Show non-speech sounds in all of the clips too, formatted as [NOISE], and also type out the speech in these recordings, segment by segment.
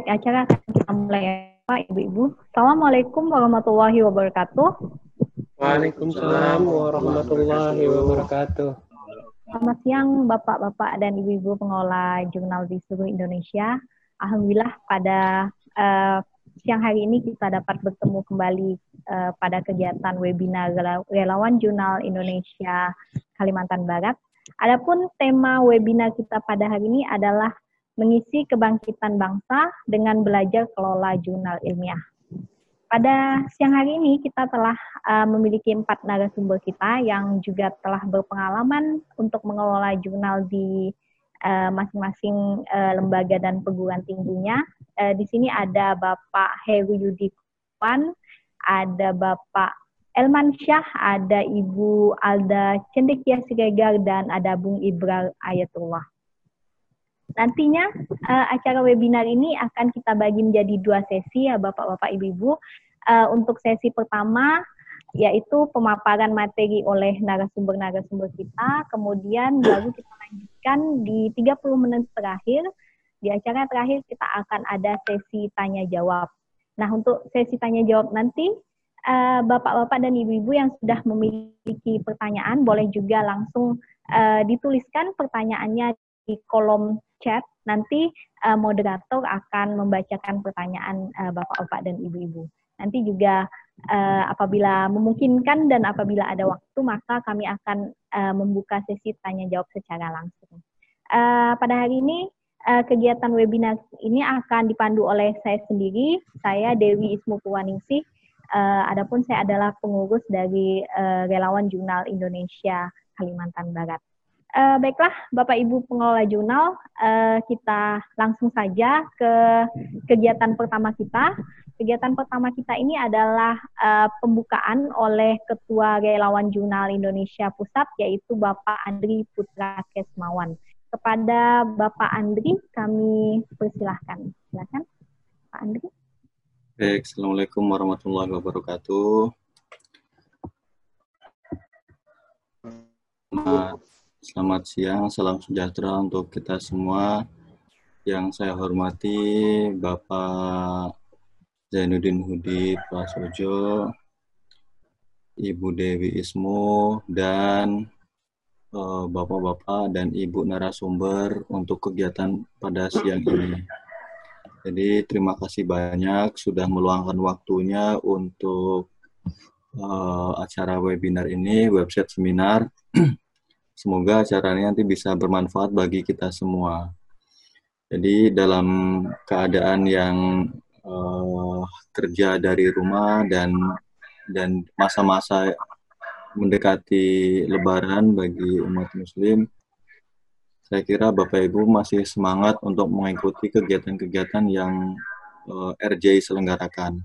Baik, acara akan kita mulai ya, Pak, Ibu-Ibu. Assalamualaikum warahmatullahi wabarakatuh. Waalaikumsalam warahmatullahi wabarakatuh. Selamat siang Bapak-Bapak dan Ibu-Ibu pengelola jurnal di seluruh Indonesia. Alhamdulillah pada uh, siang hari ini kita dapat bertemu kembali uh, pada kegiatan webinar Relawan Jurnal Indonesia Kalimantan Barat. Adapun tema webinar kita pada hari ini adalah mengisi kebangkitan bangsa dengan belajar kelola jurnal ilmiah. Pada siang hari ini kita telah uh, memiliki empat narasumber kita yang juga telah berpengalaman untuk mengelola jurnal di eh, masing-masing uh, lembaga dan perguruan tingginya. Uh, di sini ada Bapak Heru Yudikwan, ada Bapak Elman Syah, ada Ibu Alda Cendekia Siregar, dan ada Bung Ibral Ayatullah. Nantinya uh, acara webinar ini akan kita bagi menjadi dua sesi ya Bapak-bapak Ibu-ibu. Uh, untuk sesi pertama yaitu pemaparan materi oleh narasumber-narasumber kita, kemudian baru kita lanjutkan di 30 menit terakhir. Di acara terakhir kita akan ada sesi tanya jawab. Nah, untuk sesi tanya jawab nanti uh, Bapak-bapak dan Ibu-ibu yang sudah memiliki pertanyaan boleh juga langsung uh, dituliskan pertanyaannya di kolom chat, nanti uh, moderator akan membacakan pertanyaan uh, Bapak-bapak dan Ibu-ibu. Nanti juga uh, apabila memungkinkan dan apabila ada waktu, maka kami akan uh, membuka sesi tanya jawab secara langsung. Uh, pada hari ini uh, kegiatan webinar ini akan dipandu oleh saya sendiri, saya Dewi Ismu Purwaningsih. Uh, adapun saya adalah pengurus dari uh, Relawan Jurnal Indonesia Kalimantan Barat. Uh, baiklah, Bapak Ibu pengelola jurnal, uh, kita langsung saja ke kegiatan pertama kita. Kegiatan pertama kita ini adalah uh, pembukaan oleh Ketua Relawan Jurnal Indonesia Pusat, yaitu Bapak Andri Putra Kesmawan. Kepada Bapak Andri, kami persilahkan. Silakan, Pak Andri. Baik, Assalamualaikum warahmatullahi wabarakatuh. Selamat siang, salam sejahtera untuk kita semua. Yang saya hormati Bapak Zainuddin Hudi Prasojo, Ibu Dewi Ismu, dan eh, Bapak-Bapak dan Ibu narasumber untuk kegiatan pada siang ini. Jadi terima kasih banyak sudah meluangkan waktunya untuk uh, acara webinar ini, website seminar. [CLEARS THROAT] Semoga acaranya nanti bisa bermanfaat bagi kita semua. Jadi dalam keadaan yang uh, kerja dari rumah dan dan masa-masa mendekati Lebaran bagi umat Muslim, saya kira Bapak Ibu masih semangat untuk mengikuti kegiatan-kegiatan yang uh, eh, RJ selenggarakan.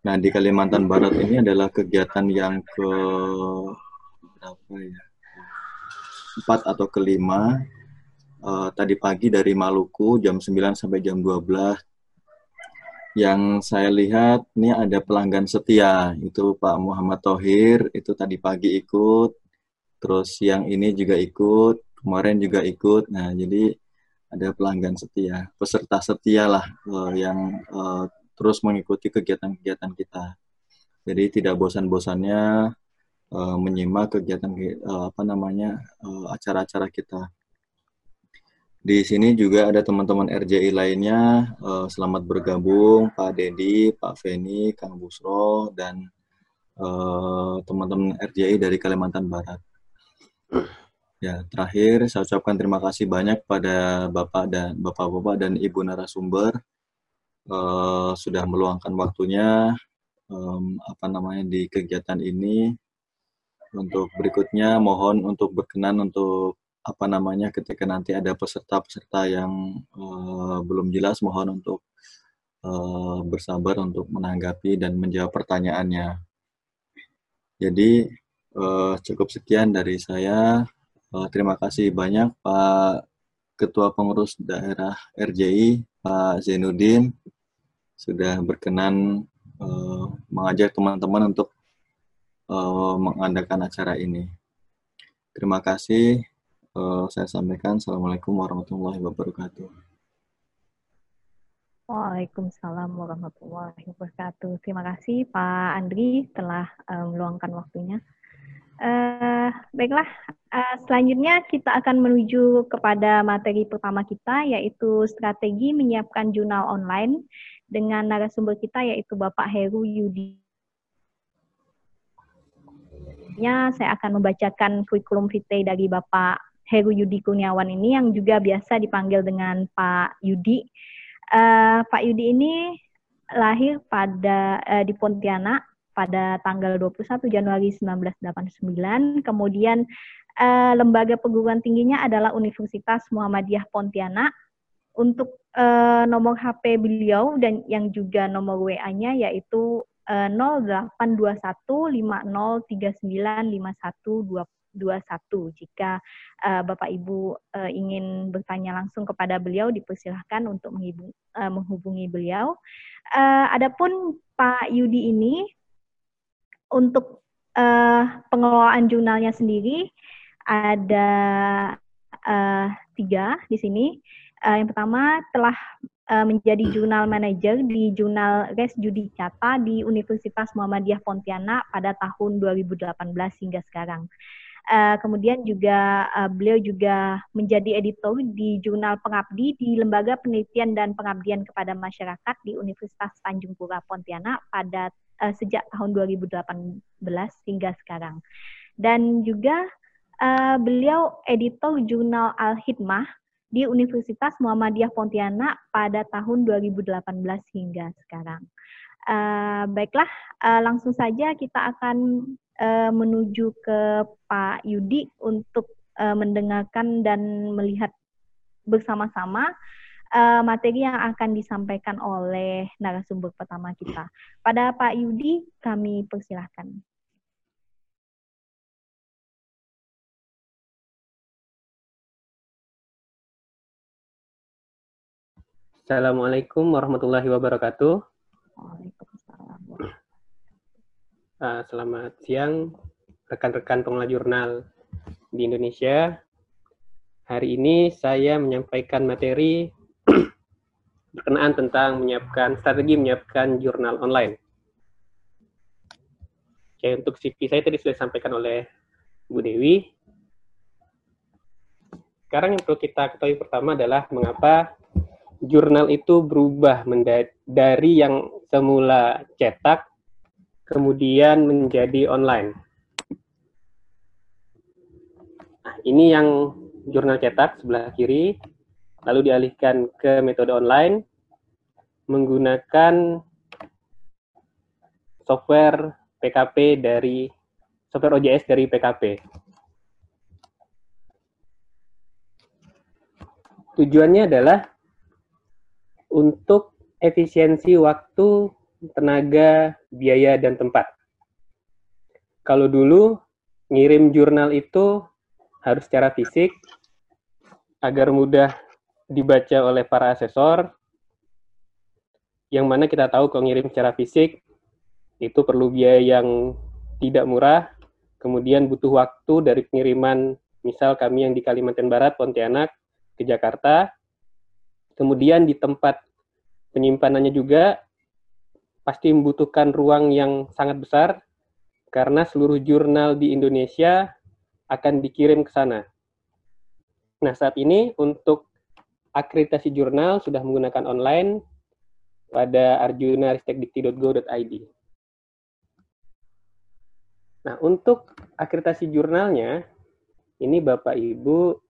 Nah di Kalimantan Barat ini adalah kegiatan yang ke berapa ya? Keempat atau kelima uh, tadi pagi dari Maluku jam 9 sampai jam 12. Yang saya lihat ini ada pelanggan setia, itu Pak Muhammad Tohir, itu tadi pagi ikut, terus yang ini juga ikut, kemarin juga ikut. Nah, jadi ada pelanggan setia, peserta setia lah uh, yang uh, terus mengikuti kegiatan-kegiatan kita. Jadi tidak bosan-bosannya uh, menyimak kegiatan uh, apa namanya uh, acara-acara kita. Di sini juga ada teman-teman RJI lainnya. Uh, selamat bergabung Pak Dedi, Pak Feni, Kang Busro, dan teman-teman uh, RJI dari Kalimantan Barat. Ya, terakhir saya ucapkan terima kasih banyak pada Bapak dan Bapak-bapak dan Ibu narasumber uh, sudah meluangkan waktunya um, apa namanya di kegiatan ini untuk berikutnya mohon untuk berkenan untuk apa namanya ketika nanti ada peserta-peserta yang uh, belum jelas mohon untuk uh, bersabar untuk menanggapi dan menjawab pertanyaannya. Jadi uh, cukup sekian dari saya. Uh, terima kasih banyak Pak Ketua Pengurus Daerah RJI Pak Zainuddin sudah berkenan uh, mengajak teman-teman untuk uh, mengadakan acara ini. Terima kasih. Uh, saya sampaikan. Assalamualaikum warahmatullahi wabarakatuh. Waalaikumsalam warahmatullahi wabarakatuh. Terima kasih Pak Andri telah um, meluangkan waktunya. Uh, baiklah, uh, selanjutnya kita akan menuju kepada materi pertama kita, yaitu strategi menyiapkan jurnal online dengan narasumber kita, yaitu Bapak Heru Yudi. Saya akan membacakan kurikulum vitae dari Bapak Heru Yudi Kurniawan ini, yang juga biasa dipanggil dengan Pak Yudi Uh, Pak Yudi ini lahir pada uh, di Pontianak pada tanggal 21 Januari 1989. Kemudian uh, lembaga perguruan tingginya adalah Universitas Muhammadiyah Pontianak. Untuk uh, nomor HP beliau dan yang juga nomor WA-nya yaitu uh, 082150395120 21. Jika uh, Bapak Ibu uh, ingin bertanya langsung kepada beliau, dipersilahkan untuk menghubungi, beliau. Adapun Pak Yudi ini untuk pengelolaan jurnalnya sendiri ada tiga di sini. Yang pertama telah uh, menjadi jurnal manager di jurnal Res Judicata di Universitas Muhammadiyah Pontianak pada tahun 2018 hingga sekarang. Uh, kemudian juga uh, beliau juga menjadi editor di jurnal Pengabdi di Lembaga Penelitian dan Pengabdian kepada Masyarakat di Universitas Tanjung Pura Pontianak pada uh, sejak tahun 2018 hingga sekarang. Dan juga uh, beliau editor jurnal Al-Hikmah di Universitas Muhammadiyah Pontianak pada tahun 2018 hingga sekarang. Uh, baiklah, uh, langsung saja kita akan uh, menuju ke Pak Yudi untuk uh, mendengarkan dan melihat bersama-sama uh, materi yang akan disampaikan oleh narasumber pertama kita. Pada Pak Yudi, kami persilahkan. Assalamualaikum warahmatullahi wabarakatuh. Waalaikumsalam. Uh, selamat siang rekan-rekan pengelola jurnal di Indonesia. Hari ini saya menyampaikan materi [CLEARS THROAT] berkenaan tentang menyiapkan strategi menyiapkan jurnal online. Oke, untuk CV saya tadi sudah disampaikan oleh Bu Dewi. Sekarang yang perlu kita ketahui pertama adalah mengapa jurnal itu berubah dari yang semula cetak kemudian menjadi online. Nah, ini yang jurnal cetak sebelah kiri, lalu dialihkan ke metode online menggunakan software PKP dari software OJS dari PKP. Tujuannya adalah untuk efisiensi waktu tenaga, biaya, dan tempat. Kalau dulu ngirim jurnal itu harus secara fisik agar mudah dibaca oleh para asesor, yang mana kita tahu kalau ngirim secara fisik itu perlu biaya yang tidak murah, kemudian butuh waktu dari pengiriman, misal kami yang di Kalimantan Barat, Pontianak, ke Jakarta, kemudian di tempat penyimpanannya juga pasti membutuhkan ruang yang sangat besar karena seluruh jurnal di Indonesia akan dikirim ke sana. Nah, saat ini untuk akreditasi jurnal sudah menggunakan online pada arjunaristekdikti.go.id. Nah, untuk akreditasi jurnalnya, ini Bapak Ibu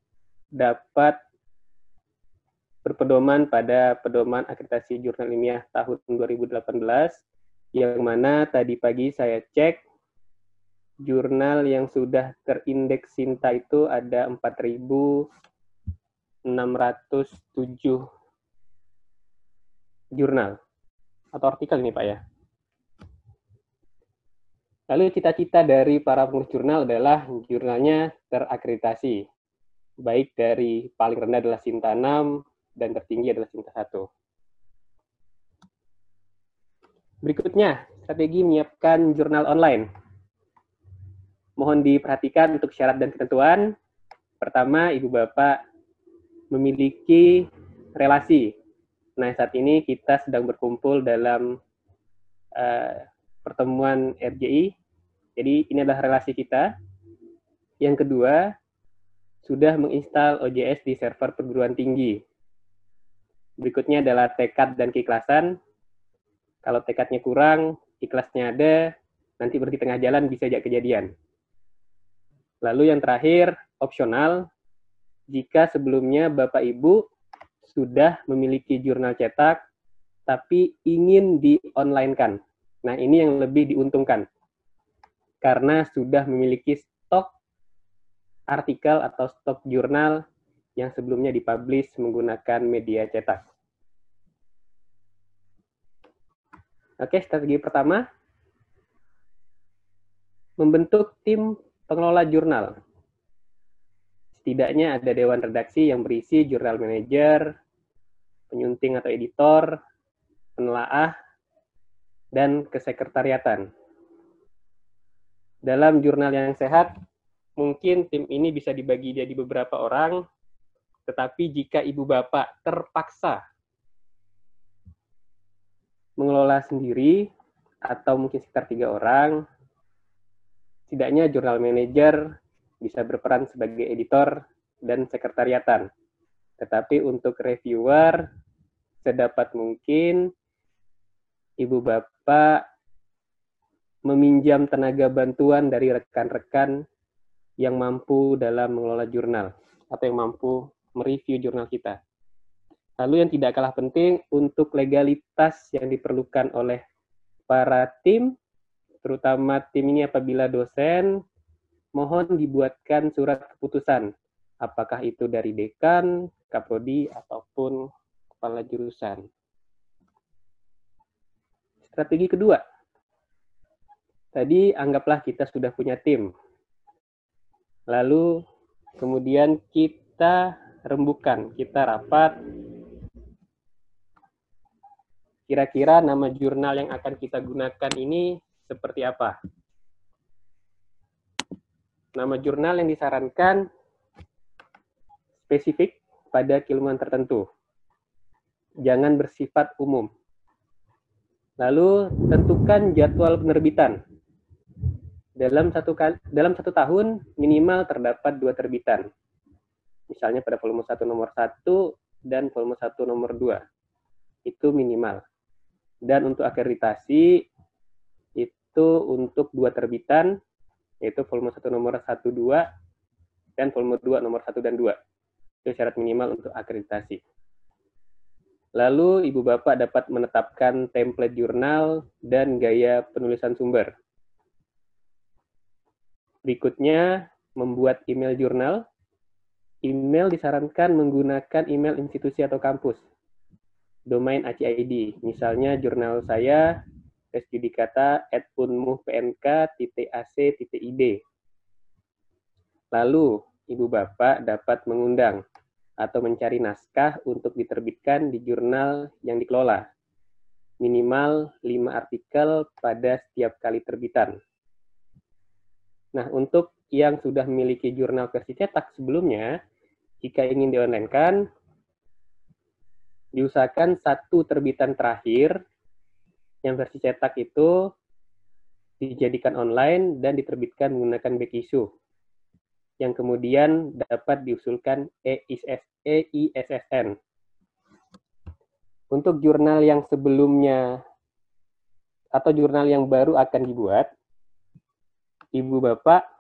dapat berpedoman pada pedoman akreditasi jurnal ilmiah tahun 2018 yang mana tadi pagi saya cek jurnal yang sudah terindeks Sinta itu ada 4.607 jurnal atau artikel ini Pak ya. Lalu cita-cita dari para pengurus jurnal adalah jurnalnya terakreditasi, baik dari paling rendah adalah Sinta 6, dan tertinggi adalah Sinta 1. Berikutnya, strategi menyiapkan jurnal online. Mohon diperhatikan untuk syarat dan ketentuan. Pertama, Ibu Bapak memiliki relasi Nah, saat ini kita sedang berkumpul dalam uh, pertemuan RJI. Jadi, ini adalah relasi kita. Yang kedua, sudah menginstal OJS di server perguruan tinggi. Berikutnya adalah tekad dan keikhlasan. Kalau tekadnya kurang, ikhlasnya ada, nanti berarti tengah jalan bisa jadi kejadian. Lalu yang terakhir, opsional, jika sebelumnya Bapak Ibu sudah memiliki jurnal cetak, tapi ingin di-online-kan. Nah, ini yang lebih diuntungkan. Karena sudah memiliki stok artikel atau stok jurnal yang sebelumnya dipublish menggunakan media cetak. Oke, strategi pertama, membentuk tim pengelola jurnal. Setidaknya ada dewan redaksi yang berisi jurnal manager, penyunting atau editor, penelaah, dan kesekretariatan. Dalam jurnal yang sehat, mungkin tim ini bisa dibagi jadi beberapa orang, tetapi jika ibu bapak terpaksa mengelola sendiri, atau mungkin sekitar tiga orang, setidaknya jurnal manager bisa berperan sebagai editor dan sekretariatan. Tetapi untuk reviewer, sedapat mungkin ibu bapak meminjam tenaga bantuan dari rekan-rekan yang mampu dalam mengelola jurnal atau yang mampu mereview jurnal kita. Lalu yang tidak kalah penting untuk legalitas yang diperlukan oleh para tim, terutama tim ini apabila dosen mohon dibuatkan surat keputusan, apakah itu dari dekan, kaprodi, ataupun kepala jurusan. Strategi kedua, tadi anggaplah kita sudah punya tim. Lalu kemudian kita rembukan, kita rapat. Kira-kira nama jurnal yang akan kita gunakan ini seperti apa? Nama jurnal yang disarankan spesifik pada keilmuan tertentu. Jangan bersifat umum. Lalu tentukan jadwal penerbitan. Dalam satu dalam satu tahun minimal terdapat dua terbitan. Misalnya pada volume 1 nomor 1 dan volume 1 nomor 2. Itu minimal. Dan untuk akreditasi itu untuk dua terbitan yaitu volume 1 nomor 1, 2, dan volume 2 nomor 1 dan 2. Itu syarat minimal untuk akreditasi. Lalu Ibu Bapak dapat menetapkan template jurnal dan gaya penulisan sumber. Berikutnya, membuat email jurnal. Email disarankan menggunakan email institusi atau kampus. Domain ACID, misalnya jurnal saya tes judikata at. Lalu, Ibu Bapak dapat mengundang atau mencari naskah untuk diterbitkan di jurnal yang dikelola. Minimal 5 artikel pada setiap kali terbitan. Nah, untuk yang sudah memiliki jurnal versi cetak sebelumnya, jika ingin di-online-kan, diusahakan satu terbitan terakhir yang versi cetak itu dijadikan online dan diterbitkan menggunakan back issue yang kemudian dapat diusulkan EISSN. Untuk jurnal yang sebelumnya atau jurnal yang baru akan dibuat, Ibu Bapak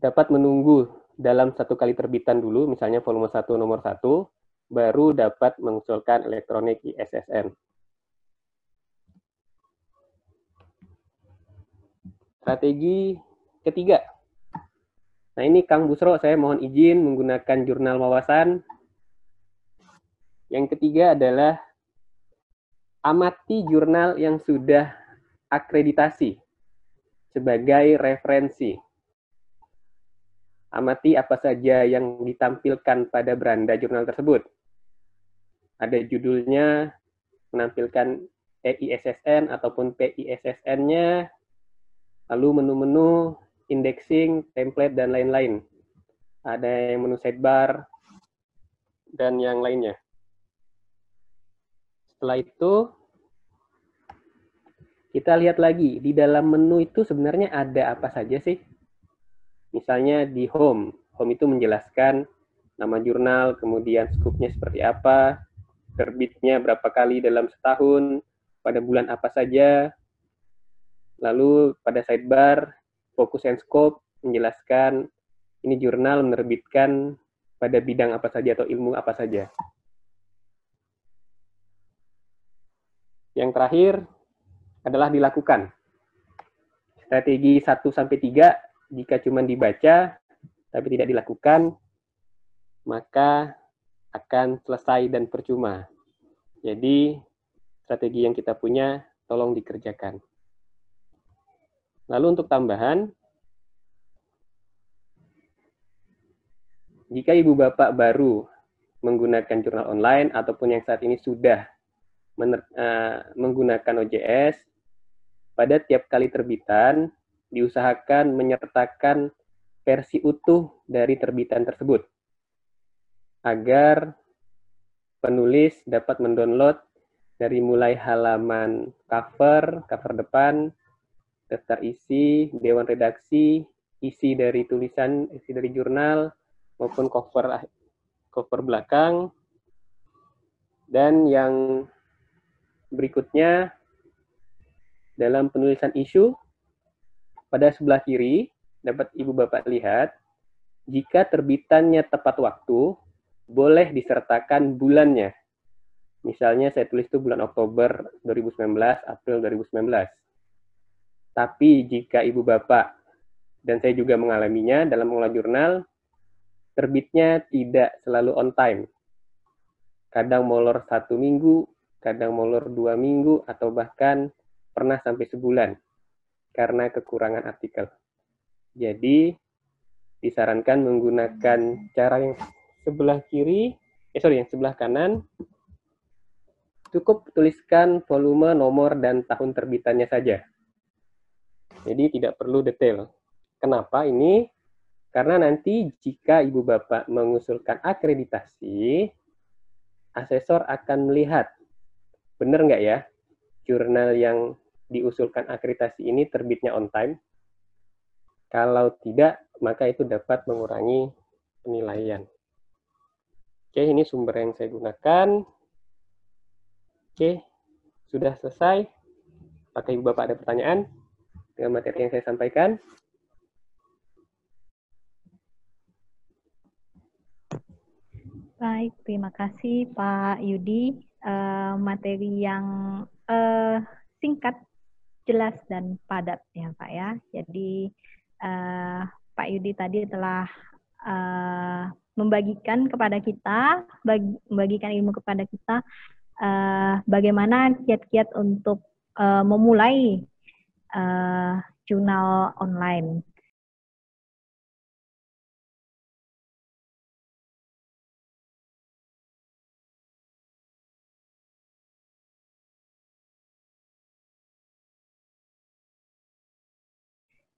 dapat menunggu dalam satu kali terbitan dulu, misalnya volume 1 nomor 1, baru dapat mengusulkan elektronik ISSN. Strategi ketiga. Nah ini Kang Busro, saya mohon izin menggunakan jurnal wawasan. Yang ketiga adalah amati jurnal yang sudah akreditasi sebagai referensi. Amati apa saja yang ditampilkan pada beranda jurnal tersebut ada judulnya menampilkan EISSN ataupun PISSN-nya, lalu menu-menu, indexing, template, dan lain-lain. ada yang menu sidebar, dan yang lainnya. Setelah itu, kita lihat lagi, di dalam menu itu sebenarnya ada apa saja sih? Misalnya di home, home itu menjelaskan nama jurnal, kemudian skupnya seperti apa, terbitnya berapa kali dalam setahun, pada bulan apa saja, lalu pada sidebar, fokus and scope, menjelaskan ini jurnal menerbitkan pada bidang apa saja atau ilmu apa saja. Yang terakhir adalah dilakukan. Strategi 1 sampai 3 jika cuma dibaca tapi tidak dilakukan maka akan selesai dan percuma. Jadi strategi yang kita punya tolong dikerjakan. Lalu untuk tambahan jika ibu bapak baru menggunakan jurnal online ataupun yang saat ini sudah uh, menggunakan OJS, pada tiap kali terbitan diusahakan menyertakan versi utuh dari terbitan tersebut agar penulis dapat mendownload dari mulai halaman cover, cover depan, daftar isi, dewan redaksi, isi dari tulisan, isi dari jurnal, maupun cover cover belakang. Dan yang berikutnya dalam penulisan isu pada sebelah kiri dapat Ibu Bapak lihat jika terbitannya tepat waktu boleh disertakan bulannya. Misalnya saya tulis itu bulan Oktober 2019, April 2019. Tapi jika Ibu Bapak dan saya juga mengalaminya dalam mengolah jurnal, terbitnya tidak selalu on time. Kadang molor satu minggu, kadang molor dua minggu, atau bahkan pernah sampai sebulan karena kekurangan artikel. Jadi, disarankan menggunakan cara yang sebelah kiri, eh sorry, yang sebelah kanan, cukup tuliskan volume, nomor, dan tahun terbitannya saja. Jadi tidak perlu detail. Kenapa ini? Karena nanti jika ibu bapak mengusulkan akreditasi, asesor akan melihat benar nggak ya jurnal yang diusulkan akreditasi ini terbitnya on time. Kalau tidak, maka itu dapat mengurangi penilaian. Oke, ini sumber yang saya gunakan. Oke, sudah selesai. Apakah Ibu Bapak ada pertanyaan dengan materi yang saya sampaikan? Baik, terima kasih Pak Yudi. Uh, materi yang uh, singkat, jelas dan padat ya Pak ya. Jadi uh, Pak Yudi tadi telah uh, membagikan kepada kita, bagi, membagikan ilmu kepada kita uh, bagaimana kiat-kiat untuk uh, memulai uh, jurnal online.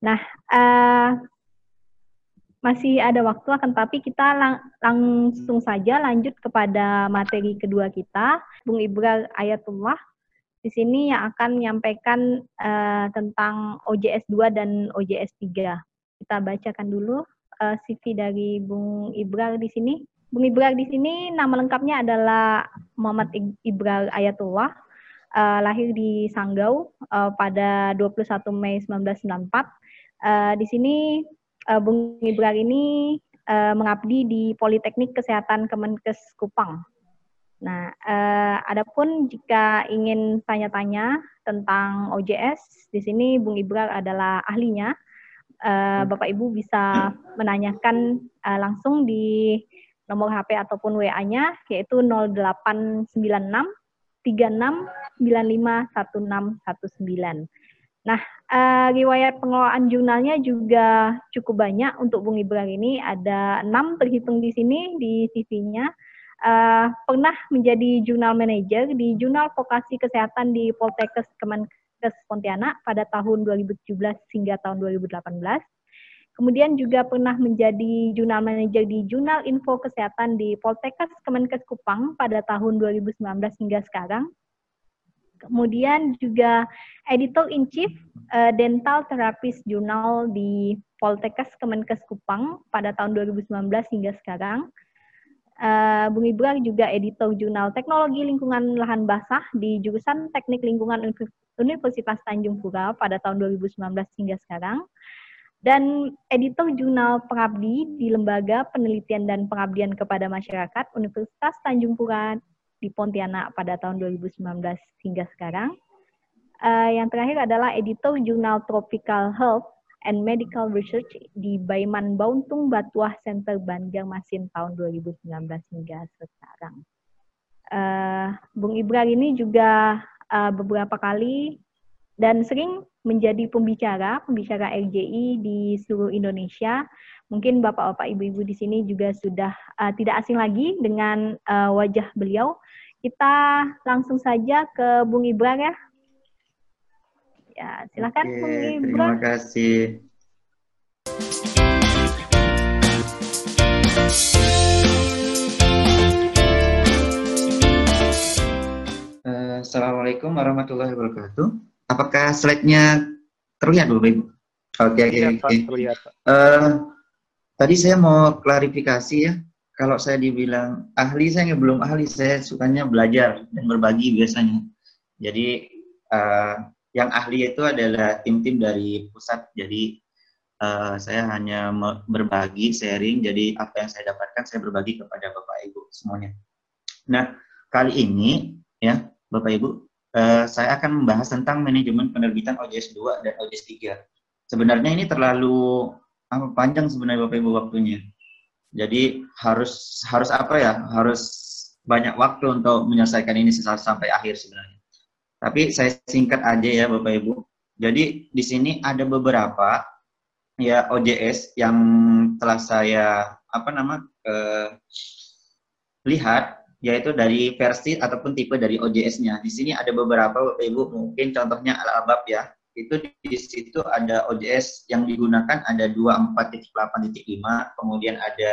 Nah, uh, masih ada waktu akan tapi kita lang langsung saja lanjut kepada materi kedua kita, Bung Ibra Ayatullah. Di sini yang akan menyampaikan uh, tentang OJS 2 dan OJS 3. Kita bacakan dulu uh, eh, CV dari Bung Ibra di sini. Bung Ibra di sini nama lengkapnya adalah Muhammad Ibra Ayatullah. Uh, lahir di Sanggau uh, pada 21 Mei 1994 Uh, di sini uh, Bung Ibrar ini uh, mengabdi di Politeknik Kesehatan Kemenkes Kupang. Nah, uh, adapun jika ingin tanya-tanya tentang OJS, di sini Bung Ibrar adalah ahlinya. Uh, Bapak Ibu bisa menanyakan uh, langsung di nomor HP ataupun WA-nya yaitu 0896 36 95 1619. Nah, uh, riwayat pengelolaan jurnalnya juga cukup banyak untuk Bung Ibrahim ini. Ada enam terhitung di sini di CV-nya. Uh, eh, pernah menjadi jurnal manager di Jurnal Vokasi Kesehatan di Poltekkes Kemenkes Pontianak pada tahun 2017 hingga tahun 2018. Kemudian juga pernah menjadi jurnal manager di Jurnal Info Kesehatan di Poltekkes Kemenkes Kupang pada tahun 2019 hingga sekarang. Kemudian juga editor in chief uh, Dental Therapist Journal di Poltekkes Kemenkes Kupang pada tahun 2019 hingga sekarang. Uh, Bung Ibrahim juga editor jurnal Teknologi Lingkungan Lahan Basah di jurusan Teknik Lingkungan Universitas Tanjung Pura pada tahun 2019 hingga sekarang dan editor jurnal pengabdi di Lembaga Penelitian dan Pengabdian kepada Masyarakat Universitas Tanjung Pura di Pontianak pada tahun 2019 hingga sekarang. Uh, yang terakhir adalah editor jurnal Tropical Health and Medical Research di Baiman Bauntung Batuah Center Banjarmasin tahun 2019 hingga sekarang. Uh, Bung Ibrahim ini juga uh, beberapa kali dan sering menjadi pembicara, pembicara RJI di seluruh Indonesia. Mungkin Bapak-bapak, Ibu-ibu di sini juga sudah uh, tidak asing lagi dengan uh, wajah beliau. Kita langsung saja ke Bung Ibrar ya. Ya, silakan Oke, Bung Ibrar. Terima kasih. Uh, Assalamualaikum warahmatullahi wabarakatuh. Apakah slide-nya terlihat, Bapak Ibu? Oke, oke, oke. Eh, tadi saya mau klarifikasi ya. Kalau saya dibilang ahli, saya belum ahli. Saya sukanya belajar dan berbagi biasanya. Jadi uh, yang ahli itu adalah tim-tim dari pusat. Jadi uh, saya hanya berbagi, sharing. Jadi apa yang saya dapatkan saya berbagi kepada Bapak Ibu semuanya. Nah kali ini ya Bapak Ibu uh, saya akan membahas tentang manajemen penerbitan OJS 2 dan OJS 3. Sebenarnya ini terlalu apa, panjang sebenarnya Bapak Ibu waktunya. Jadi harus harus apa ya? Harus banyak waktu untuk menyelesaikan ini sampai akhir sebenarnya. Tapi saya singkat aja ya Bapak Ibu. Jadi di sini ada beberapa ya OJS yang telah saya apa nama eh, lihat yaitu dari versi ataupun tipe dari OJS-nya. Di sini ada beberapa Bapak Ibu, mungkin contohnya Al-Abab ya. Itu di situ ada OJS yang digunakan ada 24.8.5, kemudian ada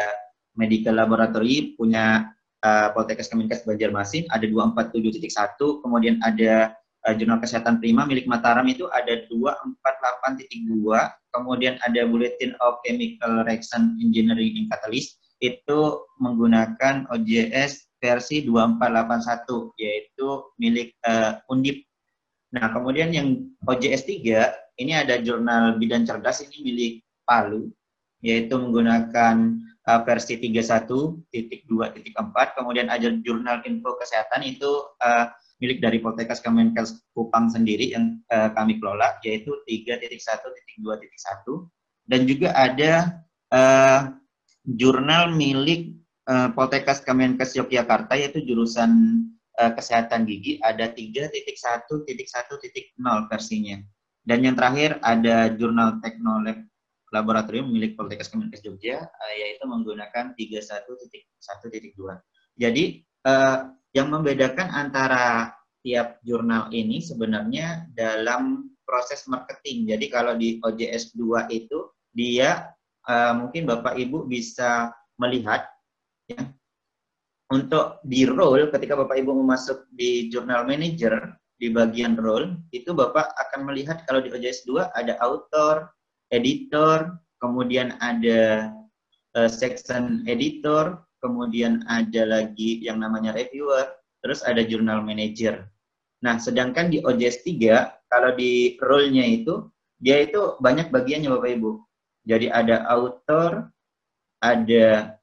Medical Laboratory punya uh, Poltekkes Kemenkes Banjarmasin ada 247.1, kemudian ada uh, Jurnal Kesehatan Prima milik Mataram itu ada 248.2, kemudian ada Bulletin of Chemical Reaction Engineering in Catalyst. Itu menggunakan OJS versi 2481 yaitu milik uh, Undip. Nah, kemudian yang OJS 3 ini ada jurnal bidan cerdas ini milik Palu yaitu menggunakan uh, versi 31.2.4 kemudian ada jurnal info kesehatan itu uh, milik dari Poltekkes Kemenkes Kupang sendiri yang uh, kami kelola yaitu 3.1.2.1 dan juga ada uh, jurnal milik uh, Poltekkes Kemenkes Yogyakarta yaitu jurusan uh, kesehatan gigi ada 3.1.1.0 versinya. Dan yang terakhir ada jurnal Teknolab Laboratorium milik Poltekkes Kemenkes Jogja uh, yaitu menggunakan 31.1.2. Jadi yang membedakan antara tiap jurnal ini sebenarnya dalam proses marketing. Jadi kalau di OJS 2 itu dia mungkin Bapak Ibu bisa melihat ya, untuk di role ketika Bapak Ibu memasuk di Journal Manager di bagian role itu Bapak akan melihat kalau di OJS 2 ada author, editor, kemudian ada uh, section editor, kemudian ada lagi yang namanya reviewer, terus ada journal manager. Nah, sedangkan di OJS 3 kalau di role-nya itu dia itu banyak bagiannya Bapak Ibu. Jadi ada author, ada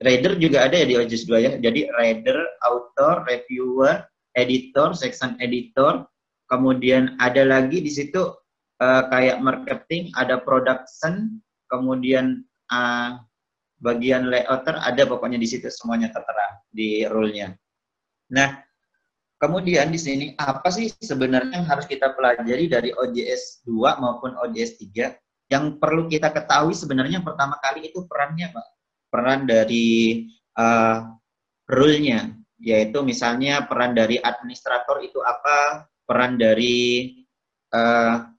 Reader juga ada ya di OJS 2 ya. Jadi reader, author, reviewer, editor, section editor, kemudian ada lagi di situ uh, kayak marketing, ada production, kemudian uh, bagian layouter ada pokoknya di situ semuanya tertera di role-nya. Nah, kemudian di sini apa sih sebenarnya yang harus kita pelajari dari OJS 2 maupun OJS 3? Yang perlu kita ketahui sebenarnya pertama kali itu perannya, Pak peran dari uh, rule-nya, yaitu misalnya peran dari administrator itu apa, peran dari uh,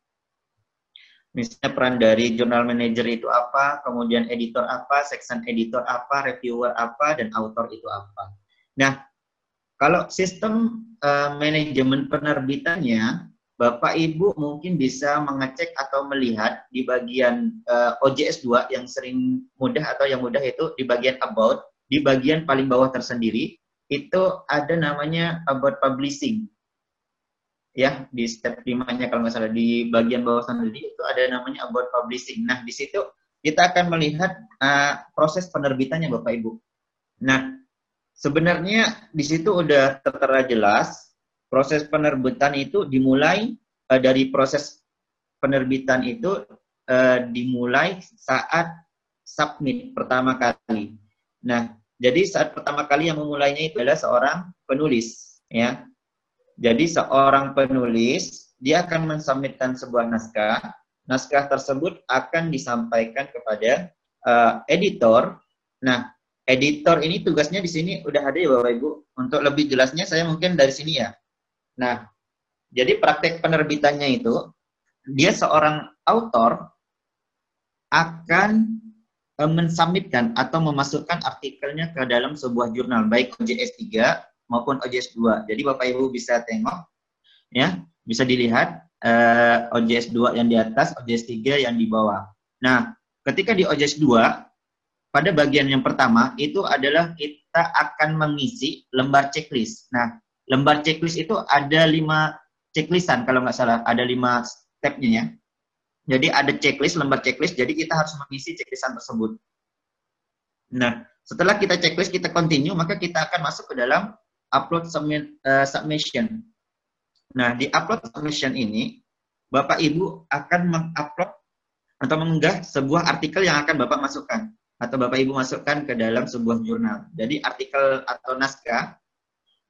Misalnya peran dari jurnal manager itu apa, kemudian editor apa, section editor apa, reviewer apa, dan author itu apa. Nah, kalau sistem uh, manajemen penerbitannya, Bapak Ibu mungkin bisa mengecek atau melihat di bagian uh, OJS 2 yang sering mudah atau yang mudah itu di bagian about, di bagian paling bawah tersendiri, itu ada namanya about publishing ya di step 5-nya kalau nggak salah di bagian bawah sendiri itu ada namanya about publishing. Nah, di situ kita akan melihat uh, proses penerbitannya Bapak Ibu. Nah, sebenarnya di situ udah tertera jelas proses penerbitan itu dimulai uh, dari proses penerbitan itu uh, dimulai saat submit pertama kali. Nah, jadi saat pertama kali yang memulainya itu adalah seorang penulis, ya. Jadi seorang penulis dia akan mensubmitkan sebuah naskah. Naskah tersebut akan disampaikan kepada uh, editor. Nah, editor ini tugasnya di sini udah ada ya Bapak Ibu. Untuk lebih jelasnya saya mungkin dari sini ya. Nah, jadi praktek penerbitannya itu dia seorang autor akan uh, mensubmitkan atau memasukkan artikelnya ke dalam sebuah jurnal baik OJS 3 maupun OJS 2. Jadi Bapak Ibu bisa tengok ya, bisa dilihat uh, OJS 2 yang di atas, OJS 3 yang di bawah. Nah, ketika di OJS 2 pada bagian yang pertama itu adalah kita akan mengisi lembar checklist. Nah, lembar checklist itu ada lima checklistan kalau nggak salah, ada lima stepnya ya. Jadi ada checklist, lembar checklist, jadi kita harus mengisi checklistan tersebut. Nah, setelah kita checklist, kita continue, maka kita akan masuk ke dalam upload submit, uh, submission. Nah, di upload submission ini, Bapak Ibu akan mengupload atau mengunggah sebuah artikel yang akan Bapak masukkan atau Bapak Ibu masukkan ke dalam sebuah jurnal. Jadi artikel atau naskah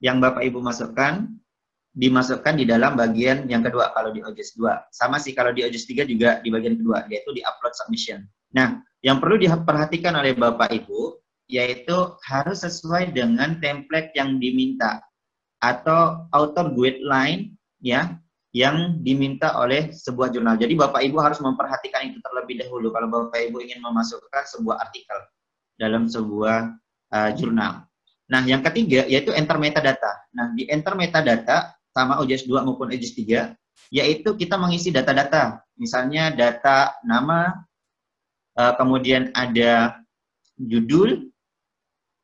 yang Bapak Ibu masukkan dimasukkan di dalam bagian yang kedua kalau di OJS 2. Sama sih kalau di OJS 3 juga di bagian kedua, yaitu di upload submission. Nah, yang perlu diperhatikan oleh Bapak Ibu yaitu harus sesuai dengan template yang diminta atau author guideline ya yang diminta oleh sebuah jurnal. Jadi Bapak Ibu harus memperhatikan itu terlebih dahulu kalau Bapak Ibu ingin memasukkan sebuah artikel dalam sebuah uh, jurnal. Nah, yang ketiga yaitu enter metadata. Nah, di enter metadata sama OJS 2 maupun OJS 3 yaitu kita mengisi data-data. Misalnya data nama, uh, kemudian ada judul,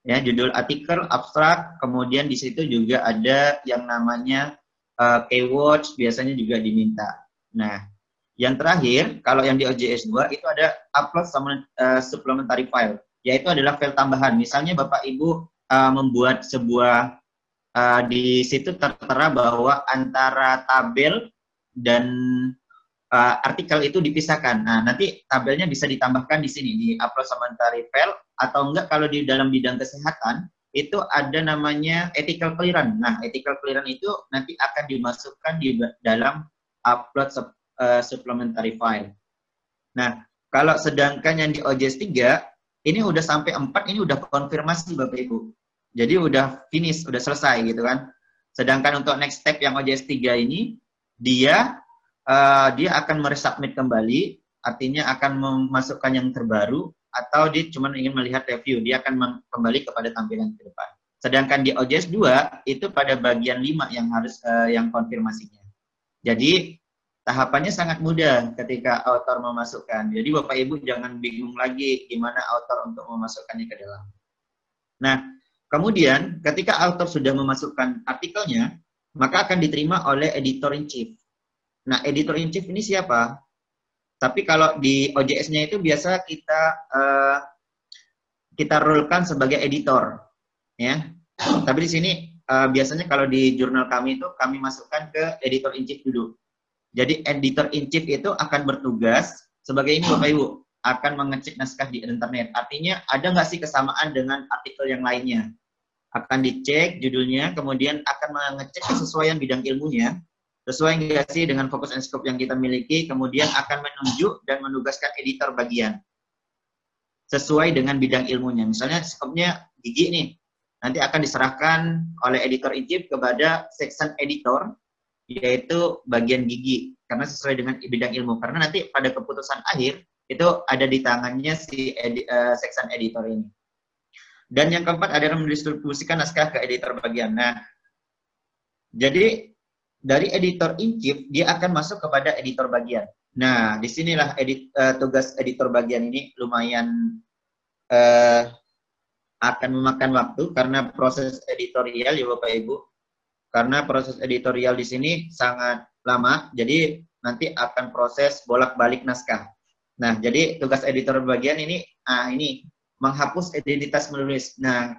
ya judul artikel abstrak kemudian di situ juga ada yang namanya uh, keywords biasanya juga diminta nah yang terakhir kalau yang di OJS 2 itu ada upload uh, supplementary file yaitu adalah file tambahan misalnya Bapak Ibu uh, membuat sebuah uh, di situ tertera bahwa antara tabel dan uh, artikel itu dipisahkan. Nah, nanti tabelnya bisa ditambahkan di sini di upload supplementary file atau enggak kalau di dalam bidang kesehatan itu ada namanya ethical clearance. Nah, ethical clearance itu nanti akan dimasukkan di dalam upload sup, uh, supplementary file. Nah, kalau sedangkan yang di OJS 3 ini udah sampai 4 ini udah konfirmasi Bapak Ibu. Jadi udah finish, udah selesai gitu kan. Sedangkan untuk next step yang OJS 3 ini dia uh, dia akan meresubmit kembali, artinya akan memasukkan yang terbaru, atau dia cuma ingin melihat review, dia akan kembali kepada tampilan ke depan. Sedangkan di OJS 2 itu pada bagian 5 yang harus uh, yang konfirmasinya. Jadi tahapannya sangat mudah ketika author memasukkan. Jadi Bapak Ibu jangan bingung lagi gimana author untuk memasukkannya ke dalam. Nah, kemudian ketika author sudah memasukkan artikelnya, maka akan diterima oleh editor in chief. Nah, editor in chief ini siapa? Tapi kalau di OJS-nya itu biasa kita uh, kita rolekan sebagai editor, ya. Tapi di sini uh, biasanya kalau di jurnal kami itu kami masukkan ke editor in chief dulu. Jadi editor in chief itu akan bertugas sebagai ini Bapak Ibu akan mengecek naskah di internet. Artinya ada nggak sih kesamaan dengan artikel yang lainnya? Akan dicek judulnya, kemudian akan mengecek kesesuaian bidang ilmunya, sesuai nggak sih dengan fokus and scope yang kita miliki, kemudian akan menunjuk dan menugaskan editor bagian sesuai dengan bidang ilmunya. Misalnya skopnya gigi nih, nanti akan diserahkan oleh editor chief kepada section editor, yaitu bagian gigi. karena sesuai dengan bidang ilmu. Karena nanti pada keputusan akhir itu ada di tangannya si edi, uh, section editor ini. Dan yang keempat adalah mendistribusikan naskah ke editor bagian. Nah, jadi dari editor in chief dia akan masuk kepada editor bagian. Nah, di sinilah edit, uh, tugas editor bagian ini lumayan uh, akan memakan waktu karena proses editorial ya Bapak Ibu. Karena proses editorial di sini sangat lama, jadi nanti akan proses bolak-balik naskah. Nah, jadi tugas editor bagian ini, ah ini menghapus identitas menulis. Nah,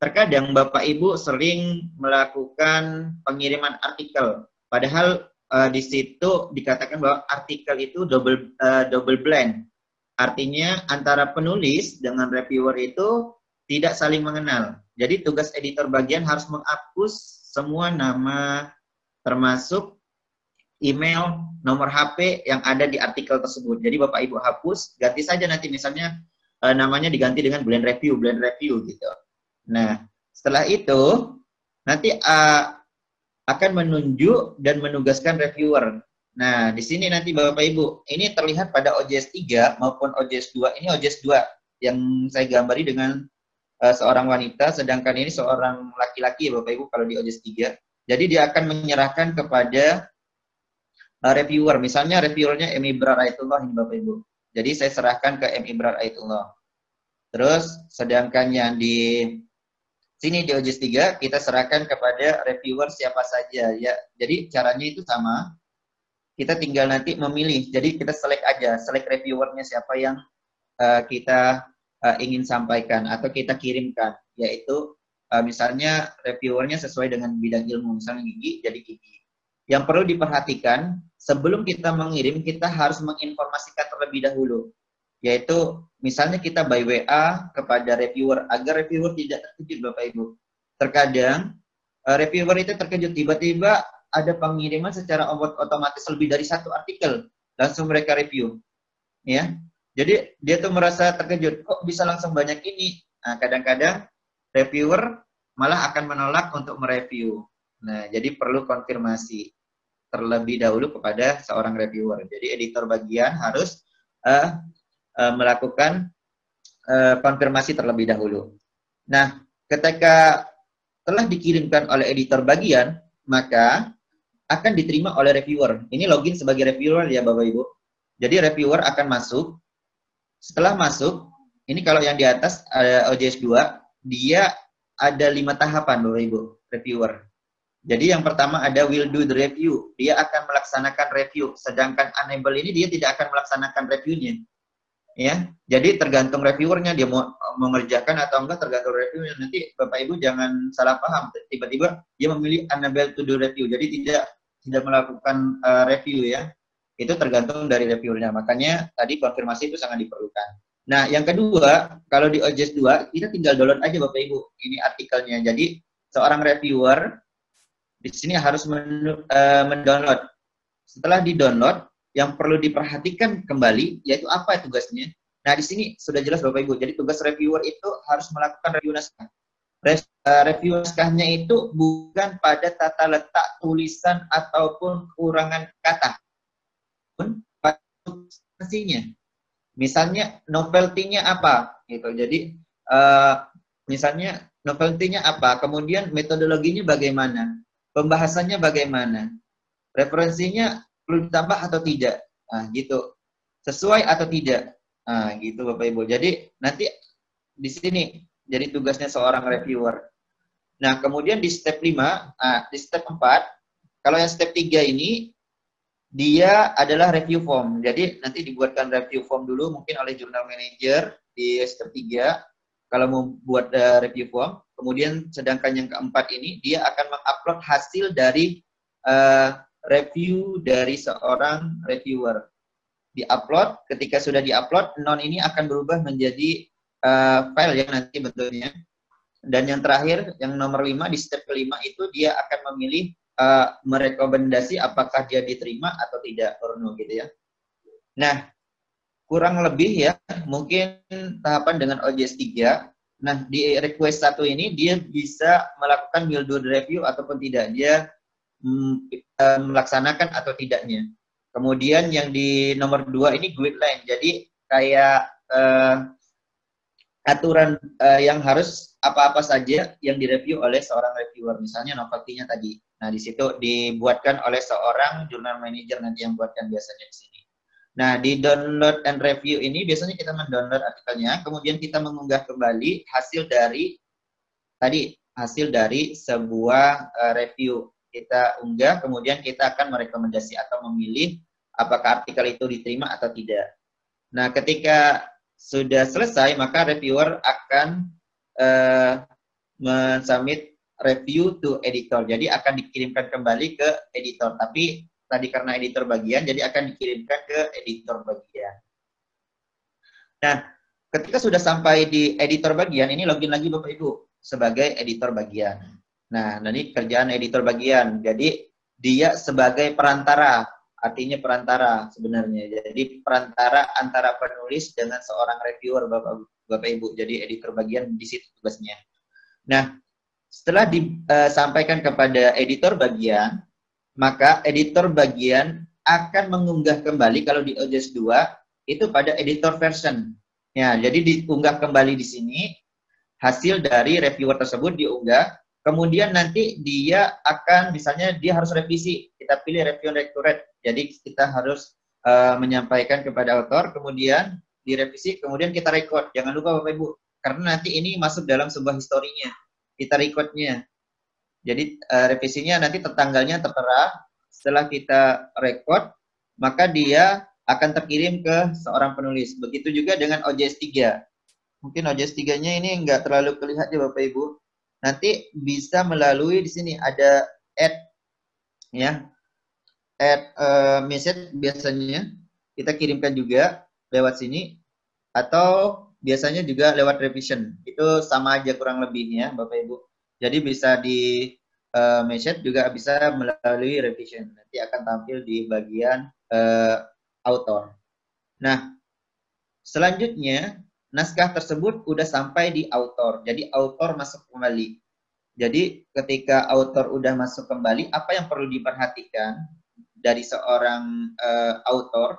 terkadang Bapak Ibu sering melakukan pengiriman artikel, padahal uh, di situ dikatakan bahwa artikel itu double uh, double blend. Artinya antara penulis dengan reviewer itu tidak saling mengenal. Jadi tugas editor bagian harus menghapus semua nama termasuk email, nomor HP yang ada di artikel tersebut. Jadi Bapak Ibu hapus, ganti saja nanti misalnya uh, namanya diganti dengan blend review, blend review gitu. Nah, setelah itu nanti uh, akan menunjuk dan menugaskan reviewer. Nah, di sini nanti Bapak Ibu, ini terlihat pada OJS 3 maupun OJS 2. Ini OJS 2 yang saya gambari dengan uh, seorang wanita, sedangkan ini seorang laki-laki Bapak Ibu kalau di OJS 3. Jadi dia akan menyerahkan kepada uh, reviewer. Misalnya reviewernya Emi Ibrar Ayatullah ini Bapak Ibu. Jadi saya serahkan ke M. Ibrar Ayatullah. Terus sedangkan yang di sini di OJS 3 kita serahkan kepada reviewer siapa saja ya. Jadi caranya itu sama. Kita tinggal nanti memilih. Jadi kita select aja, select reviewernya siapa yang uh, kita uh, ingin sampaikan atau kita kirimkan, yaitu uh, misalnya reviewernya sesuai dengan bidang ilmu, misalnya gigi jadi gigi. Yang perlu diperhatikan sebelum kita mengirim, kita harus menginformasikan terlebih dahulu. Yaitu, misalnya kita by WA kepada reviewer, agar reviewer tidak terkejut Bapak Ibu. Terkadang, eh, reviewer itu terkejut, tiba-tiba ada pengiriman secara otomatis lebih dari satu artikel, langsung mereka review. Ya, jadi dia tuh merasa terkejut, kok bisa langsung banyak ini? Nah, kadang-kadang reviewer malah akan menolak untuk mereview. Nah, jadi perlu konfirmasi terlebih dahulu kepada seorang reviewer. Jadi editor bagian harus uh, uh, melakukan uh, konfirmasi terlebih dahulu. Nah, ketika telah dikirimkan oleh editor bagian, maka akan diterima oleh reviewer. Ini login sebagai reviewer ya Bapak Ibu. Jadi reviewer akan masuk. Setelah masuk, ini kalau yang di atas uh, OJS 2, dia ada lima tahapan Bapak Ibu, reviewer. Jadi yang pertama ada will do the review. Dia akan melaksanakan review. Sedangkan unable ini dia tidak akan melaksanakan reviewnya. Ya, jadi tergantung reviewernya dia mau mengerjakan atau enggak tergantung reviewnya. Nanti Bapak Ibu jangan salah paham. Tiba-tiba dia memilih unable to do review. Jadi tidak tidak melakukan uh, review ya. Itu tergantung dari reviewernya. Makanya tadi konfirmasi itu sangat diperlukan. Nah, yang kedua, kalau di OJS 2, kita tinggal download aja Bapak Ibu. Ini artikelnya. Jadi, seorang reviewer di sini harus eh, mendownload. Setelah di-download, yang perlu diperhatikan kembali yaitu apa tugasnya. Nah, di sini sudah jelas Bapak Ibu. Jadi tugas reviewer itu harus melakukan review naskah. Eh, review naskahnya itu bukan pada tata letak tulisan ataupun kurangan kata. Pun substansinya. Misalnya novelty-nya apa gitu. Jadi uh, misalnya novelty-nya apa, kemudian metodologinya bagaimana pembahasannya bagaimana, referensinya perlu ditambah atau tidak, nah gitu, sesuai atau tidak, nah gitu Bapak Ibu. Jadi nanti di sini jadi tugasnya seorang reviewer. Nah kemudian di step 5, nah, di step 4, kalau yang step 3 ini dia adalah review form. Jadi nanti dibuatkan review form dulu mungkin oleh jurnal manager di step 3 kalau mau buat uh, review form. Kemudian sedangkan yang keempat ini dia akan mengupload hasil dari uh, review dari seorang reviewer. Di-upload, ketika sudah di-upload, non ini akan berubah menjadi uh, file yang nanti bentuknya. Dan yang terakhir, yang nomor lima di step kelima itu dia akan memilih uh, merekomendasi apakah dia diterima atau tidak, Orno gitu ya. Nah, kurang lebih ya, mungkin tahapan dengan OJS 3 Nah, di request satu ini dia bisa melakukan build review ataupun tidak. Dia mm, eh, melaksanakan atau tidaknya. Kemudian yang di nomor dua ini guideline. Jadi kayak uh, aturan uh, yang harus apa-apa saja yang direview oleh seorang reviewer. Misalnya novelty-nya tadi. Nah, di situ dibuatkan oleh seorang jurnal manager nanti yang buatkan biasanya di. Nah, di download and review ini biasanya kita mendownload artikelnya, kemudian kita mengunggah kembali hasil dari tadi hasil dari sebuah uh, review. Kita unggah, kemudian kita akan merekomendasi atau memilih apakah artikel itu diterima atau tidak. Nah, ketika sudah selesai, maka reviewer akan uh, mensubmit review to editor. Jadi akan dikirimkan kembali ke editor. Tapi tadi karena editor bagian, jadi akan dikirimkan ke editor bagian. Nah, ketika sudah sampai di editor bagian, ini login lagi Bapak Ibu sebagai editor bagian. Nah, ini kerjaan editor bagian. Jadi dia sebagai perantara artinya perantara sebenarnya. Jadi perantara antara penulis dengan seorang reviewer Bapak Bapak Ibu. Jadi editor bagian di situ tugasnya. Nah, setelah disampaikan kepada editor bagian, maka editor bagian akan mengunggah kembali kalau di OJS 2 itu pada editor version. Ya, jadi diunggah kembali di sini hasil dari reviewer tersebut diunggah Kemudian nanti dia akan misalnya dia harus revisi. Kita pilih review rectorate. Jadi kita harus uh, menyampaikan kepada author, kemudian direvisi, kemudian kita record. Jangan lupa Bapak Ibu, karena nanti ini masuk dalam sebuah historinya. Kita recordnya. Jadi uh, revisinya nanti tanggalnya tertera. Setelah kita record, maka dia akan terkirim ke seorang penulis. Begitu juga dengan OJS 3. Mungkin OJS 3-nya ini enggak terlalu kelihatan ya Bapak Ibu nanti bisa melalui di sini ada add ya add uh, message biasanya kita kirimkan juga lewat sini atau biasanya juga lewat revision itu sama aja kurang lebihnya Bapak Ibu jadi bisa di uh, message juga bisa melalui revision nanti akan tampil di bagian uh, author nah selanjutnya naskah tersebut udah sampai di author. Jadi author masuk kembali. Jadi ketika author udah masuk kembali, apa yang perlu diperhatikan dari seorang uh, author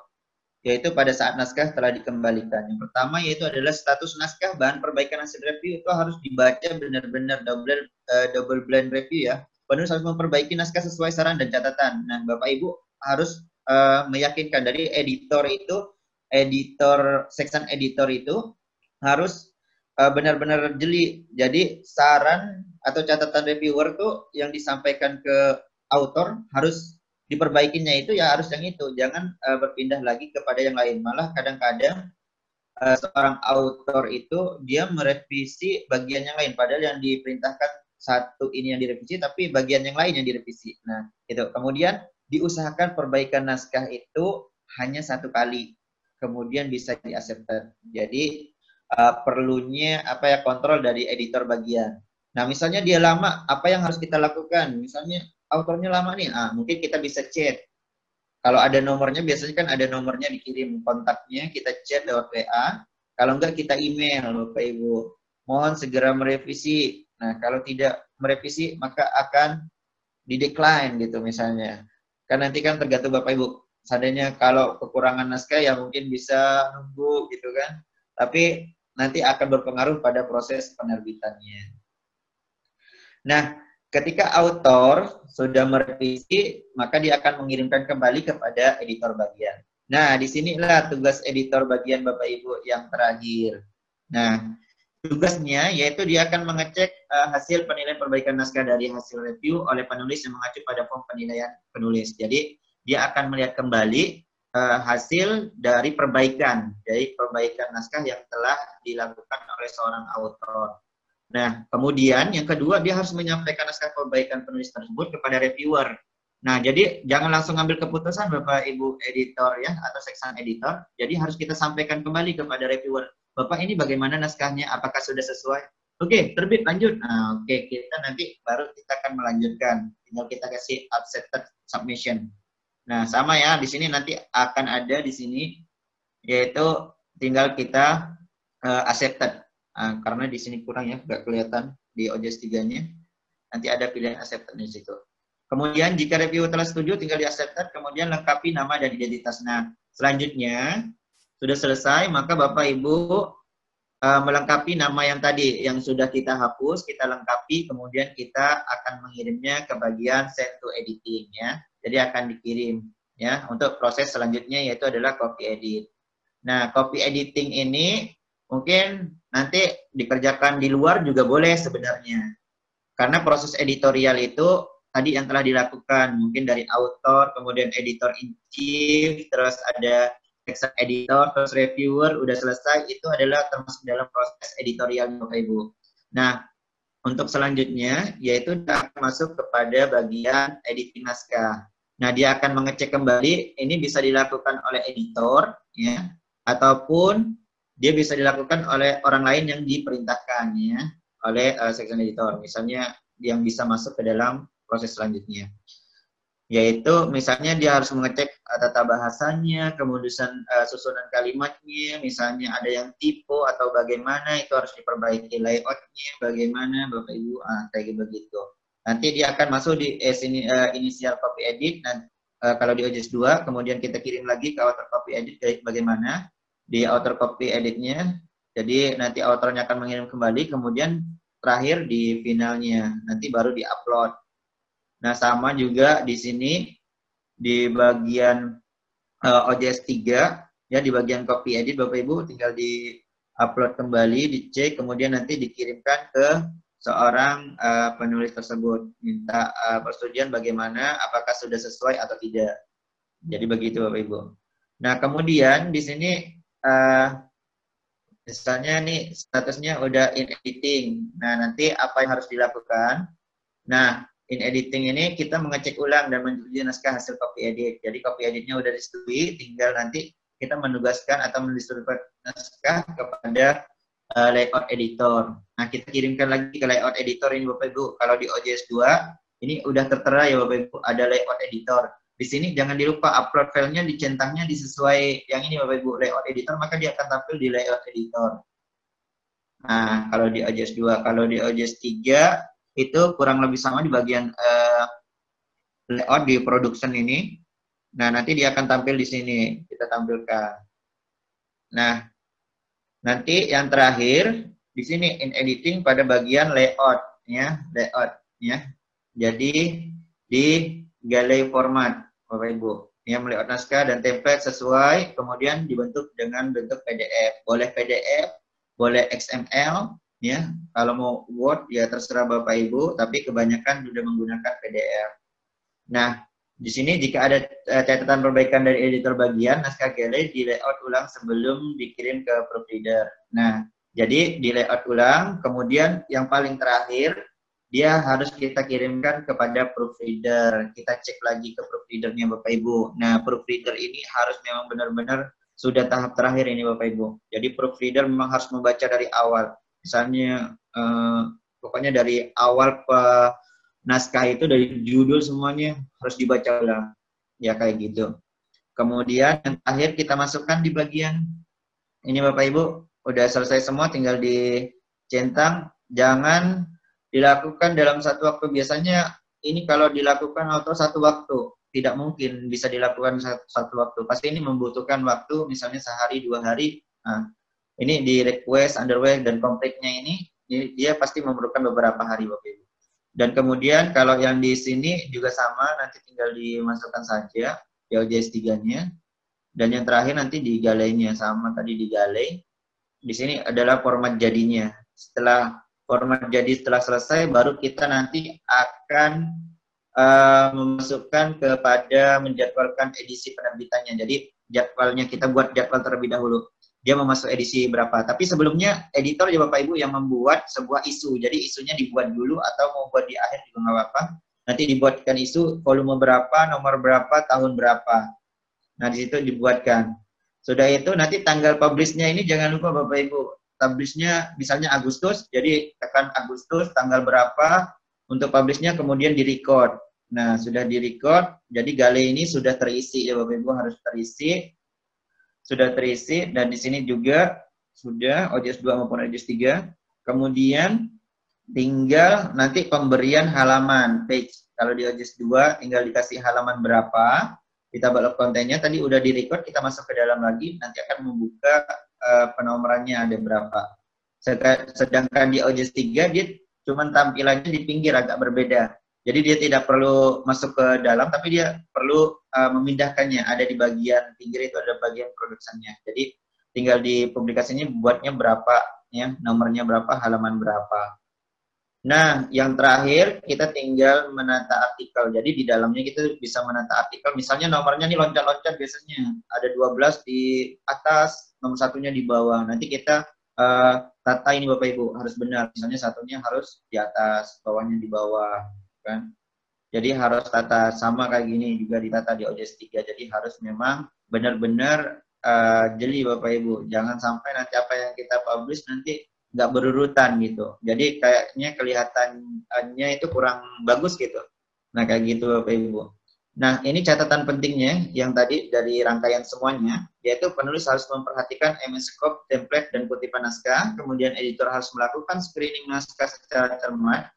yaitu pada saat naskah telah dikembalikan. Yang pertama yaitu adalah status naskah bahan perbaikan hasil review itu harus dibaca benar-benar double uh, double blend review ya. Penulis harus memperbaiki naskah sesuai saran dan catatan. Nah, Bapak Ibu harus uh, meyakinkan dari editor itu editor section editor itu harus uh, benar-benar jeli. Jadi saran atau catatan reviewer tuh yang disampaikan ke author harus diperbaikinya itu ya harus yang itu. Jangan uh, berpindah lagi kepada yang lain. Malah kadang-kadang uh, seorang author itu dia merevisi bagian yang lain padahal yang diperintahkan satu ini yang direvisi tapi bagian yang lain yang direvisi. Nah, itu. Kemudian diusahakan perbaikan naskah itu hanya satu kali. Kemudian bisa di Jadi uh, perlunya apa ya kontrol dari editor bagian. Nah, misalnya dia lama, apa yang harus kita lakukan? Misalnya autornya lama nih, ah mungkin kita bisa chat. Kalau ada nomornya, biasanya kan ada nomornya dikirim kontaknya, kita chat lewat WA. Kalau enggak kita email, Bapak Ibu. Mohon segera merevisi. Nah, kalau tidak merevisi, maka akan di decline gitu misalnya. Kan nanti kan tergantung Bapak Ibu. Seandainya kalau kekurangan naskah ya mungkin bisa nunggu gitu kan. Tapi nanti akan berpengaruh pada proses penerbitannya. Nah, ketika author sudah merevisi, maka dia akan mengirimkan kembali kepada editor bagian. Nah, di sinilah tugas editor bagian Bapak Ibu yang terakhir. Nah, tugasnya yaitu dia akan mengecek uh, hasil penilaian perbaikan naskah dari hasil review oleh penulis yang mengacu pada form penilaian penulis. Jadi, dia akan melihat kembali uh, hasil dari perbaikan, dari perbaikan naskah yang telah dilakukan oleh seorang autor. Nah, kemudian yang kedua dia harus menyampaikan naskah perbaikan penulis tersebut kepada reviewer. Nah, jadi jangan langsung ambil keputusan Bapak Ibu editor ya atau section editor. Jadi harus kita sampaikan kembali kepada reviewer. Bapak ini bagaimana naskahnya? Apakah sudah sesuai? Oke, terbit lanjut. Nah, oke, kita nanti baru kita akan melanjutkan. Tinggal kita kasih accepted submission. Nah, sama ya, di sini nanti akan ada di sini yaitu tinggal kita uh, accepted. Nah, karena di sini kurang ya, nggak kelihatan di OJS 3-nya. Nanti ada pilihan accepted di situ. Kemudian jika review telah setuju, tinggal di accepted, kemudian lengkapi nama dan identitas. Nah, selanjutnya sudah selesai, maka Bapak Ibu uh, melengkapi nama yang tadi yang sudah kita hapus, kita lengkapi, kemudian kita akan mengirimnya ke bagian send to editing ya. Jadi akan dikirim ya untuk proses selanjutnya yaitu adalah copy edit. Nah, copy editing ini mungkin nanti dikerjakan di luar juga boleh sebenarnya. Karena proses editorial itu tadi yang telah dilakukan mungkin dari author kemudian editor in chief terus ada text editor terus reviewer udah selesai itu adalah termasuk dalam proses editorial Bapak Ibu. Nah, untuk selanjutnya yaitu masuk kepada bagian editing naskah. Nah, dia akan mengecek kembali ini bisa dilakukan oleh editor ya ataupun dia bisa dilakukan oleh orang lain yang diperintahkan ya oleh uh, section editor. Misalnya yang bisa masuk ke dalam proses selanjutnya yaitu misalnya dia harus mengecek tata bahasanya, kemudian uh, susunan kalimatnya, misalnya ada yang tipe atau bagaimana itu harus diperbaiki layoutnya, bagaimana Bapak Ibu, ah, kayak begitu. Nanti dia akan masuk di eh, sini, uh, inisial copy edit, dan uh, kalau di OJS 2, kemudian kita kirim lagi ke author copy edit bagaimana di author copy editnya, jadi nanti authornya akan mengirim kembali, kemudian terakhir di finalnya, nanti baru di upload Nah, sama juga di sini di bagian uh, OJS 3 ya di bagian copy edit Bapak Ibu tinggal di upload kembali, dicek kemudian nanti dikirimkan ke seorang uh, penulis tersebut minta uh, persetujuan bagaimana apakah sudah sesuai atau tidak. Jadi begitu Bapak Ibu. Nah, kemudian di sini uh, misalnya nih statusnya udah in editing. Nah, nanti apa yang harus dilakukan? Nah, in editing ini kita mengecek ulang dan menuju naskah hasil copy edit. Jadi copy editnya udah disetujui, tinggal nanti kita menugaskan atau mendistribusikan naskah kepada uh, layout editor. Nah, kita kirimkan lagi ke layout editor ini Bapak Ibu. Kalau di OJS 2, ini udah tertera ya Bapak Ibu, ada layout editor. Di sini jangan dilupa upload filenya, dicentangnya disesuai yang ini Bapak Ibu, layout editor, maka dia akan tampil di layout editor. Nah, kalau di OJS 2, kalau di OJS 3, itu kurang lebih sama di bagian uh, layout di production ini. Nah, nanti dia akan tampil di sini. Kita tampilkan. Nah, nanti yang terakhir di sini in editing pada bagian layout ya, layout ya. Jadi di gallery format Bapak Ibu. Ya, melayout naskah dan template sesuai, kemudian dibentuk dengan bentuk PDF. Boleh PDF, boleh XML, ya kalau mau Word ya terserah Bapak Ibu tapi kebanyakan sudah menggunakan PDF nah di sini jika ada uh, catatan perbaikan dari editor bagian naskah gallery di layout ulang sebelum dikirim ke proofreader nah jadi di layout ulang kemudian yang paling terakhir dia harus kita kirimkan kepada proofreader kita cek lagi ke proofreadernya Bapak Ibu. Nah proofreader ini harus memang benar-benar sudah tahap terakhir ini Bapak Ibu. Jadi proofreader memang harus membaca dari awal. Misalnya uh, pokoknya dari awal pe naskah itu dari judul semuanya harus dibaca ulang. Ya kayak gitu. Kemudian yang terakhir kita masukkan di bagian ini bapak ibu. Udah selesai semua tinggal dicentang jangan dilakukan dalam satu waktu biasanya ini kalau dilakukan atau satu waktu tidak mungkin bisa dilakukan satu, satu waktu pasti ini membutuhkan waktu misalnya sehari dua hari nah, ini di request, underway, dan complete-nya ini, dia pasti memerlukan beberapa hari Bapak Ibu. Dan kemudian kalau yang di sini juga sama, nanti tinggal dimasukkan saja POJS 3-nya. Dan yang terakhir nanti di galainya, sama tadi di galai. Di sini adalah format jadinya. Setelah format jadi setelah selesai, baru kita nanti akan uh, memasukkan kepada menjadwalkan edisi penerbitannya. Jadi jadwalnya kita buat jadwal terlebih dahulu dia mau masuk edisi berapa. Tapi sebelumnya editor ya Bapak Ibu yang membuat sebuah isu. Jadi isunya dibuat dulu atau mau buat di akhir juga nggak apa-apa. Nanti dibuatkan isu volume berapa, nomor berapa, tahun berapa. Nah di situ dibuatkan. Sudah itu nanti tanggal publishnya ini jangan lupa Bapak Ibu. Publishnya misalnya Agustus, jadi tekan Agustus tanggal berapa untuk publishnya kemudian di record. Nah sudah di record, jadi gale ini sudah terisi ya Bapak Ibu harus terisi sudah terisi dan di sini juga sudah OJS 2 maupun OJS 3. Kemudian tinggal nanti pemberian halaman page. Kalau di OJS 2 tinggal dikasih halaman berapa, kita balok kontennya tadi udah di record, kita masuk ke dalam lagi, nanti akan membuka uh, penomorannya ada berapa. Sedangkan di OJS 3 dia cuma tampilannya di pinggir agak berbeda. Jadi dia tidak perlu masuk ke dalam, tapi dia perlu uh, memindahkannya. Ada di bagian pinggir itu ada bagian produksinya. Jadi tinggal di publikasinya buatnya berapa, ya nomornya berapa, halaman berapa. Nah, yang terakhir kita tinggal menata artikel. Jadi di dalamnya kita bisa menata artikel. Misalnya nomornya nih loncat-loncat biasanya ada 12 di atas, nomor satunya di bawah. Nanti kita uh, tata ini Bapak Ibu harus benar. Misalnya satunya harus di atas, bawahnya di bawah, kan? Jadi harus tata sama kayak gini juga ditata di OJS 3. Jadi harus memang benar-benar uh, jeli Bapak Ibu. Jangan sampai nanti apa yang kita publish nanti nggak berurutan gitu. Jadi kayaknya kelihatannya itu kurang bagus gitu. Nah kayak gitu Bapak Ibu. Nah ini catatan pentingnya yang tadi dari rangkaian semuanya, yaitu penulis harus memperhatikan MS Scope, template, dan kutipan naskah. Kemudian editor harus melakukan screening naskah secara cermat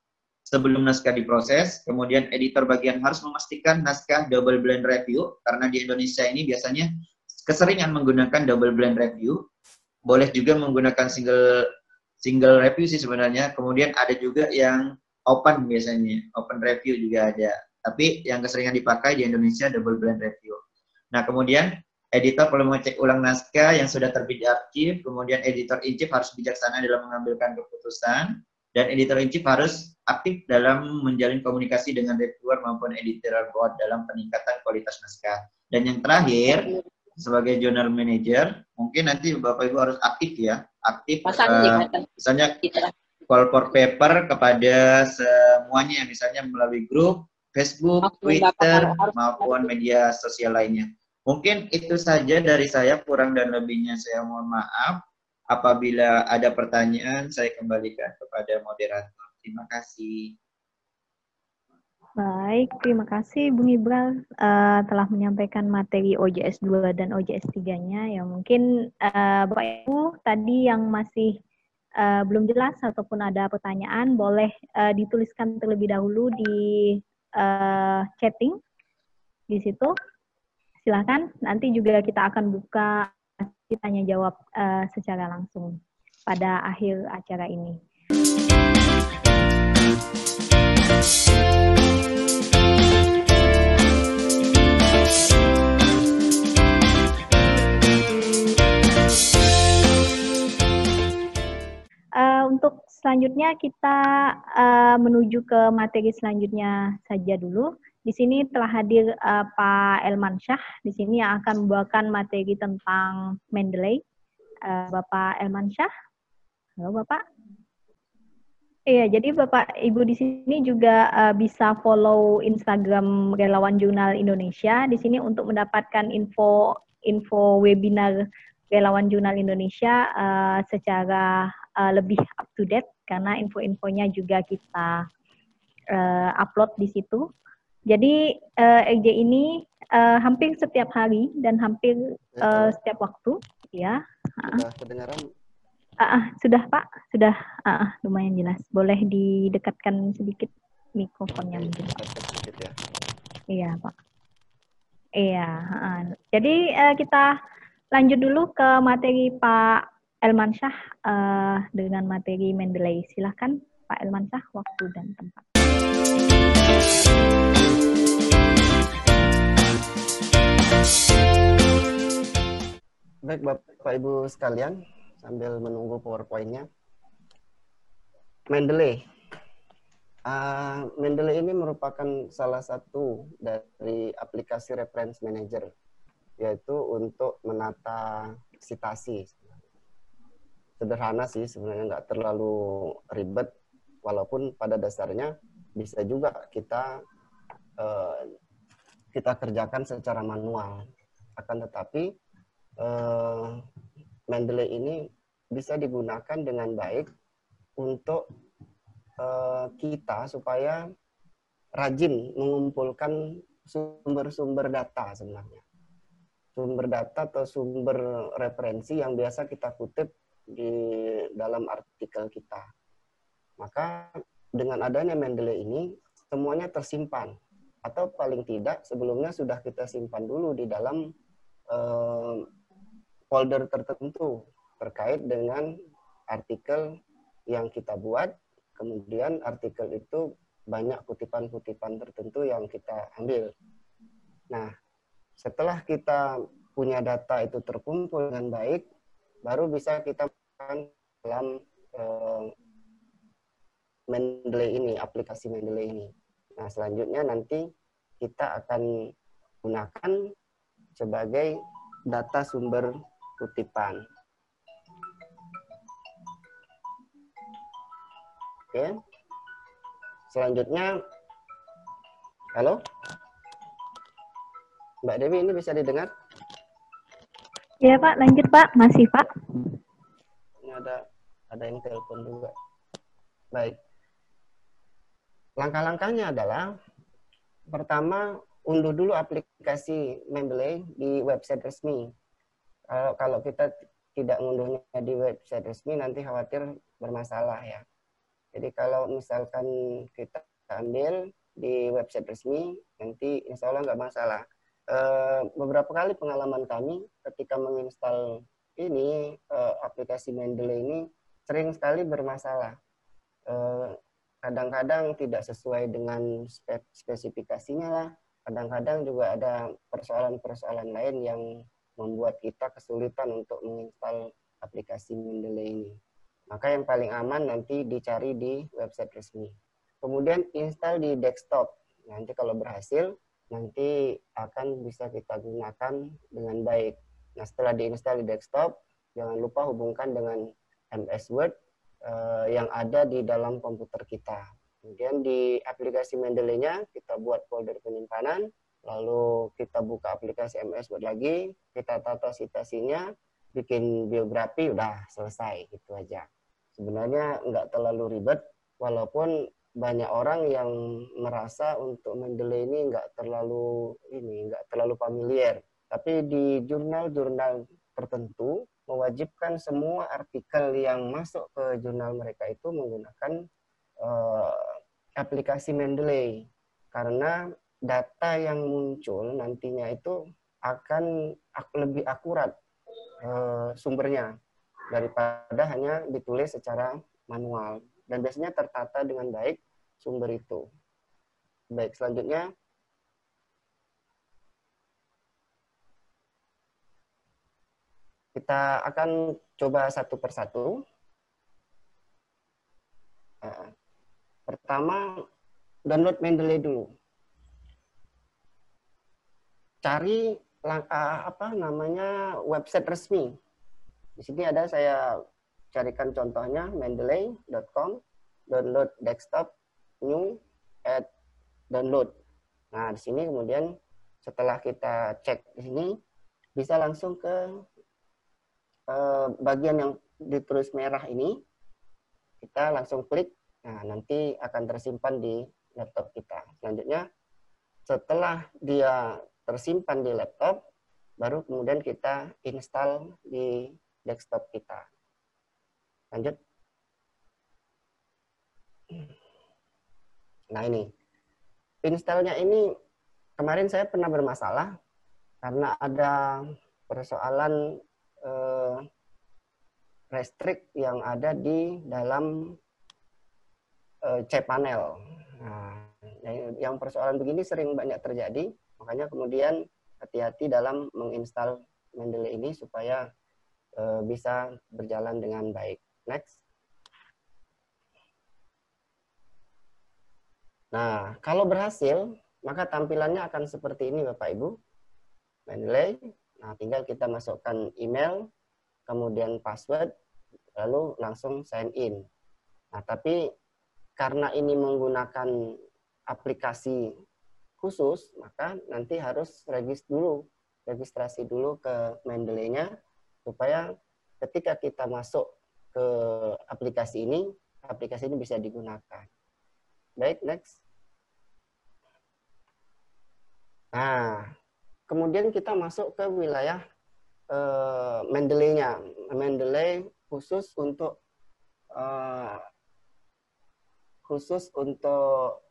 sebelum naskah diproses. Kemudian editor bagian harus memastikan naskah double blend review, karena di Indonesia ini biasanya keseringan menggunakan double blend review. Boleh juga menggunakan single single review sih sebenarnya. Kemudian ada juga yang open biasanya, open review juga ada. Tapi yang keseringan dipakai di Indonesia double blend review. Nah, kemudian editor perlu mengecek ulang naskah yang sudah terbit di arsip, kemudian editor in chief harus bijaksana dalam mengambilkan keputusan, dan editor in chief harus aktif dalam menjalin komunikasi dengan reviewer maupun editorial board dalam peningkatan kualitas naskah. Dan yang terakhir, sebagai journal manager, mungkin nanti Bapak Ibu harus aktif ya, aktif uh, misalnya call for paper kepada semuanya misalnya melalui grup Facebook, Twitter maupun media sosial lainnya. Mungkin itu saja dari saya kurang dan lebihnya saya mohon maaf. Apabila ada pertanyaan saya kembalikan kepada moderator. Terima kasih. Baik, terima kasih Bung Ibral uh, telah menyampaikan materi OJS 2 dan OJS 3-nya. Ya mungkin uh, Bapak Ibu tadi yang masih uh, belum jelas ataupun ada pertanyaan boleh uh, dituliskan terlebih dahulu di uh, chatting di situ. Silakan. Nanti juga kita akan buka tanya jawab uh, secara langsung pada akhir acara ini. untuk selanjutnya kita uh, menuju ke materi selanjutnya saja dulu. Di sini telah hadir uh, Pak Elman Syah. Di sini yang akan membawakan materi tentang Mendeley. Uh, Bapak Elman Syah. Halo Bapak. Iya, jadi Bapak Ibu di sini juga uh, bisa follow Instagram Relawan Jurnal Indonesia di sini untuk mendapatkan info info webinar Relawan Jurnal Indonesia uh, secara uh, lebih up to date karena info-infonya juga kita uh, upload di situ. Jadi uh, EJ ini uh, hampir setiap hari dan hampir uh, setiap waktu, ya. Sudah kedengaran? Uh, uh, sudah Pak, sudah uh, uh, lumayan jelas. Boleh didekatkan sedikit mikrofonnya mungkin. Sedikit ya. Iya Pak. Iya. Uh, jadi uh, kita lanjut dulu ke materi Pak Elmansyah uh, dengan materi Mendeley. Silahkan Pak Elmansyah, waktu dan tempat. Baik Bapak Ibu sekalian, sambil menunggu PowerPoint-nya. Mendeley. Uh, Mendeley ini merupakan salah satu dari aplikasi reference manager, yaitu untuk menata citasi sederhana sih sebenarnya nggak terlalu ribet. Walaupun pada dasarnya bisa juga kita uh, kita kerjakan secara manual. Akan tetapi uh, Mendeley ini bisa digunakan dengan baik untuk uh, kita supaya rajin mengumpulkan sumber-sumber data sebenarnya. Sumber data atau sumber referensi yang biasa kita kutip di dalam artikel kita. Maka dengan adanya Mendeley ini, semuanya tersimpan. Atau paling tidak sebelumnya sudah kita simpan dulu di dalam eh, folder tertentu terkait dengan artikel yang kita buat. Kemudian artikel itu banyak kutipan-kutipan tertentu yang kita ambil. Nah, setelah kita punya data itu terkumpul dengan baik, baru bisa kita dalam eh, Mendeley ini, aplikasi Mendeley ini. Nah, selanjutnya nanti kita akan gunakan sebagai data sumber kutipan. Oke. Selanjutnya, halo? Mbak Dewi ini bisa didengar? Ya Pak, lanjut Pak. Masih Pak. Ini ada ada yang telepon juga. Baik. Langkah-langkahnya adalah pertama unduh dulu aplikasi Mendeley di website resmi. Kalau kalau kita tidak mengunduhnya di website resmi nanti khawatir bermasalah ya. Jadi kalau misalkan kita ambil di website resmi nanti insya Allah nggak masalah. E, beberapa kali pengalaman kami ketika menginstal ini e, aplikasi Mendeley ini sering sekali bermasalah. Eh, kadang-kadang tidak sesuai dengan spesifikasinya lah. Kadang-kadang juga ada persoalan-persoalan lain yang membuat kita kesulitan untuk menginstal aplikasi Mendeley ini. Maka yang paling aman nanti dicari di website resmi. Kemudian install di desktop. Nanti kalau berhasil, nanti akan bisa kita gunakan dengan baik. Nah setelah diinstal di desktop, jangan lupa hubungkan dengan MS Word uh, yang ada di dalam komputer kita. Kemudian di aplikasi Mendeley-nya kita buat folder penyimpanan, lalu kita buka aplikasi MS Word lagi, kita tata citasinya, bikin biografi, udah selesai, itu aja. Sebenarnya nggak terlalu ribet, walaupun banyak orang yang merasa untuk Mendeley ini nggak terlalu ini nggak terlalu familiar. Tapi di jurnal-jurnal tertentu mewajibkan semua artikel yang masuk ke jurnal mereka itu menggunakan uh, aplikasi Mendeley karena data yang muncul nantinya itu akan lebih akurat uh, sumbernya daripada hanya ditulis secara manual dan biasanya tertata dengan baik sumber itu. Baik, selanjutnya Kita akan coba satu persatu. Pertama, download Mendeley dulu. Cari langkah apa namanya website resmi. Di sini ada saya carikan contohnya mendeley.com download desktop new add download. Nah, di sini kemudian setelah kita cek di sini bisa langsung ke Eh, bagian yang ditulis merah ini, kita langsung klik, nah nanti akan tersimpan di laptop kita. Selanjutnya, setelah dia tersimpan di laptop, baru kemudian kita install di desktop kita. Lanjut. Nah ini, installnya ini kemarin saya pernah bermasalah karena ada persoalan eh, restrict yang ada di dalam eh, cPanel. Nah, yang persoalan begini sering banyak terjadi, makanya kemudian hati-hati dalam menginstal Mendeley ini supaya eh, bisa berjalan dengan baik. Next. Nah, kalau berhasil, maka tampilannya akan seperti ini Bapak Ibu. Mendeley, Nah, tinggal kita masukkan email, kemudian password, lalu langsung sign in. Nah, tapi karena ini menggunakan aplikasi khusus, maka nanti harus regis dulu, registrasi dulu ke Mendeley-nya, supaya ketika kita masuk ke aplikasi ini, aplikasi ini bisa digunakan. Baik, next. Nah, Kemudian kita masuk ke wilayah uh, Mendeley-nya. Mendeley khusus untuk uh, khusus untuk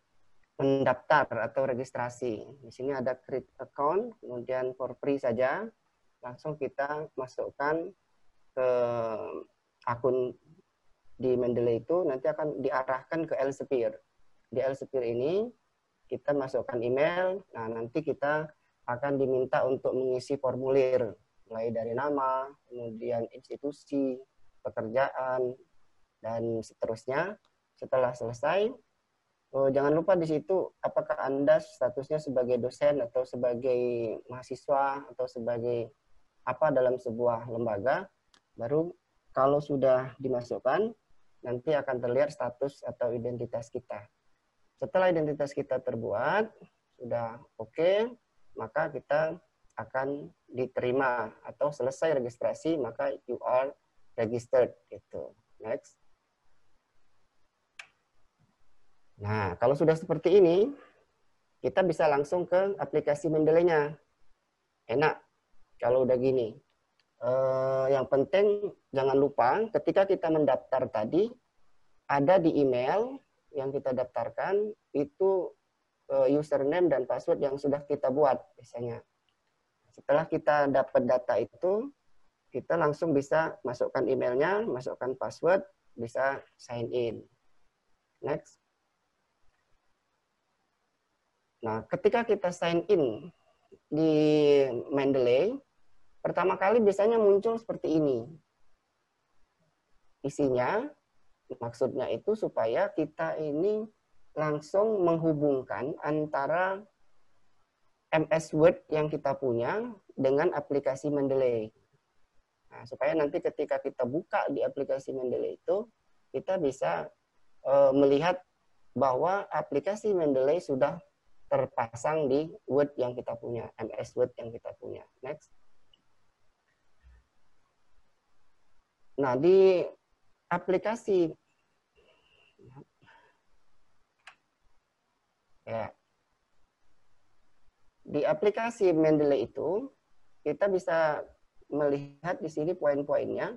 mendaftar atau registrasi. Di sini ada create account, kemudian for free saja. Langsung kita masukkan ke akun di Mendeley itu nanti akan diarahkan ke Elsevier. Di Elsevier ini kita masukkan email, nah nanti kita akan diminta untuk mengisi formulir mulai dari nama, kemudian institusi, pekerjaan, dan seterusnya. Setelah selesai, Oh, jangan lupa di situ apakah Anda statusnya sebagai dosen atau sebagai mahasiswa atau sebagai apa dalam sebuah lembaga. Baru kalau sudah dimasukkan, nanti akan terlihat status atau identitas kita. Setelah identitas kita terbuat, sudah oke, okay, maka kita akan diterima atau selesai registrasi, maka you are registered. Gitu. Next. Nah, kalau sudah seperti ini, kita bisa langsung ke aplikasi Mendeley-nya. Enak kalau udah gini. Uh, yang penting jangan lupa ketika kita mendaftar tadi, ada di email yang kita daftarkan itu uh, username dan password yang sudah kita buat biasanya. Setelah kita dapat data itu, kita langsung bisa masukkan emailnya, masukkan password, bisa sign in. Next. Nah, ketika kita sign in di Mendeley, pertama kali biasanya muncul seperti ini. Isinya, maksudnya itu supaya kita ini langsung menghubungkan antara MS Word yang kita punya dengan aplikasi Mendeley. Nah, supaya nanti ketika kita buka di aplikasi Mendeley itu, kita bisa uh, melihat bahwa aplikasi Mendeley sudah terpasang di Word yang kita punya, MS Word yang kita punya. Next. Nah, di aplikasi ya di aplikasi Mendeley itu kita bisa melihat di sini poin-poinnya.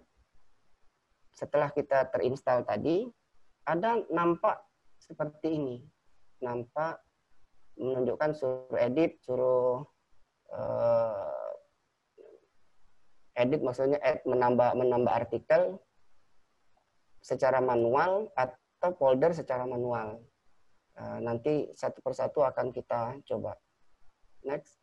Setelah kita terinstall tadi, ada nampak seperti ini. Nampak menunjukkan suruh edit, suruh uh, edit maksudnya add, menambah menambah artikel secara manual atau folder secara manual. Uh, nanti satu persatu akan kita coba. Next.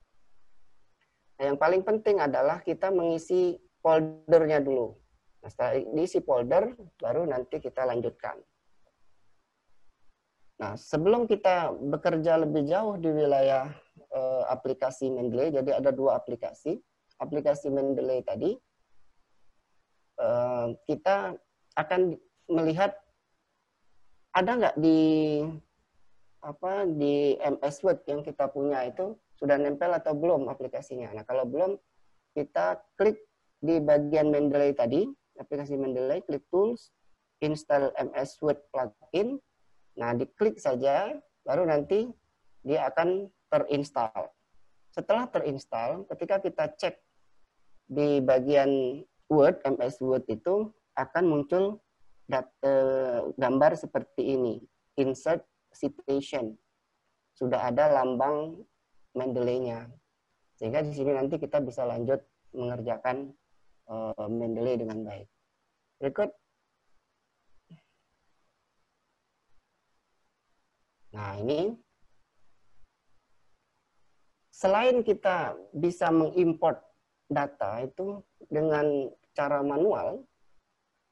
Nah, yang paling penting adalah kita mengisi foldernya dulu. Nah, setelah diisi folder, baru nanti kita lanjutkan. Nah, sebelum kita bekerja lebih jauh di wilayah uh, aplikasi Mendeley, jadi ada dua aplikasi. Aplikasi Mendeley tadi, uh, kita akan melihat ada nggak di apa di MS Word yang kita punya itu sudah nempel atau belum aplikasinya. Nah, kalau belum, kita klik di bagian Mendeley tadi, aplikasi Mendeley, klik Tools, install MS Word plugin, Nah, diklik saja, baru nanti dia akan terinstall. Setelah terinstall, ketika kita cek di bagian Word, MS Word itu akan muncul dat, eh, gambar seperti ini. Insert citation. Sudah ada lambang Mendeley-nya. Sehingga di sini nanti kita bisa lanjut mengerjakan eh, Mendeley dengan baik. Berikut Nah, ini selain kita bisa mengimport data itu dengan cara manual,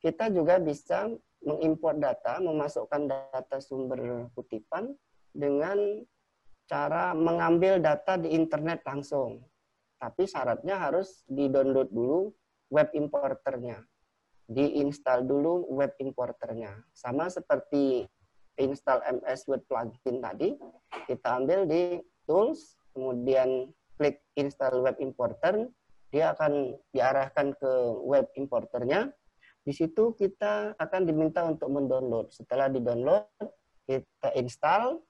kita juga bisa mengimport data, memasukkan data sumber kutipan dengan cara mengambil data di internet langsung. Tapi syaratnya harus di-download dulu web importernya. Diinstal dulu web importernya. Sama seperti install MS Word plugin tadi, kita ambil di tools, kemudian klik install web importer, dia akan diarahkan ke web importernya. Di situ kita akan diminta untuk mendownload. Setelah di-download, kita install.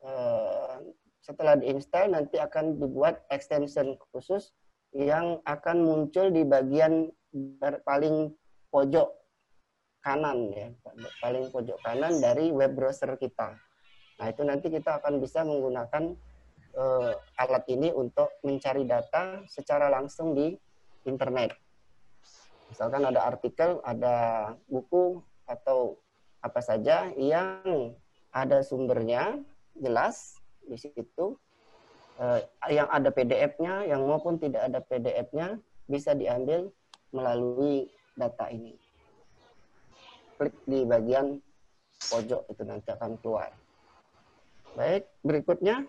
Eh, setelah diinstal, nanti akan dibuat extension khusus yang akan muncul di bagian paling pojok kanan ya, paling pojok kanan dari web browser kita. Nah, itu nanti kita akan bisa menggunakan uh, alat ini untuk mencari data secara langsung di internet. Misalkan ada artikel, ada buku atau apa saja yang ada sumbernya jelas di situ uh, yang ada PDF-nya, yang maupun tidak ada PDF-nya bisa diambil melalui data ini. Klik di bagian pojok itu nanti akan keluar. Baik, berikutnya.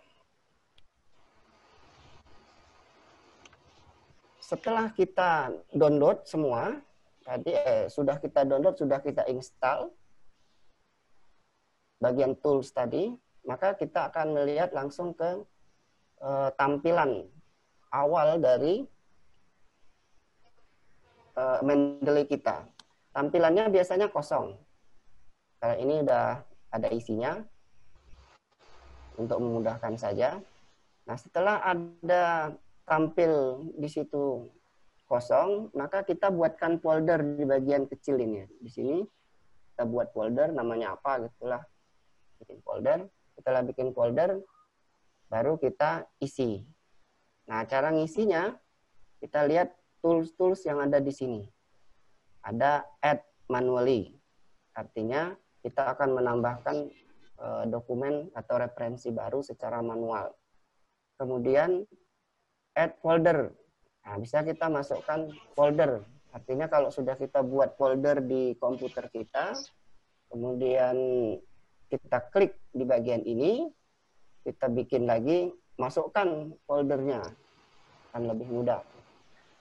Setelah kita download semua, tadi eh, sudah kita download, sudah kita install bagian tools tadi, maka kita akan melihat langsung ke uh, tampilan awal dari uh, Mendeley kita. Tampilannya biasanya kosong. Karena ini udah ada isinya untuk memudahkan saja. Nah, setelah ada tampil di situ kosong, maka kita buatkan folder di bagian kecil ini. Di sini kita buat folder namanya apa gitulah. Bikin folder. Setelah bikin folder, baru kita isi. Nah, cara ngisinya, kita lihat tools-tools yang ada di sini. Ada add manually. Artinya, kita akan menambahkan uh, dokumen atau referensi baru secara manual. Kemudian, add folder. Nah, bisa kita masukkan folder. Artinya kalau sudah kita buat folder di komputer kita, kemudian kita klik di bagian ini, kita bikin lagi, masukkan foldernya. Akan lebih mudah.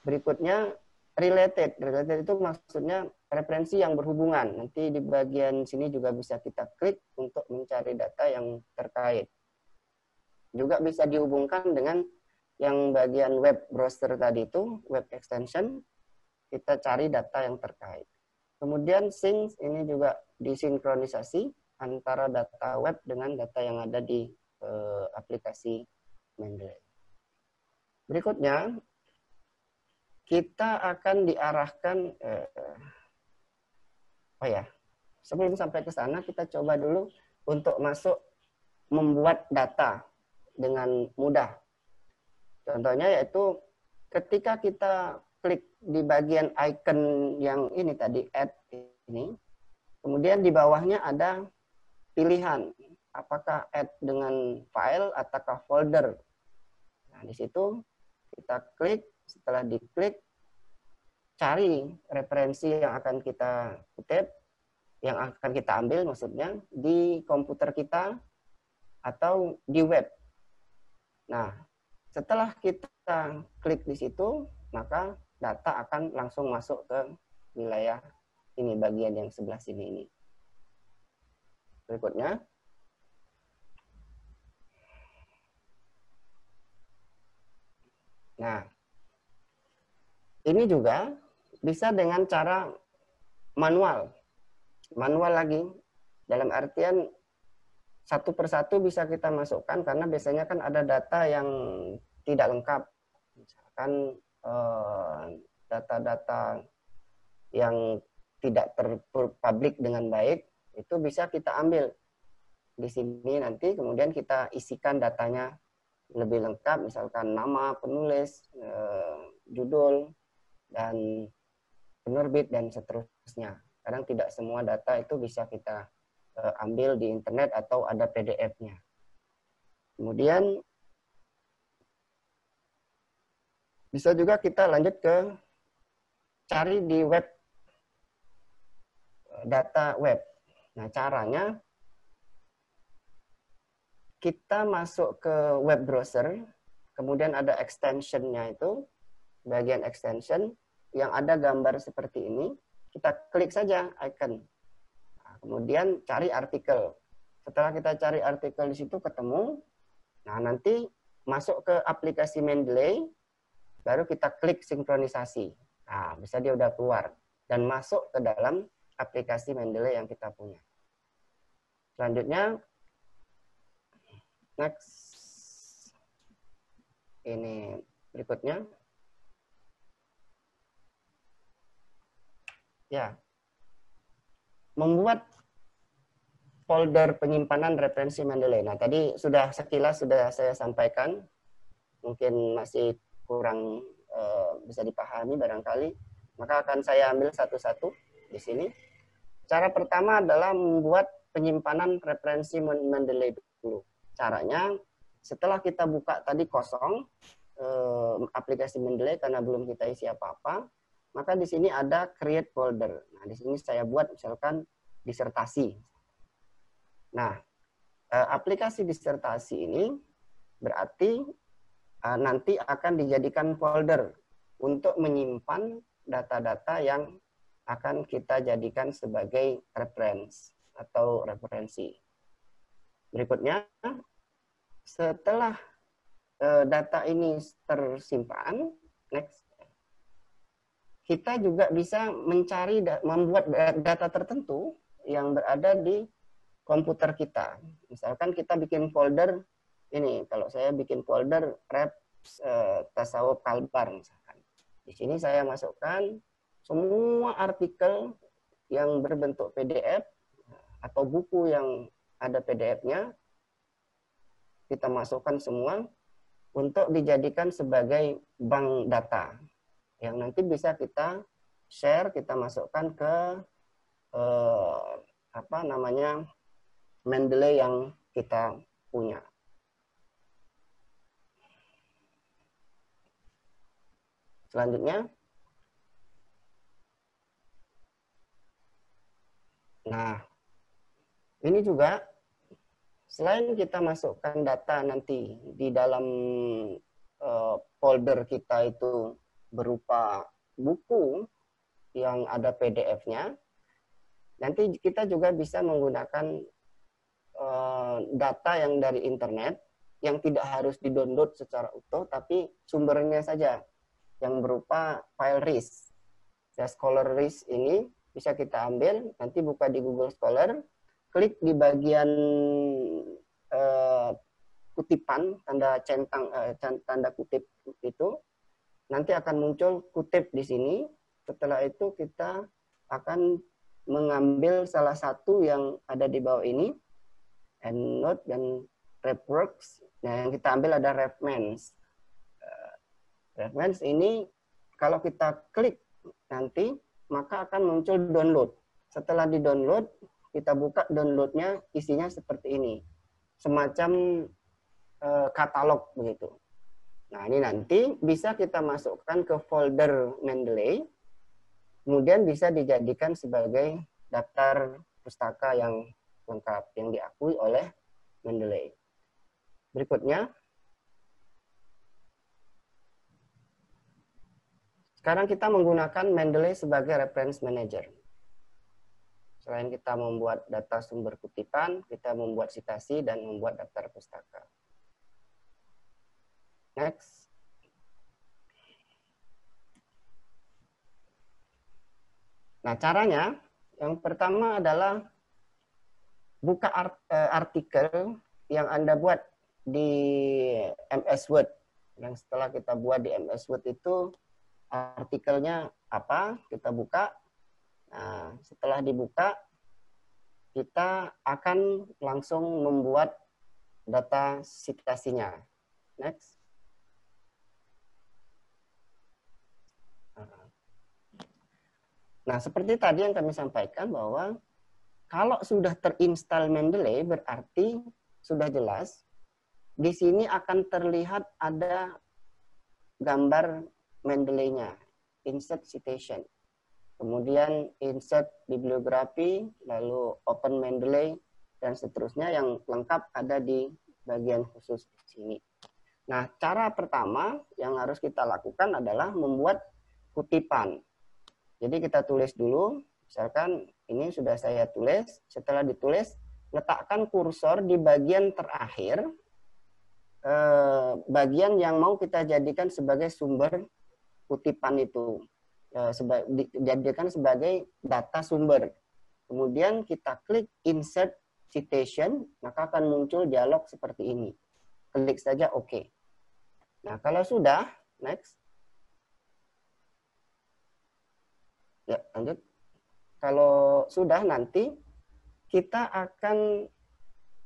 Berikutnya, related. Related itu maksudnya referensi yang berhubungan. Nanti di bagian sini juga bisa kita klik untuk mencari data yang terkait. Juga bisa dihubungkan dengan yang bagian web browser tadi itu, web extension, kita cari data yang terkait. Kemudian sync ini juga disinkronisasi antara data web dengan data yang ada di uh, aplikasi Mendeley. Berikutnya, kita akan diarahkan, uh, oh ya, sebelum sampai ke sana kita coba dulu untuk masuk membuat data dengan mudah. Contohnya yaitu ketika kita klik di bagian icon yang ini tadi, add ini, kemudian di bawahnya ada pilihan apakah add dengan file ataukah folder. Nah, di situ kita klik, setelah diklik, cari referensi yang akan kita kutip, yang akan kita ambil maksudnya, di komputer kita atau di web. Nah, setelah kita klik di situ, maka data akan langsung masuk ke wilayah ini, bagian yang sebelah sini ini. Berikutnya, Nah, ini juga bisa dengan cara manual. Manual lagi, dalam artian satu persatu bisa kita masukkan karena biasanya kan ada data yang tidak lengkap. Misalkan eh, data-data yang tidak terpublik dengan baik, itu bisa kita ambil di sini nanti, kemudian kita isikan datanya lebih lengkap, misalkan nama penulis, eh, judul, dan penerbit, dan seterusnya. Kadang tidak semua data itu bisa kita eh, ambil di internet atau ada PDF-nya. Kemudian, bisa juga kita lanjut ke cari di web, eh, data web. Nah, caranya kita masuk ke web browser, kemudian ada extensionnya itu, bagian extension, yang ada gambar seperti ini, kita klik saja icon. Nah, kemudian cari artikel. Setelah kita cari artikel di situ ketemu, nah nanti masuk ke aplikasi Mendeley, baru kita klik sinkronisasi. Nah, bisa dia udah keluar dan masuk ke dalam aplikasi Mendeley yang kita punya. Selanjutnya Next. Ini berikutnya. Ya. membuat folder penyimpanan referensi Mendeley. Nah, tadi sudah sekilas sudah saya sampaikan, mungkin masih kurang uh, bisa dipahami barangkali, maka akan saya ambil satu-satu di sini. Cara pertama adalah membuat penyimpanan referensi Mendeley dulu. Caranya, setelah kita buka tadi kosong, uh, aplikasi Mendeley karena belum kita isi apa-apa, maka di sini ada create folder. Nah, di sini saya buat misalkan disertasi Nah, eh, aplikasi disertasi ini berarti eh, nanti akan dijadikan folder untuk menyimpan data-data yang akan kita jadikan sebagai reference atau referensi. Berikutnya, setelah eh, data ini tersimpan, next, kita juga bisa mencari membuat data tertentu yang berada di komputer kita. Misalkan kita bikin folder ini, kalau saya bikin folder rap uh, tasawuf kalbar misalkan. Di sini saya masukkan semua artikel yang berbentuk PDF atau buku yang ada PDF-nya kita masukkan semua untuk dijadikan sebagai bank data yang nanti bisa kita share, kita masukkan ke eh, apa namanya Mendeley yang kita punya. Selanjutnya, nah ini juga selain kita masukkan data nanti di dalam uh, folder kita itu berupa buku yang ada PDF-nya, nanti kita juga bisa menggunakan Eh, data yang dari internet yang tidak harus didownload secara utuh, tapi sumbernya saja yang berupa file RIS. Ya, Scholar RIS ini bisa kita ambil, nanti buka di Google Scholar, klik di bagian uh, kutipan, tanda centang, uh, tanda kutip itu, nanti akan muncul kutip di sini. Setelah itu kita akan mengambil salah satu yang ada di bawah ini, EndNote dan RepWorks. Nah, yang kita ambil ada RepMans. Uh, RepMans ini kalau kita klik nanti, maka akan muncul download. Setelah di-download, kita buka downloadnya, isinya seperti ini. Semacam uh, katalog begitu. Nah, ini nanti bisa kita masukkan ke folder Mendeley, kemudian bisa dijadikan sebagai daftar pustaka yang lengkap yang diakui oleh Mendeley. Berikutnya, sekarang kita menggunakan Mendeley sebagai reference manager. Selain kita membuat data sumber kutipan, kita membuat citasi dan membuat daftar pustaka. Next. Nah, caranya yang pertama adalah buka uh, artikel yang Anda buat di MS Word. Yang setelah kita buat di MS Word itu artikelnya apa, kita buka. Nah, setelah dibuka, kita akan langsung membuat data citasinya. Next. Nah, seperti tadi yang kami sampaikan bahwa kalau sudah terinstall Mendeley berarti sudah jelas di sini akan terlihat ada gambar Mendeley-nya, insert citation. Kemudian insert bibliografi, lalu open Mendeley dan seterusnya yang lengkap ada di bagian khusus di sini. Nah, cara pertama yang harus kita lakukan adalah membuat kutipan. Jadi kita tulis dulu, misalkan ini sudah saya tulis. Setelah ditulis, letakkan kursor di bagian terakhir, eh, bagian yang mau kita jadikan sebagai sumber kutipan itu. Eh, seba, dijadikan sebagai data sumber. Kemudian kita klik insert citation, maka akan muncul dialog seperti ini. Klik saja OK. Nah, kalau sudah, next. Ya, lanjut. kalau sudah nanti kita akan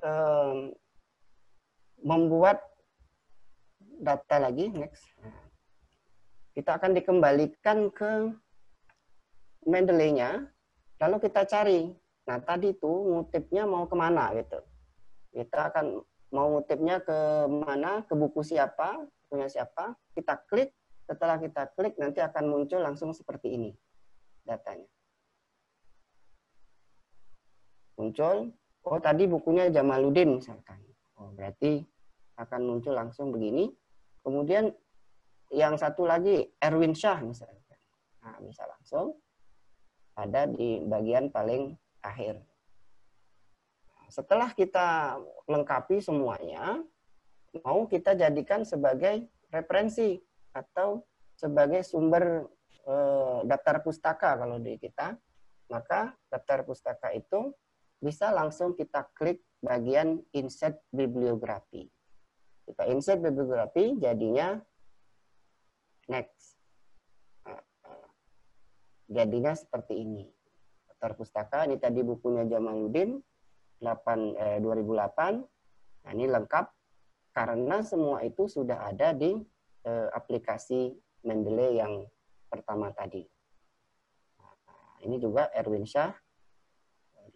um, membuat data lagi next. Kita akan dikembalikan ke Mendeley-nya, lalu kita cari. Nah tadi tuh ngutipnya mau ke mana gitu. Kita akan mau ngutipnya ke mana, ke buku siapa, punya siapa. Kita klik, setelah kita klik nanti akan muncul langsung seperti ini datanya. Muncul, oh tadi bukunya Jamaluddin misalkan. Oh berarti akan muncul langsung begini. Kemudian yang satu lagi Erwin Shah misalkan. Nah, bisa langsung ada di bagian paling akhir. Setelah kita lengkapi semuanya, mau kita jadikan sebagai referensi atau sebagai sumber e, daftar pustaka kalau di kita, maka daftar pustaka itu bisa langsung kita klik bagian insert bibliografi. Kita insert bibliografi jadinya next. Nah, jadinya seperti ini. Daftar pustaka, ini tadi bukunya Jamaluddin, 8, eh, 2008. Nah, ini lengkap karena semua itu sudah ada di eh, aplikasi Mendeley yang pertama tadi. Nah, ini juga Erwin Shah,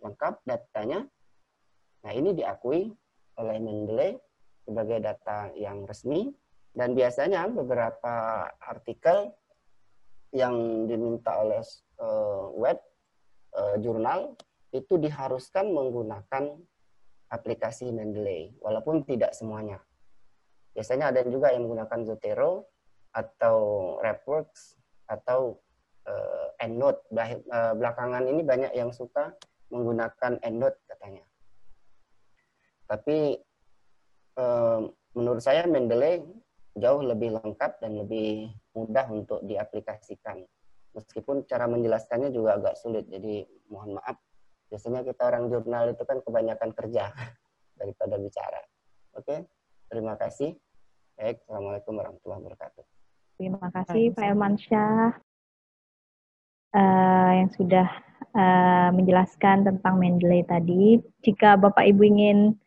lengkap datanya. Nah, ini diakui oleh Mendeley sebagai data yang resmi dan biasanya beberapa artikel yang diminta oleh uh, web uh, jurnal itu diharuskan menggunakan aplikasi Mendeley walaupun tidak semuanya. Biasanya ada juga yang menggunakan Zotero atau Repworks atau uh, EndNote. Belakangan ini banyak yang suka menggunakan EndNote katanya. Tapi menurut saya Mendeley jauh lebih lengkap dan lebih mudah untuk diaplikasikan. Meskipun cara menjelaskannya juga agak sulit, jadi mohon maaf. Biasanya kita orang jurnal itu kan kebanyakan kerja [LAUGHS] daripada bicara. Oke, terima kasih. Baik, Assalamualaikum warahmatullahi wabarakatuh. Terima kasih Pak Elmansyah uh, yang sudah uh, menjelaskan tentang Mendeley tadi. Jika Bapak Ibu ingin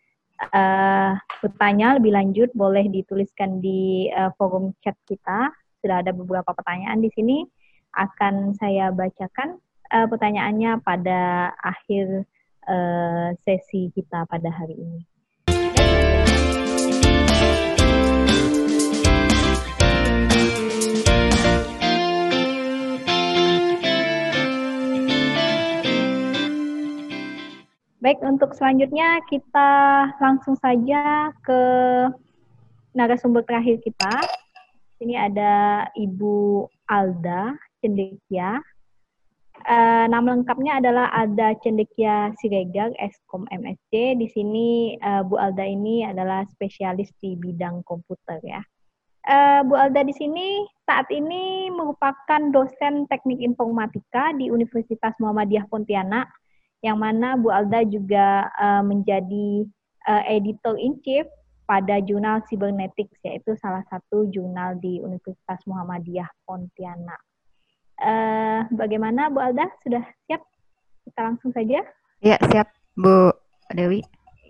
uh, bertanya lebih lanjut boleh dituliskan di uh, forum chat kita. Sudah ada beberapa pertanyaan di sini. Akan saya bacakan uh, pertanyaannya pada akhir uh, sesi kita pada hari ini. Baik, untuk selanjutnya kita langsung saja ke narasumber terakhir kita. Ini ada Ibu Alda Cendekia. Uh, nama lengkapnya adalah Alda Cendekia Siregar, Eskom MSc. Di sini uh, Bu Alda ini adalah spesialis di bidang komputer ya. Uh, Bu Alda di sini saat ini merupakan dosen teknik informatika di Universitas Muhammadiyah Pontianak yang mana Bu Alda juga uh, menjadi uh, editor in chief pada jurnal Cybernetics yaitu salah satu jurnal di Universitas Muhammadiyah Pontianak. Uh, bagaimana Bu Alda sudah siap? Kita langsung saja. Ya siap Bu Dewi.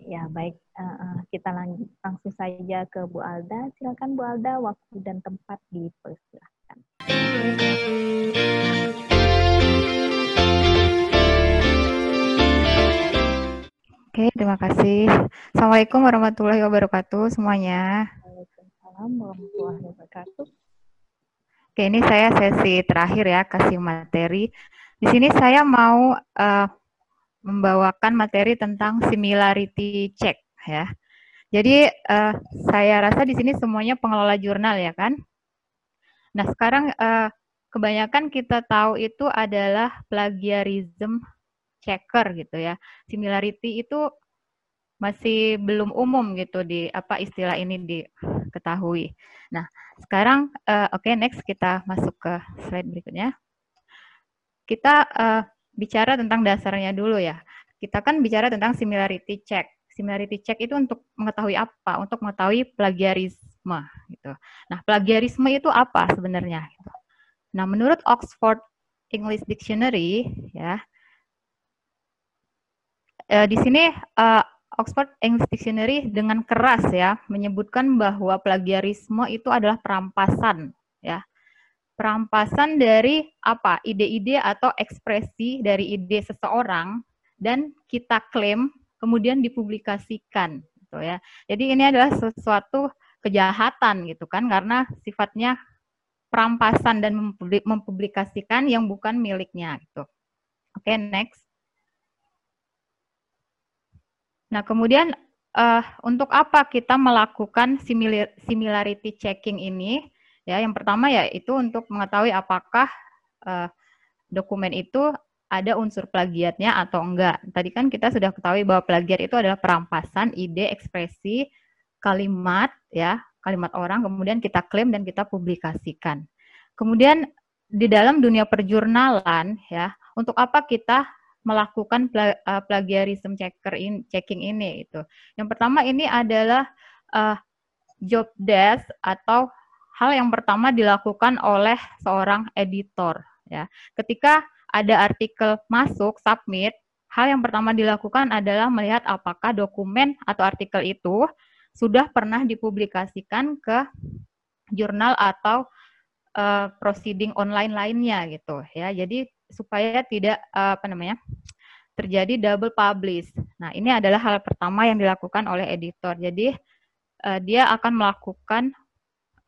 Ya baik, uh, kita lang langsung saja ke Bu Alda. Silakan Bu Alda, waktu dan tempat dipersilahkan. Oke, terima kasih. Assalamualaikum warahmatullahi wabarakatuh semuanya. Waalaikumsalam warahmatullahi wabarakatuh. Oke, ini saya sesi terakhir ya, kasih materi. Di sini saya mau uh, membawakan materi tentang similarity check ya. Jadi uh, saya rasa di sini semuanya pengelola jurnal ya kan. Nah sekarang uh, kebanyakan kita tahu itu adalah plagiarism checker gitu ya. Similarity itu masih belum umum gitu di apa istilah ini diketahui. Nah, sekarang uh, oke okay, next kita masuk ke slide berikutnya. Kita uh, bicara tentang dasarnya dulu ya. Kita kan bicara tentang similarity check. Similarity check itu untuk mengetahui apa? Untuk mengetahui plagiarisme gitu. Nah, plagiarisme itu apa sebenarnya gitu. Nah, menurut Oxford English Dictionary ya, uh, di sini uh, Oxford English Dictionary dengan keras ya menyebutkan bahwa plagiarisme itu adalah perampasan ya. Perampasan dari apa? ide-ide atau ekspresi dari ide seseorang dan kita klaim kemudian dipublikasikan gitu ya. Jadi ini adalah sesuatu kejahatan gitu kan karena sifatnya perampasan dan mempublikasikan yang bukan miliknya gitu. Oke, okay, next. Nah, kemudian uh, untuk apa kita melakukan similar, similarity checking ini? Ya, yang pertama ya itu untuk mengetahui apakah uh, dokumen itu ada unsur plagiatnya atau enggak. Tadi kan kita sudah ketahui bahwa plagiat itu adalah perampasan ide, ekspresi, kalimat ya, kalimat orang kemudian kita klaim dan kita publikasikan. Kemudian di dalam dunia perjurnalan ya, untuk apa kita melakukan uh, plagiarism checker in, checking ini itu. Yang pertama ini adalah uh, job desk atau hal yang pertama dilakukan oleh seorang editor ya. Ketika ada artikel masuk submit, hal yang pertama dilakukan adalah melihat apakah dokumen atau artikel itu sudah pernah dipublikasikan ke jurnal atau uh, proceeding online lainnya gitu ya. Jadi supaya tidak uh, apa namanya terjadi double publish. Nah, ini adalah hal pertama yang dilakukan oleh editor. Jadi uh, dia akan melakukan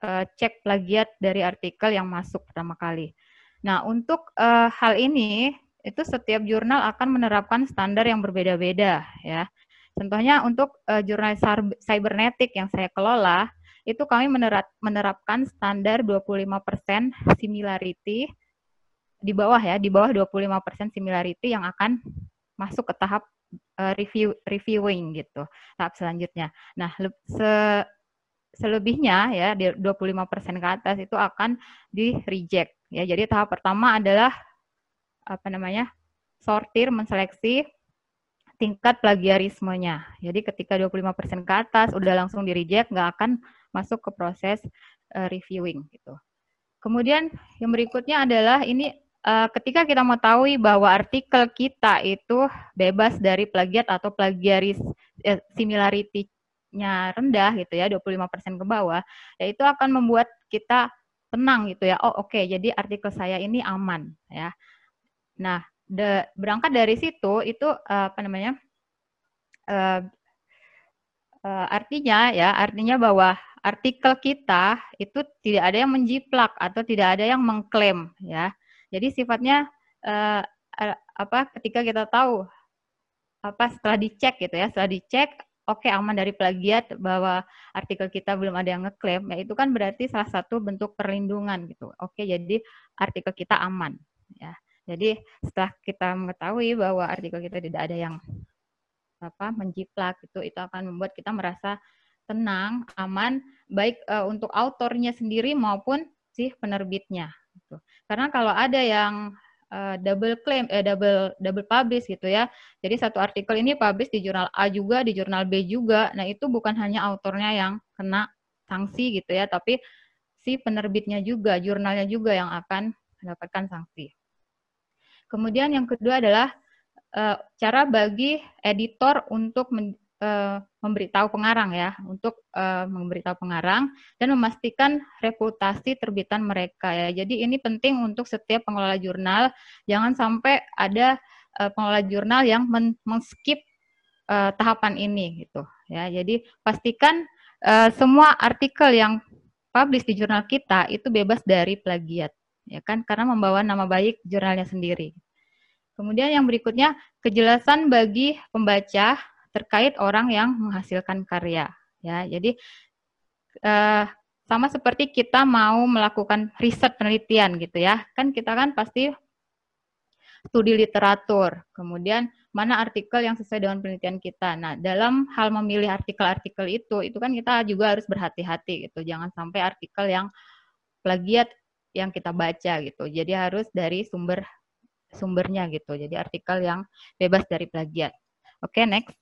uh, cek plagiat dari artikel yang masuk pertama kali. Nah, untuk hal ini itu setiap jurnal akan menerapkan standar yang berbeda-beda ya. Contohnya untuk jurnal cybernetik yang saya kelola, itu kami menerap, menerapkan standar 25% similarity di bawah ya, di bawah 25% similarity yang akan masuk ke tahap uh, review reviewing gitu, tahap selanjutnya. Nah, se selebihnya ya di 25% ke atas itu akan di reject ya. Jadi tahap pertama adalah apa namanya? sortir, menseleksi tingkat plagiarismenya. Jadi ketika 25% ke atas udah langsung di reject, nggak akan masuk ke proses uh, reviewing gitu. Kemudian yang berikutnya adalah ini uh, ketika kita mau tahu bahwa artikel kita itu bebas dari plagiat atau plagiaris eh, similarity-nya rendah gitu ya, 25% ke bawah, ya itu akan membuat kita tenang gitu ya. Oh, oke, okay, jadi artikel saya ini aman ya. Nah, de, berangkat dari situ itu uh, apa namanya? Uh, uh, artinya ya, artinya bahwa artikel kita itu tidak ada yang menjiplak atau tidak ada yang mengklaim ya jadi sifatnya uh, apa ketika kita tahu apa setelah dicek gitu ya, setelah dicek oke okay, aman dari plagiat bahwa artikel kita belum ada yang ngeklaim, ya itu kan berarti salah satu bentuk perlindungan gitu. Oke, okay, jadi artikel kita aman ya. Jadi setelah kita mengetahui bahwa artikel kita tidak ada yang apa menjiplak itu itu akan membuat kita merasa tenang, aman baik uh, untuk autornya sendiri maupun si penerbitnya gitu. Karena kalau ada yang uh, double claim eh double double publish gitu ya. Jadi satu artikel ini publish di jurnal A juga, di jurnal B juga. Nah, itu bukan hanya autornya yang kena sanksi gitu ya, tapi si penerbitnya juga, jurnalnya juga yang akan mendapatkan sanksi. Kemudian yang kedua adalah uh, cara bagi editor untuk uh, memberitahu pengarang ya, untuk uh, memberitahu pengarang dan memastikan reputasi terbitan mereka ya. Jadi ini penting untuk setiap pengelola jurnal, jangan sampai ada uh, pengelola jurnal yang men-skip tahapan ini gitu ya. Jadi pastikan semua artikel yang publish di jurnal kita itu bebas dari plagiat ya kan karena membawa nama baik jurnalnya sendiri. Kemudian yang berikutnya kejelasan bagi pembaca terkait orang yang menghasilkan karya ya. Jadi uh, sama seperti kita mau melakukan riset penelitian gitu ya. Kan kita kan pasti studi literatur kemudian mana artikel yang sesuai dengan penelitian kita. Nah dalam hal memilih artikel-artikel itu itu kan kita juga harus berhati-hati gitu. Jangan sampai artikel yang plagiat yang kita baca gitu. Jadi harus dari sumber sumbernya gitu. Jadi artikel yang bebas dari plagiat. Oke okay, next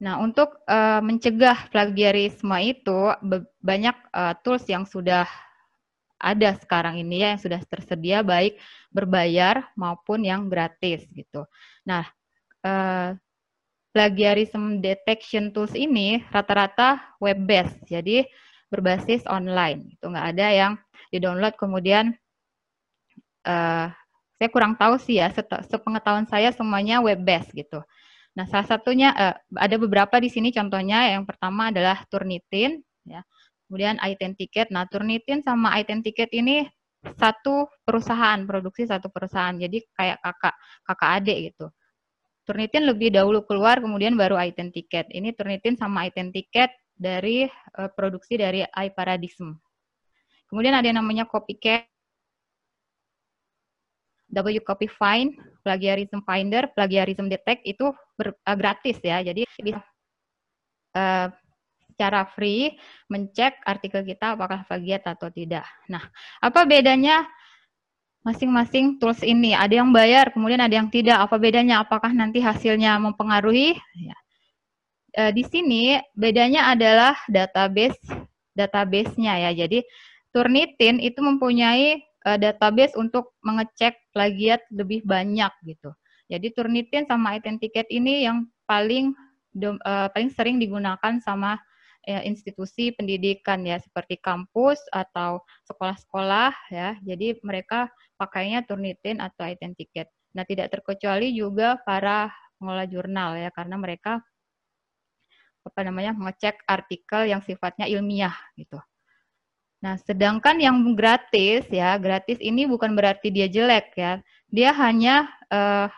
Nah, untuk uh, mencegah plagiarisme itu banyak uh, tools yang sudah ada sekarang ini ya yang sudah tersedia baik berbayar maupun yang gratis gitu. Nah, uh, plagiarism detection tools ini rata-rata web based, jadi berbasis online. Itu nggak ada yang di-download kemudian uh, saya kurang tahu sih ya, sepengetahuan saya semuanya web based gitu. Nah, salah satunya uh, ada beberapa di sini contohnya yang pertama adalah Turnitin ya. Kemudian Identicate. Nah, Turnitin sama Identicate ini satu perusahaan, produksi satu perusahaan. Jadi kayak kakak kakak adik gitu. Turnitin lebih dahulu keluar, kemudian baru Identicate. Ini Turnitin sama Identicate dari uh, produksi dari iParadigm. Kemudian ada yang namanya Copycat, W Copy Find, Plagiarism Finder, Plagiarism Detect itu ber, uh, gratis ya. Jadi bisa uh, secara free mencek artikel kita apakah plagiat atau tidak. Nah, apa bedanya masing-masing tools ini? Ada yang bayar, kemudian ada yang tidak. Apa bedanya? Apakah nanti hasilnya mempengaruhi? Ya. E, di sini bedanya adalah database database-nya ya. Jadi Turnitin itu mempunyai database untuk mengecek plagiat lebih banyak gitu. Jadi Turnitin sama Identicate ini yang paling uh, paling sering digunakan sama ya, institusi pendidikan ya seperti kampus atau sekolah-sekolah ya. Jadi mereka pakainya Turnitin atau Identicate. Nah, tidak terkecuali juga para pengelola jurnal ya karena mereka apa namanya mengecek artikel yang sifatnya ilmiah gitu. Nah, sedangkan yang gratis ya, gratis ini bukan berarti dia jelek ya. Dia hanya uh,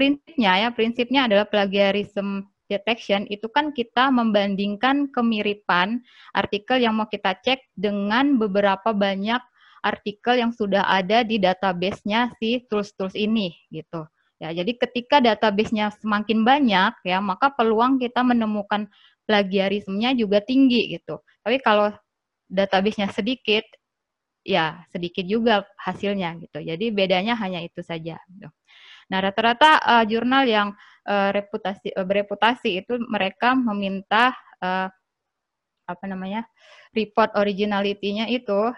prinsipnya ya, prinsipnya adalah plagiarism detection itu kan kita membandingkan kemiripan artikel yang mau kita cek dengan beberapa banyak artikel yang sudah ada di database-nya si tools-tools ini gitu. Ya, jadi ketika database-nya semakin banyak ya, maka peluang kita menemukan plagiarismenya juga tinggi gitu. Tapi kalau database-nya sedikit ya sedikit juga hasilnya gitu. Jadi bedanya hanya itu saja gitu. Nah, rata-rata uh, jurnal yang uh, reputasi uh, bereputasi itu mereka meminta uh, apa namanya? report originality-nya itu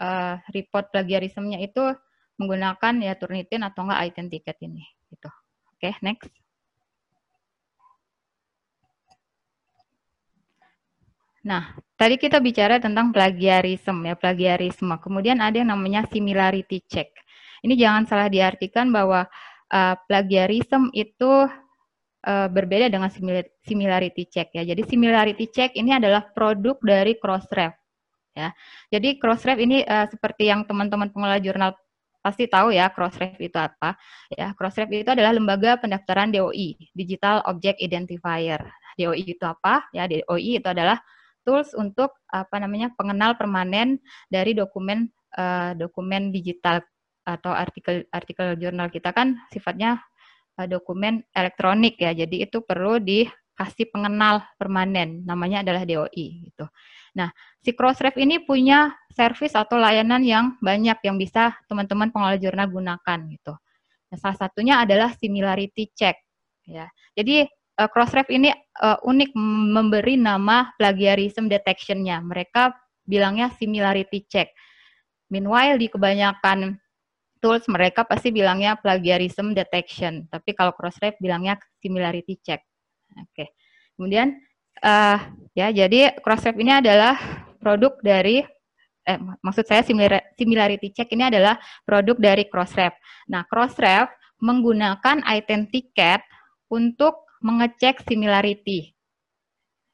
uh, report plagiarismenya itu menggunakan ya Turnitin atau enggak Identicate ini gitu. Oke, okay, next. Nah, tadi kita bicara tentang plagiarisme ya, plagiarisme. Kemudian ada yang namanya similarity check. Ini jangan salah diartikan bahwa uh, plagiarism itu uh, berbeda dengan similarity check ya. Jadi similarity check ini adalah produk dari Crossref ya. Jadi Crossref ini uh, seperti yang teman-teman pengelola jurnal pasti tahu ya Crossref itu apa. Ya, Crossref itu adalah lembaga pendaftaran DOI, Digital Object Identifier. DOI itu apa? Ya, DOI itu adalah tools untuk apa namanya pengenal permanen dari dokumen uh, dokumen digital atau artikel artikel jurnal kita kan sifatnya uh, dokumen elektronik ya. Jadi itu perlu dikasih pengenal permanen, namanya adalah DOI gitu. Nah, si Crossref ini punya service atau layanan yang banyak yang bisa teman-teman pengelola jurnal gunakan gitu. Nah, salah satunya adalah similarity check ya. Jadi uh, Crossref ini uh, unik memberi nama plagiarism detection-nya. Mereka bilangnya similarity check. Meanwhile di kebanyakan tools mereka pasti bilangnya plagiarism detection, tapi kalau Crossref bilangnya similarity check. Oke. Okay. Kemudian uh, ya jadi Crossref ini adalah produk dari eh, maksud saya similarity check ini adalah produk dari Crossref. Nah, Crossref menggunakan Identicate untuk mengecek similarity.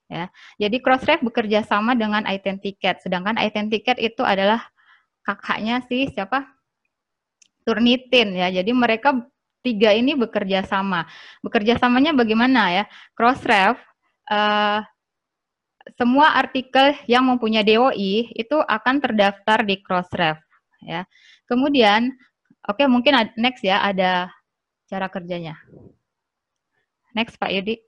Ya. Jadi Crossref bekerja sama dengan Identicate, sedangkan Identicate itu adalah kakaknya si siapa? Turnitin ya. Jadi mereka tiga ini bekerja sama. Bekerja samanya bagaimana ya? Crossref uh, semua artikel yang mempunyai DOI itu akan terdaftar di Crossref ya. Kemudian oke okay, mungkin next ya ada cara kerjanya. Next Pak Yudi.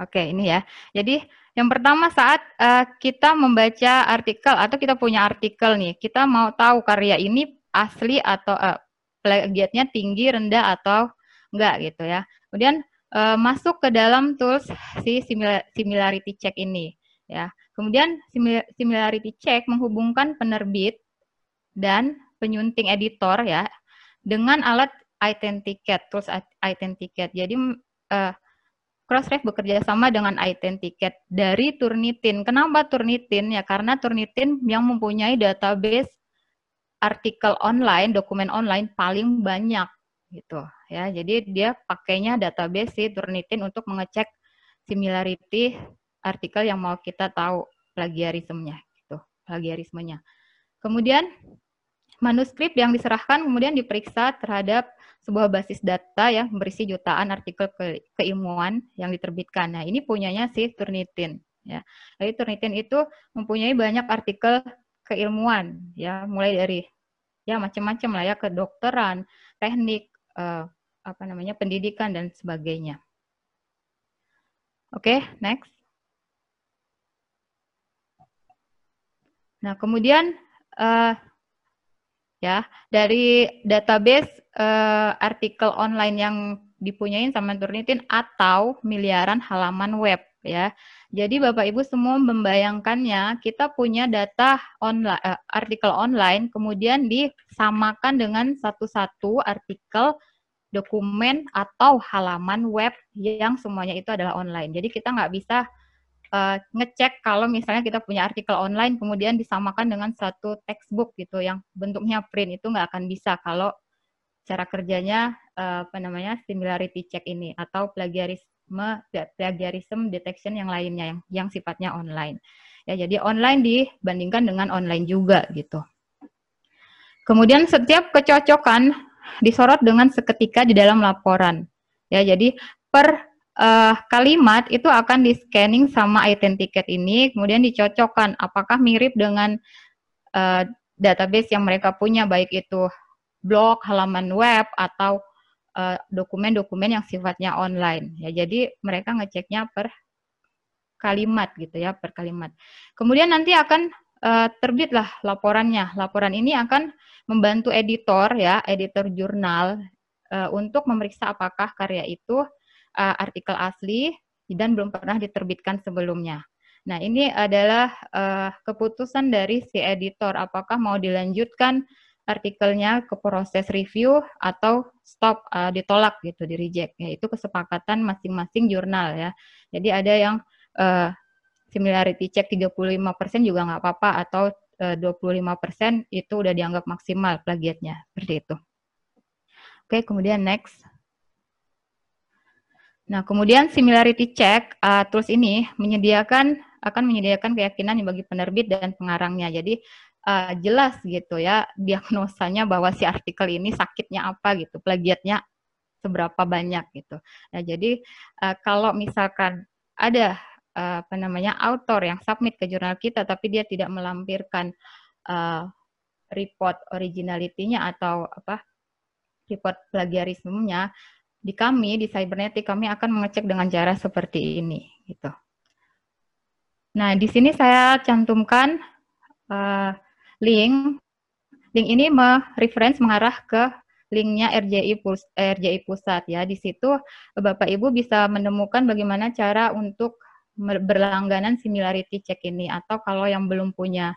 Oke, ini ya. Jadi yang pertama saat uh, kita membaca artikel atau kita punya artikel nih, kita mau tahu karya ini asli atau uh, plagiatnya tinggi, rendah atau enggak gitu ya. Kemudian uh, masuk ke dalam tools si similarity check ini ya. Kemudian similarity check menghubungkan penerbit dan penyunting editor ya dengan alat Authenticate, tools Authenticate. Jadi uh, Crossref bekerja sama dengan Authenticate dari Turnitin. Kenapa Turnitin? Ya karena Turnitin yang mempunyai database artikel online, dokumen online paling banyak gitu ya. Jadi dia pakainya database si Turnitin untuk mengecek similarity artikel yang mau kita tahu plagiarismenya gitu, plagiarismenya. Kemudian manuskrip yang diserahkan kemudian diperiksa terhadap sebuah basis data yang berisi jutaan artikel ke keilmuan yang diterbitkan. Nah, ini punyanya si Turnitin ya. Jadi Turnitin itu mempunyai banyak artikel keilmuan ya, mulai dari ya macam-macam lah ya kedokteran, teknik eh, apa namanya pendidikan dan sebagainya. Oke, okay, next. Nah, kemudian uh, ya dari database uh, artikel online yang dipunyain sama Turnitin atau miliaran halaman web ya. Jadi Bapak Ibu semua membayangkannya kita punya data online uh, artikel online kemudian disamakan dengan satu-satu artikel dokumen atau halaman web yang semuanya itu adalah online. Jadi kita nggak bisa uh, ngecek kalau misalnya kita punya artikel online kemudian disamakan dengan satu textbook gitu yang bentuknya print itu nggak akan bisa kalau cara kerjanya uh, apa namanya similarity check ini atau plagiarisme plagiarism detection yang lainnya yang yang sifatnya online. Ya jadi online dibandingkan dengan online juga gitu. Kemudian setiap kecocokan disorot dengan seketika di dalam laporan. Ya jadi per uh, kalimat itu akan di scanning sama identikate ini, kemudian dicocokkan apakah mirip dengan uh, database yang mereka punya, baik itu blog, halaman web, atau dokumen-dokumen uh, yang sifatnya online. Ya, jadi mereka ngeceknya per kalimat gitu ya, per kalimat. Kemudian nanti akan uh, terbitlah laporannya. Laporan ini akan membantu editor ya, editor jurnal uh, untuk memeriksa apakah karya itu uh, artikel asli dan belum pernah diterbitkan sebelumnya. Nah, ini adalah uh, keputusan dari si editor apakah mau dilanjutkan artikelnya ke proses review atau stop uh, ditolak gitu, di reject. Ya, itu kesepakatan masing-masing jurnal ya. Jadi ada yang uh, similarity check 35% juga nggak apa-apa atau uh, 25% itu udah dianggap maksimal plagiatnya, seperti itu. Oke, kemudian next. Nah, kemudian similarity check uh, tools ini menyediakan akan menyediakan keyakinan bagi penerbit dan pengarangnya. Jadi uh, jelas gitu ya diagnosanya bahwa si artikel ini sakitnya apa gitu, plagiatnya seberapa banyak gitu. Nah, jadi uh, kalau misalkan ada uh, apa namanya author yang submit ke jurnal kita tapi dia tidak melampirkan uh, report originality-nya atau apa report plagiarismenya, di kami di cybernetic kami akan mengecek dengan cara seperti ini gitu. Nah, di sini saya cantumkan uh, link. Link ini reference mengarah ke linknya RJI, RJI Pusat ya. Di situ Bapak Ibu bisa menemukan bagaimana cara untuk berlangganan similarity check ini atau kalau yang belum punya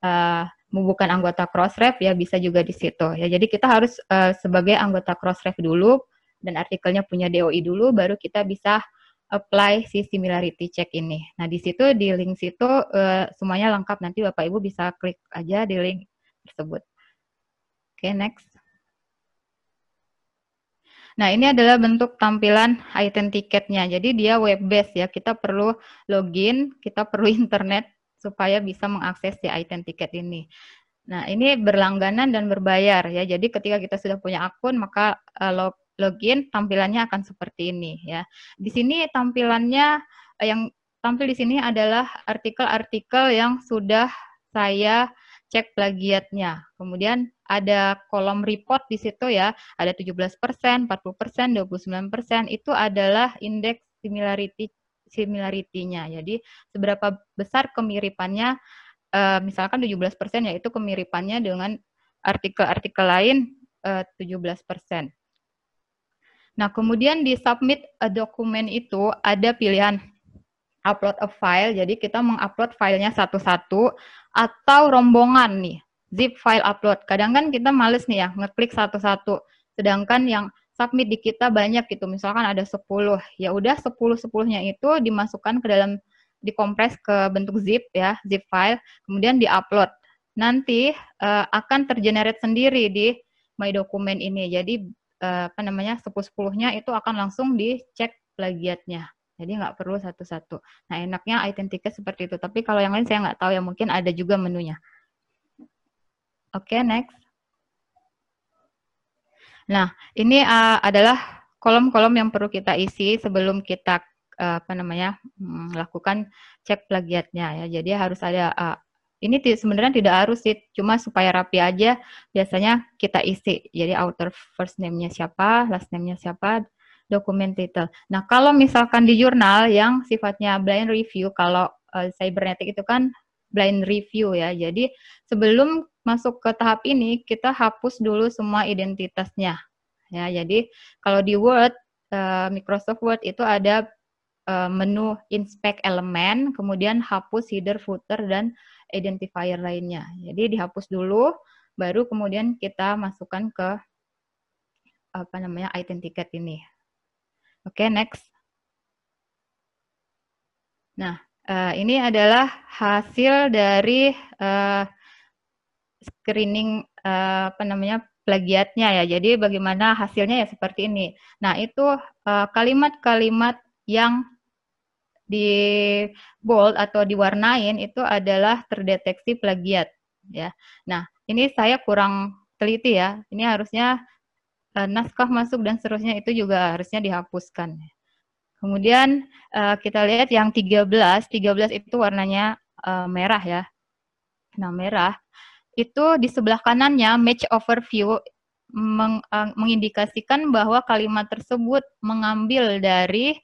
uh, bukan anggota Crossref ya bisa juga di situ ya. Jadi kita harus uh, sebagai anggota Crossref dulu dan artikelnya punya DOI dulu, baru kita bisa apply si similarity check ini. Nah, di situ di link situ uh, semuanya lengkap. Nanti Bapak Ibu bisa klik aja di link tersebut. Oke, okay, next. Nah, ini adalah bentuk tampilan identiketnya. Jadi dia web based ya. Kita perlu login, kita perlu [LAUGHS] internet supaya bisa mengakses si identiket ini. Nah, ini berlangganan dan berbayar ya. Jadi ketika kita sudah punya akun, maka uh, log login tampilannya akan seperti ini ya. Di sini tampilannya eh, yang tampil di sini adalah artikel-artikel yang sudah saya cek plagiatnya. Kemudian ada kolom report di situ ya, ada 17%, 40%, 29%, itu adalah indeks similarity similarity-nya. Jadi seberapa besar kemiripannya uh, misalkan 17% yaitu kemiripannya dengan artikel-artikel lain uh, 17%. Nah, kemudian di submit a dokumen itu ada pilihan upload a file, jadi kita mengupload filenya satu-satu atau rombongan nih, zip file upload. Kadang kan kita males nih ya, ngeklik satu-satu. Sedangkan yang submit di kita banyak gitu, misalkan ada 10. Ya udah 10-10-nya itu dimasukkan ke dalam dikompres ke bentuk zip ya, zip file, kemudian diupload. Nanti uh, akan tergenerate sendiri di My Document ini. Jadi uh, apa namanya 10-10-nya itu akan langsung dicek plagiatnya. Jadi nggak perlu satu-satu. Nah enaknya ticket seperti itu. Tapi kalau yang lain saya nggak tahu ya mungkin ada juga menunya. Oke, okay, next. Nah, ini uh, adalah kolom-kolom yang perlu kita isi sebelum kita uh, apa namanya melakukan cek plagiatnya ya. Jadi harus ada uh, ini sebenarnya tidak harus sih, cuma supaya rapi aja biasanya kita isi. Jadi author first name-nya siapa, last name-nya siapa, dokumen title. Nah, kalau misalkan di jurnal yang sifatnya blind review, kalau uh, cybernetic itu kan blind review ya. Jadi sebelum masuk ke tahap ini, kita hapus dulu semua identitasnya. Ya, jadi kalau di Word, uh, Microsoft Word itu ada uh, menu inspect element, kemudian hapus header, footer, dan identifier lainnya. Jadi dihapus dulu, baru kemudian kita masukkan ke apa namanya ticket ini. Oke, okay, next. Nah, uh, ini adalah hasil dari uh, screening uh, apa namanya plagiatnya ya. Jadi bagaimana hasilnya ya seperti ini. Nah, itu kalimat-kalimat uh, yang di bold atau diwarnain itu adalah terdeteksi plagiat ya. Nah, ini saya kurang teliti ya. Ini harusnya uh, naskah masuk dan seterusnya itu juga harusnya dihapuskan. Kemudian uh, kita lihat yang 13, 13 itu warnanya uh, merah ya. Nah, merah itu di sebelah kanannya match overview meng, mengindikasikan bahwa kalimat tersebut mengambil dari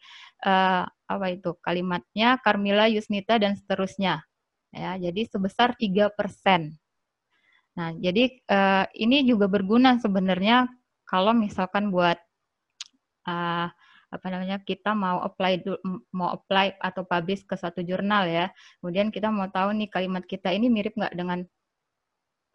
apa itu kalimatnya Carmila Yusnita dan seterusnya. Ya jadi sebesar tiga persen. Nah jadi uh, ini juga berguna sebenarnya kalau misalkan buat uh, apa namanya kita mau apply mau apply atau publish ke satu jurnal ya. Kemudian kita mau tahu nih kalimat kita ini mirip nggak dengan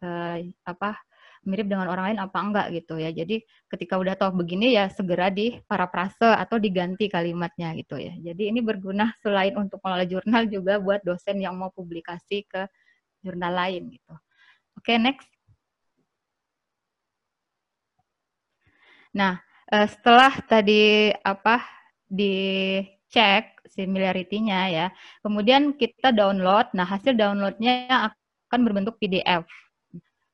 uh, apa mirip dengan orang lain apa enggak gitu ya. Jadi ketika udah tahu begini ya segera di parafrase atau diganti kalimatnya gitu ya. Jadi ini berguna selain untuk mengelola jurnal juga buat dosen yang mau publikasi ke jurnal lain gitu. Oke, okay, next. Nah, eh, setelah tadi apa dicek similarity-nya ya, kemudian kita download. Nah, hasil downloadnya akan berbentuk PDF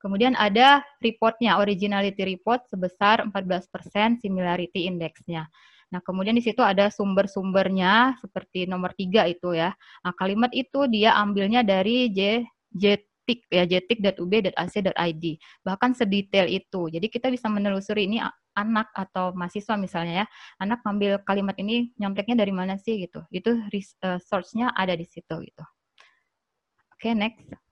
Kemudian ada reportnya, originality report sebesar 14% similarity indexnya. Nah, kemudian di situ ada sumber-sumbernya seperti nomor tiga itu ya. Nah, kalimat itu dia ambilnya dari J, JTIC ya, jtik.ub.ac.id. Bahkan sedetail itu. Jadi kita bisa menelusuri ini anak atau mahasiswa misalnya ya. Anak ngambil kalimat ini nyonteknya dari mana sih gitu. Itu uh, source-nya ada di situ gitu. Oke, okay, next.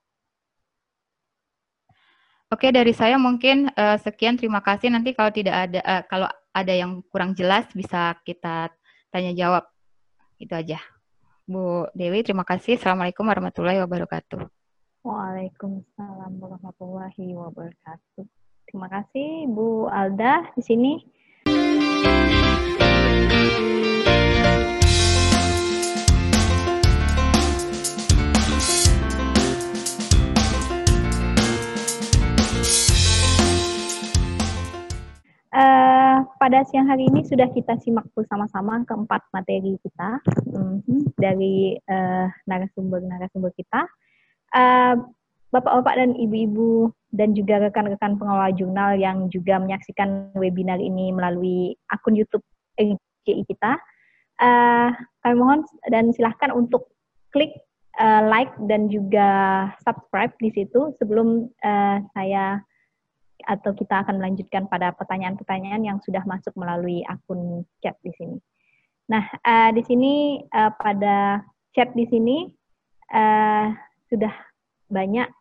Oke, dari saya mungkin uh, sekian. Terima kasih. Nanti kalau tidak ada, uh, kalau ada yang kurang jelas bisa kita tanya jawab. Itu aja. Bu Dewi, terima kasih. Assalamualaikum warahmatullahi wabarakatuh. Waalaikumsalam warahmatullahi wabarakatuh. Terima kasih Bu Alda di sini. Uh, pada siang hari ini sudah kita simak bersama-sama keempat materi kita um, dari uh, narasumber-narasumber kita. Uh, Bapak-bapak dan ibu-ibu dan juga rekan-rekan pengelola jurnal yang juga menyaksikan webinar ini melalui akun YouTube RJI kita, uh, kami mohon dan silahkan untuk klik uh, like dan juga subscribe di situ sebelum uh, saya atau kita akan melanjutkan pada pertanyaan-pertanyaan yang sudah masuk melalui akun chat di sini. Nah, uh, di sini uh, pada chat di sini uh, sudah banyak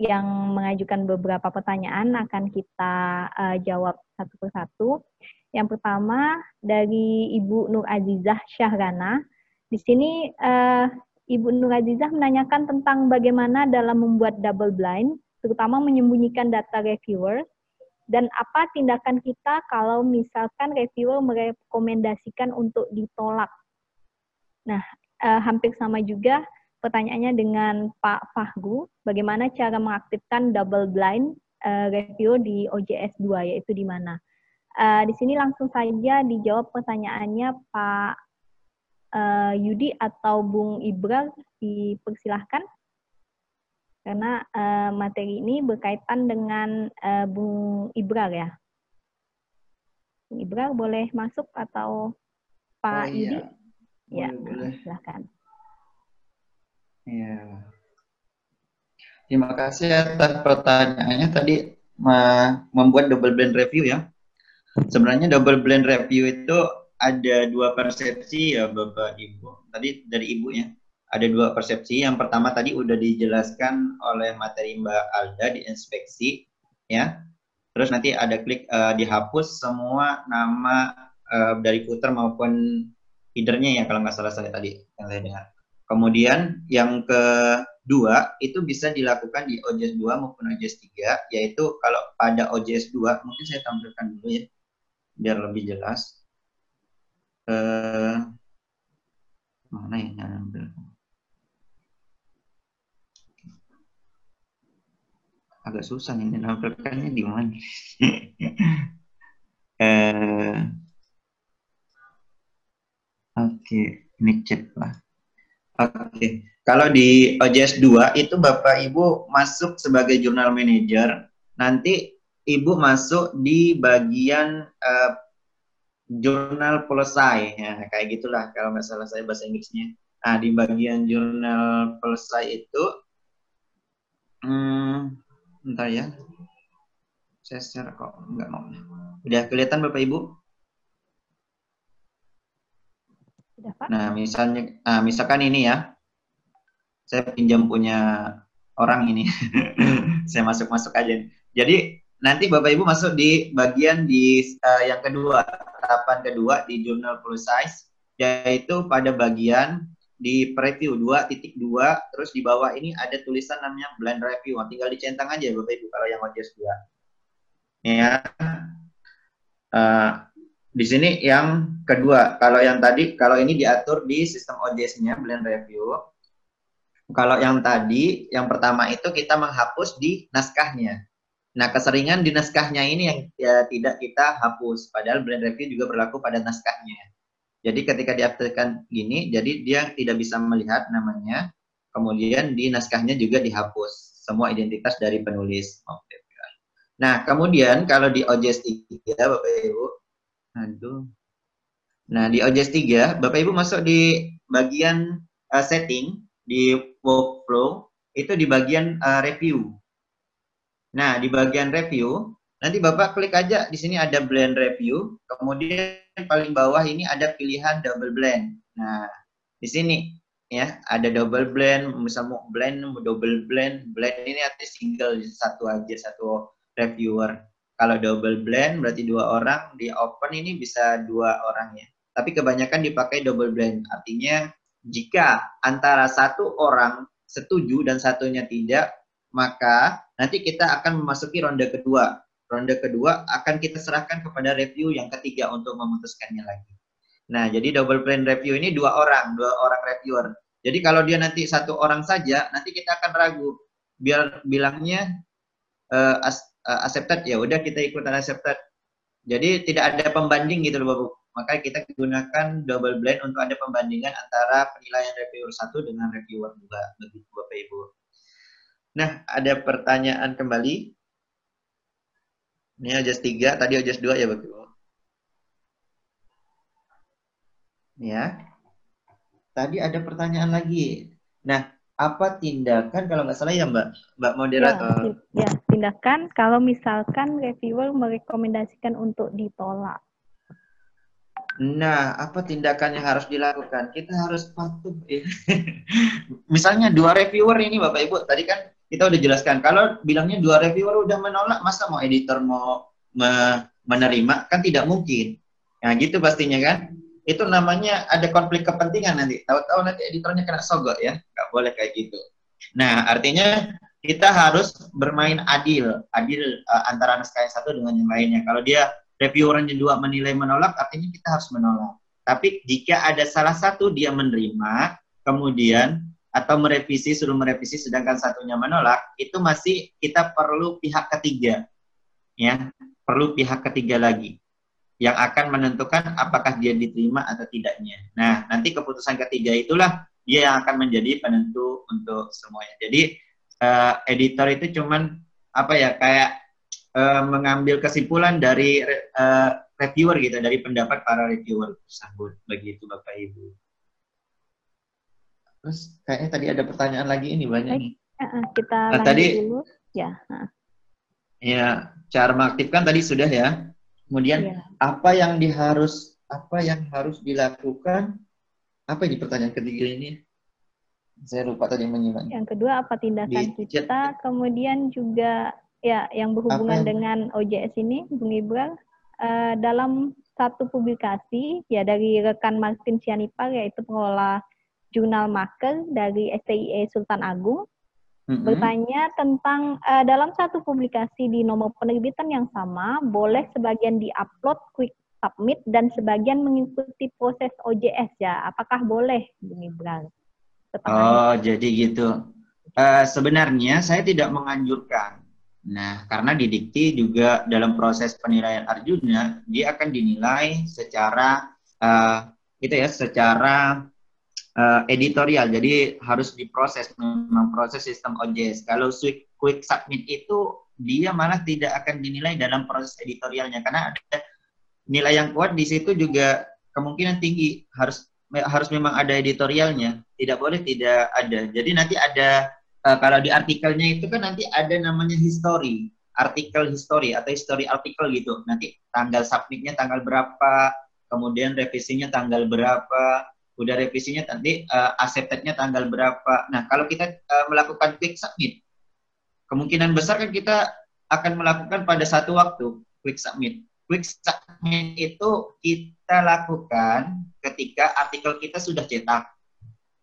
yang mengajukan beberapa pertanyaan akan kita uh, jawab satu persatu. Yang pertama dari Ibu Nur Azizah Syahrana Di sini uh, Ibu Nur Azizah menanyakan tentang bagaimana dalam membuat double blind, terutama menyembunyikan data reviewer, dan apa tindakan kita kalau misalkan reviewer merekomendasikan untuk ditolak. Nah, uh, hampir sama juga pertanyaannya dengan Pak Fahgu, bagaimana cara mengaktifkan double blind uh, review di OJS 2, yaitu di mana? Uh, di sini langsung saja dijawab pertanyaannya Pak uh, Yudi atau Bung Ibra dipersilahkan karena uh, materi ini berkaitan dengan uh, Bung Ibrar ya. Bung Ibrar boleh masuk atau Pak oh, iya. Yudi? Ya, boleh. silahkan. Ya. Terima kasih atas pertanyaannya tadi membuat double blend review ya. Sebenarnya double blend review itu ada dua persepsi ya Bapak Ibu. Tadi dari Ibu ya. Ada dua persepsi. Yang pertama tadi udah dijelaskan oleh materi Mbak Alda di inspeksi ya. Terus nanti ada klik uh, dihapus semua nama uh, dari footer maupun headernya ya kalau nggak salah saya tadi yang saya dengar. Kemudian yang kedua itu bisa dilakukan di OJS 2 maupun OJS 3 yaitu kalau pada OJS 2 mungkin saya tampilkan dulu ya biar lebih jelas eh, mana ya yang ambil agak susah ini nampilkannya di mana [LAUGHS] eh, oke okay. ini chat lah oke okay. kalau di OJS 2 itu Bapak Ibu masuk sebagai jurnal manager nanti Ibu masuk di bagian uh, jurnal selesai ya kayak gitulah kalau nggak salah saya bahasa Inggrisnya nah di bagian jurnal selesai itu hmm, entar ya. Saya share kok nggak mau. Udah kelihatan bapak ibu? Nah misalnya nah, misalkan ini ya. Saya pinjam punya orang ini. [LAUGHS] Saya masuk masuk aja. Jadi nanti Bapak Ibu masuk di bagian di uh, yang kedua, tahapan kedua di Journal Plus Size, yaitu pada bagian di preview 2.2, terus di bawah ini ada tulisan namanya blend review. Nah, tinggal dicentang aja Bapak Ibu kalau yang OJS 2. Ya. Uh, di sini yang kedua, kalau yang tadi, kalau ini diatur di sistem OJS-nya blend review. Kalau yang tadi, yang pertama itu kita menghapus di naskahnya. Nah, keseringan di naskahnya ini yang ya, tidak kita hapus, padahal blend review juga berlaku pada naskahnya. Jadi ketika diaktifkan gini, jadi dia tidak bisa melihat namanya, kemudian di naskahnya juga dihapus semua identitas dari penulis. Nah, kemudian kalau di OJS 3, Bapak Ibu, aduh. Nah, di OJS 3, Bapak Ibu masuk di bagian uh, setting, di workflow, itu di bagian uh, review. Nah, di bagian review, nanti Bapak klik aja di sini ada blend review, kemudian paling bawah ini ada pilihan double blend. Nah, di sini ya ada double blend, bisa mau blend, double blend, blend ini artinya single satu aja satu reviewer. Kalau double blend berarti dua orang, di open ini bisa dua orang ya. Tapi kebanyakan dipakai double blend, artinya jika antara satu orang setuju dan satunya tidak, maka nanti kita akan memasuki ronde kedua. Ronde kedua akan kita serahkan kepada review yang ketiga untuk memutuskannya lagi. Nah, jadi double plan review ini dua orang, dua orang reviewer. Jadi kalau dia nanti satu orang saja, nanti kita akan ragu. Biar bilangnya uh, as, uh, accepted ya, udah kita ikutan accepted. Jadi tidak ada pembanding gitu loh Bapak. Maka kita gunakan double blend untuk ada pembandingan antara penilaian reviewer satu dengan reviewer dua begitu Bapak Ibu. Nah, ada pertanyaan kembali. Ini OJS 3, tadi OJS 2 ya Bapak Ibu. Ya. Tadi ada pertanyaan lagi. Nah, apa tindakan kalau nggak salah ya Mbak, Mbak moderator? Ya, ya, tindakan kalau misalkan reviewer merekomendasikan untuk ditolak. Nah, apa tindakan yang harus dilakukan? Kita harus patuh. Ya. [LAUGHS] Misalnya dua reviewer ini Bapak Ibu, tadi kan kita udah jelaskan kalau bilangnya dua reviewer udah menolak masa mau editor mau me menerima kan tidak mungkin nah gitu pastinya kan itu namanya ada konflik kepentingan nanti. Tahu-tahu nanti editornya kena sogok ya, nggak boleh kayak gitu. Nah, artinya kita harus bermain adil, adil uh, antara naskah yang satu dengan yang lainnya. Kalau dia reviewernya dua menilai menolak, artinya kita harus menolak. Tapi jika ada salah satu dia menerima, kemudian atau merevisi suruh merevisi sedangkan satunya menolak, itu masih kita perlu pihak ketiga. Ya, perlu pihak ketiga lagi yang akan menentukan apakah dia diterima atau tidaknya. Nah, nanti keputusan ketiga itulah dia yang akan menjadi penentu untuk semuanya. Jadi uh, editor itu cuman apa ya kayak uh, mengambil kesimpulan dari uh, reviewer gitu, dari pendapat para reviewer tersebut. Begitu Bapak Ibu. Terus kayaknya tadi ada pertanyaan lagi ini banyak nih. kita nah, tadi, dulu. Ya. Ya, cara mengaktifkan tadi sudah ya. Kemudian ya. apa yang diharus apa yang harus dilakukan? Apa ini pertanyaan ketiga ini? Saya lupa tadi menyimak. Yang kedua apa tindakan Di, kita? Kemudian juga ya yang berhubungan yang... dengan OJS ini, Bung Ibral, uh, dalam satu publikasi ya dari rekan Martin Sianipar yaitu pengelola jurnal Marker dari STIE Sultan Agung mm-hmm. bertanya tentang uh, dalam satu publikasi di nomor penerbitan yang sama boleh sebagian diupload quick submit dan sebagian mengikuti proses OJS ya apakah boleh Bung Ibral? Oh, jadi gitu. Uh, sebenarnya saya tidak menganjurkan. Nah, karena di dikti juga dalam proses penilaian Arjuna, dia akan dinilai secara uh, gitu ya, secara uh, editorial. Jadi harus diproses memang proses sistem OJS. Kalau quick, quick submit itu dia malah tidak akan dinilai dalam proses editorialnya karena ada nilai yang kuat di situ juga kemungkinan tinggi harus harus memang ada editorialnya, tidak boleh tidak ada. Jadi nanti ada uh, kalau di artikelnya itu kan nanti ada namanya history, artikel history atau history artikel gitu. Nanti tanggal submitnya tanggal berapa, kemudian revisinya tanggal berapa, udah revisinya nanti uh, acceptednya tanggal berapa. Nah kalau kita uh, melakukan quick submit, kemungkinan besar kan kita akan melakukan pada satu waktu quick submit quick submit itu kita lakukan ketika artikel kita sudah cetak.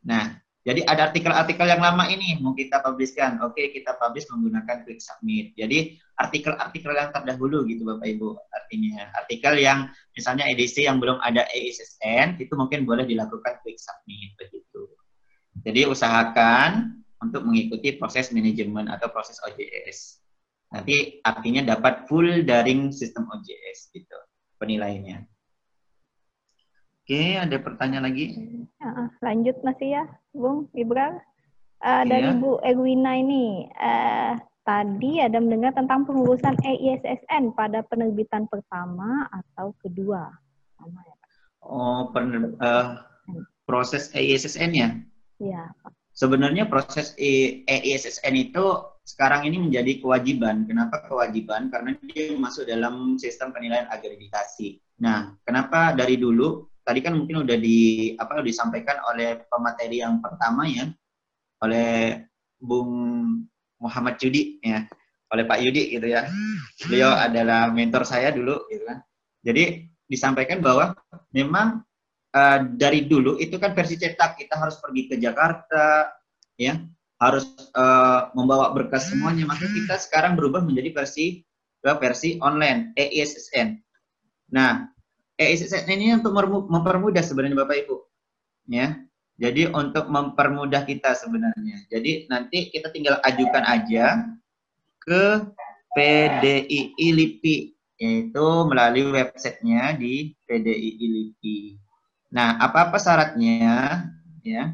Nah, jadi ada artikel-artikel yang lama ini mau kita publiskan. Oke, kita publish menggunakan quick submit. Jadi artikel-artikel yang terdahulu gitu Bapak Ibu artinya. Artikel yang misalnya edisi yang belum ada EISSN itu mungkin boleh dilakukan quick submit begitu. Jadi usahakan untuk mengikuti proses manajemen atau proses OJS. Nanti artinya dapat full daring sistem OJS gitu penilaiannya. Oke, ada pertanyaan lagi? lanjut masih ya, Bung Ibra. Uh, iya. Dari Bu Erwina ini, uh, tadi ada mendengar tentang pengurusan EISSN pada penerbitan pertama atau kedua. Sama ya, Oh, pener, uh, proses EISSN ya? Iya, Sebenarnya proses EISSN itu sekarang ini menjadi kewajiban. Kenapa kewajiban? Karena dia masuk dalam sistem penilaian akreditasi. Nah, kenapa dari dulu? Tadi kan mungkin udah di apa disampaikan oleh pemateri yang pertama ya, oleh Bung Muhammad Yudi ya, oleh Pak Yudi gitu ya. Beliau adalah mentor saya dulu gitu kan. Jadi disampaikan bahwa memang uh, dari dulu itu kan versi cetak kita harus pergi ke Jakarta ya harus uh, membawa berkas semuanya maka kita sekarang berubah menjadi versi ke versi online EISSN. Nah, EISSN ini untuk mempermudah sebenarnya Bapak Ibu. Ya. Jadi untuk mempermudah kita sebenarnya. Jadi nanti kita tinggal ajukan aja ke PDII LIPI yaitu melalui websitenya di PDII LIPI. Nah, apa-apa syaratnya ya?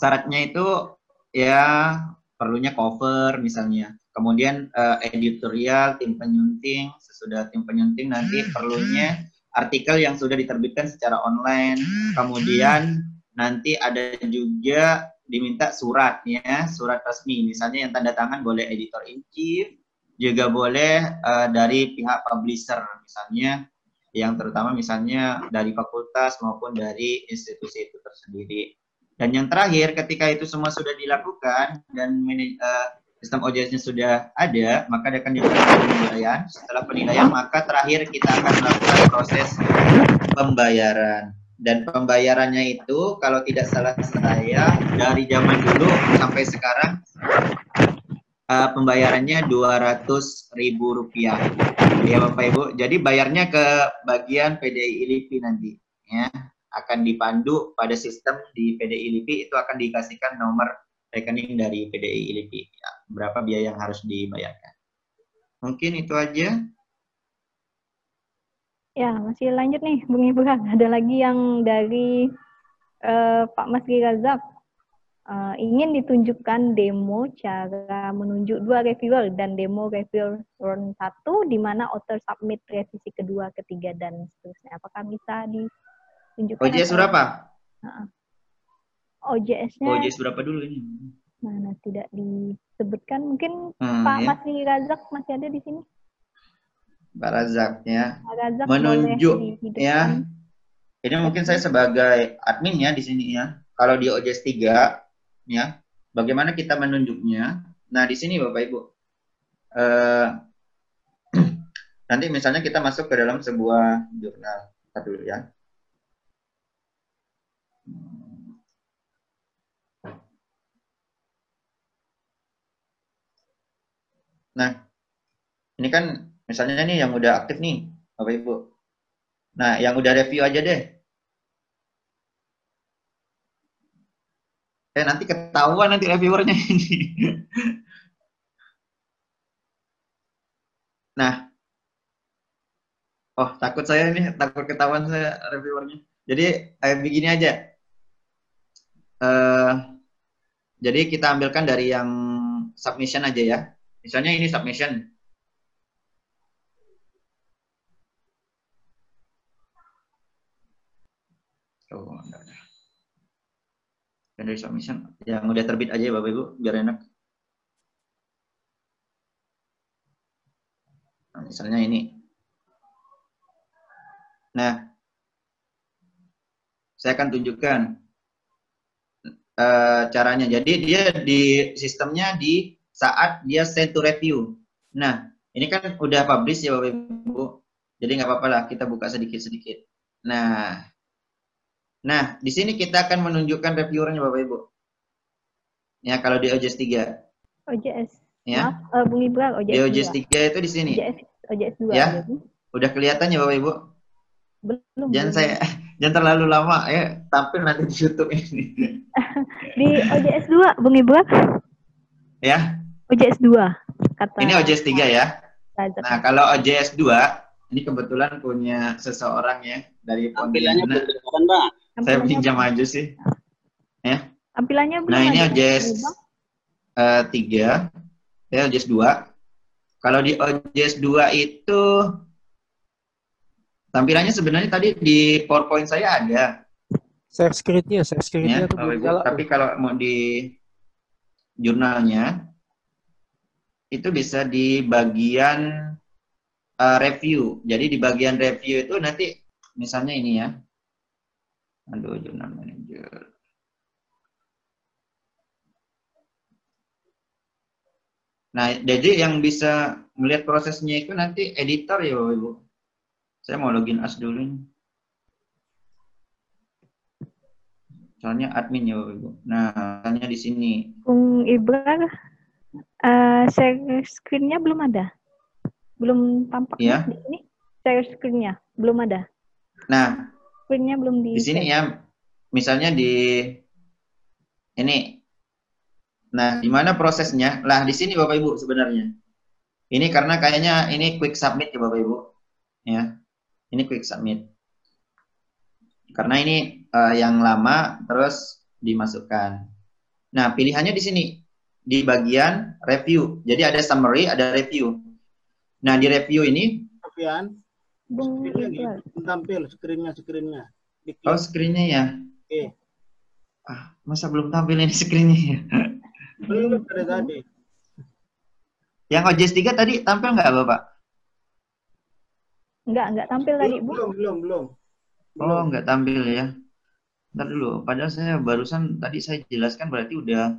Syaratnya itu ya perlunya cover misalnya. Kemudian uh, editorial, tim penyunting, sesudah tim penyunting nanti perlunya artikel yang sudah diterbitkan secara online. Kemudian nanti ada juga diminta surat ya, surat resmi. Misalnya yang tanda tangan boleh editor in chief, juga boleh uh, dari pihak publisher misalnya yang terutama misalnya dari fakultas maupun dari institusi itu tersendiri. Dan yang terakhir, ketika itu semua sudah dilakukan dan uh, sistem OJS-nya sudah ada, maka akan dilakukan penilaian. Setelah penilaian, maka terakhir kita akan melakukan proses pembayaran. Dan pembayarannya itu kalau tidak salah saya dari zaman dulu sampai sekarang uh, pembayarannya 200 ribu rupiah. Ya Bapak Ibu. Jadi bayarnya ke bagian PDI ILIPI nanti. Ya, akan dipandu pada sistem di PDI ILIPI itu akan dikasihkan nomor rekening dari PDI ILIPI. Ya, berapa biaya yang harus dibayarkan. Mungkin itu aja. Ya, masih lanjut nih, Bung Ibrahim. Ada lagi yang dari uh, Pak Mas Girazak. Uh, ingin ditunjukkan demo cara menunjuk dua reviewer dan demo reviewer round satu di mana author submit revisi kedua, ketiga, dan seterusnya. Apakah bisa ditunjukkan? OJS berapa? Uh, OJS-nya. OJS berapa dulu ini? Mana tidak disebutkan. Mungkin hmm, Pak ya? Mas Razak masih ada di sini. Pak Razak ya. Pak Razak menunjuk ya. Ini mungkin saya sebagai admin ya di sini ya. Kalau di OJS 3 ya, bagaimana kita menunjuknya? Nah, di sini Bapak Ibu. Uh, [CLEARS THROAT] nanti misalnya kita masuk ke dalam sebuah jurnal. Satu dulu ya. Nah, ini kan Misalnya nih yang udah aktif nih, Bapak Ibu. Nah, yang udah review aja deh. Eh, nanti ketahuan nanti reviewernya [LAUGHS] ini. nah, oh takut saya ini, takut ketahuan saya reviewernya. Jadi, kayak begini aja. Uh, jadi kita ambilkan dari yang submission aja ya. Misalnya ini submission. Oh, enggak ada. Secondary submission yang udah terbit aja ya Bapak Ibu biar enak. Nah, misalnya ini. Nah, saya akan tunjukkan uh, caranya. Jadi dia di sistemnya di saat dia send to review. Nah, ini kan udah publish ya Bapak Ibu. Jadi nggak apa-apa lah kita buka sedikit-sedikit. Nah, Nah, di sini kita akan menunjukkan reviewernya Bapak Ibu. Ya, kalau di OJS 3. OJS. Ya. Maaf, uh, Bung Ibrahim, OJS Di OJS 3 itu di sini. OJS, OJS 2. Ya. Jadi. Udah kelihatan ya Bapak Ibu? Belum. Jangan belum. saya [LAUGHS] jangan terlalu lama ya, tampil nanti di YouTube ini. [LAUGHS] di OJS 2, Bung Ibrahim. Ya. OJS 2. Kata Ini OJS 3 ya. Nah, kalau OJS 2 ini kebetulan punya seseorang ya dari Pontianak. Bang. Saya pinjam aja sih. Ya. Tampilannya belum Nah, ini OJS uh, 3, ya OJS 2. Kalau di OJS 2 itu tampilannya sebenarnya tadi di PowerPoint saya ada. Share screen-nya, share screen-nya ya, Tapi kalau mau di jurnalnya itu bisa di bagian uh, review. Jadi di bagian review itu nanti misalnya ini ya. Aduh, jurnal manager. Nah, jadi yang bisa melihat prosesnya itu nanti editor ya, Ibu. Saya mau login as dulu ini. Soalnya admin ya, Ibu. Nah, hanya di sini. Bung Ibra, uh, share screen-nya belum ada? Belum tampak ya. di sini? Share screen-nya belum ada. Nah, screen belum di. Di sini ya, misalnya di ini. Nah, di mana prosesnya? Lah, di sini Bapak Ibu sebenarnya. Ini karena kayaknya ini quick submit ya Bapak Ibu. Ya. Ini quick submit. Karena ini uh, yang lama terus dimasukkan. Nah, pilihannya di sini di bagian review. Jadi ada summary, ada review. Nah, di review ini Screennya tampil, screennya, screennya. Oh, screennya ya? Oke. Okay. Ah, masa belum tampil ini screennya ya? Belum dari tadi. Yang OJS 3 tadi tampil nggak, Bapak? Enggak, enggak tampil belum, tadi, Bu. Belum, belum, belum. Oh, enggak tampil ya. Ntar dulu, padahal saya barusan tadi saya jelaskan berarti udah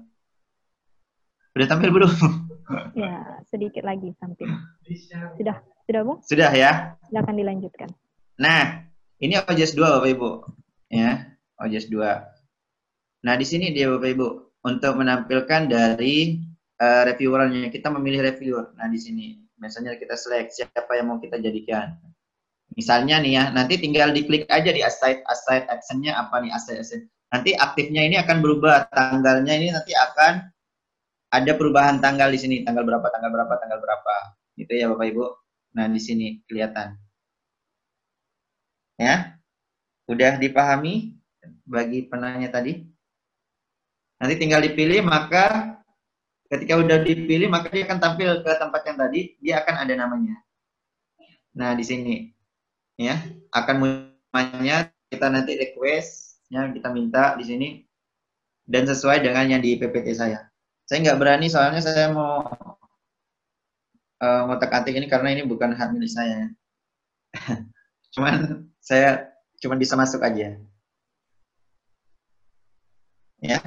udah tampil belum? Ya, sedikit lagi tampil. Sudah. Sudah, Bu? Sudah ya? Silakan dilanjutkan. Nah, ini OJS 2 Bapak Ibu. Ya, OJS 2. Nah, di sini dia Bapak Ibu untuk menampilkan dari uh, reviewernya kita memilih reviewer. Nah, di sini misalnya kita select siapa yang mau kita jadikan. Misalnya nih ya, nanti tinggal diklik aja di aside aside actionnya apa nih aside action. Nanti aktifnya ini akan berubah, tanggalnya ini nanti akan ada perubahan tanggal di sini, tanggal berapa, tanggal berapa, tanggal berapa. Gitu ya Bapak Ibu. Nah, di sini kelihatan. Ya. Udah dipahami bagi penanya tadi? Nanti tinggal dipilih, maka ketika udah dipilih, maka dia akan tampil ke tempat yang tadi, dia akan ada namanya. Nah, di sini. Ya, akan namanya kita nanti request, ya kita minta di sini dan sesuai dengan yang di PPT saya. Saya nggak berani soalnya saya mau uh, ngotak atik ini karena ini bukan hak milik saya. [LAUGHS] cuman saya cuman bisa masuk aja. Ya.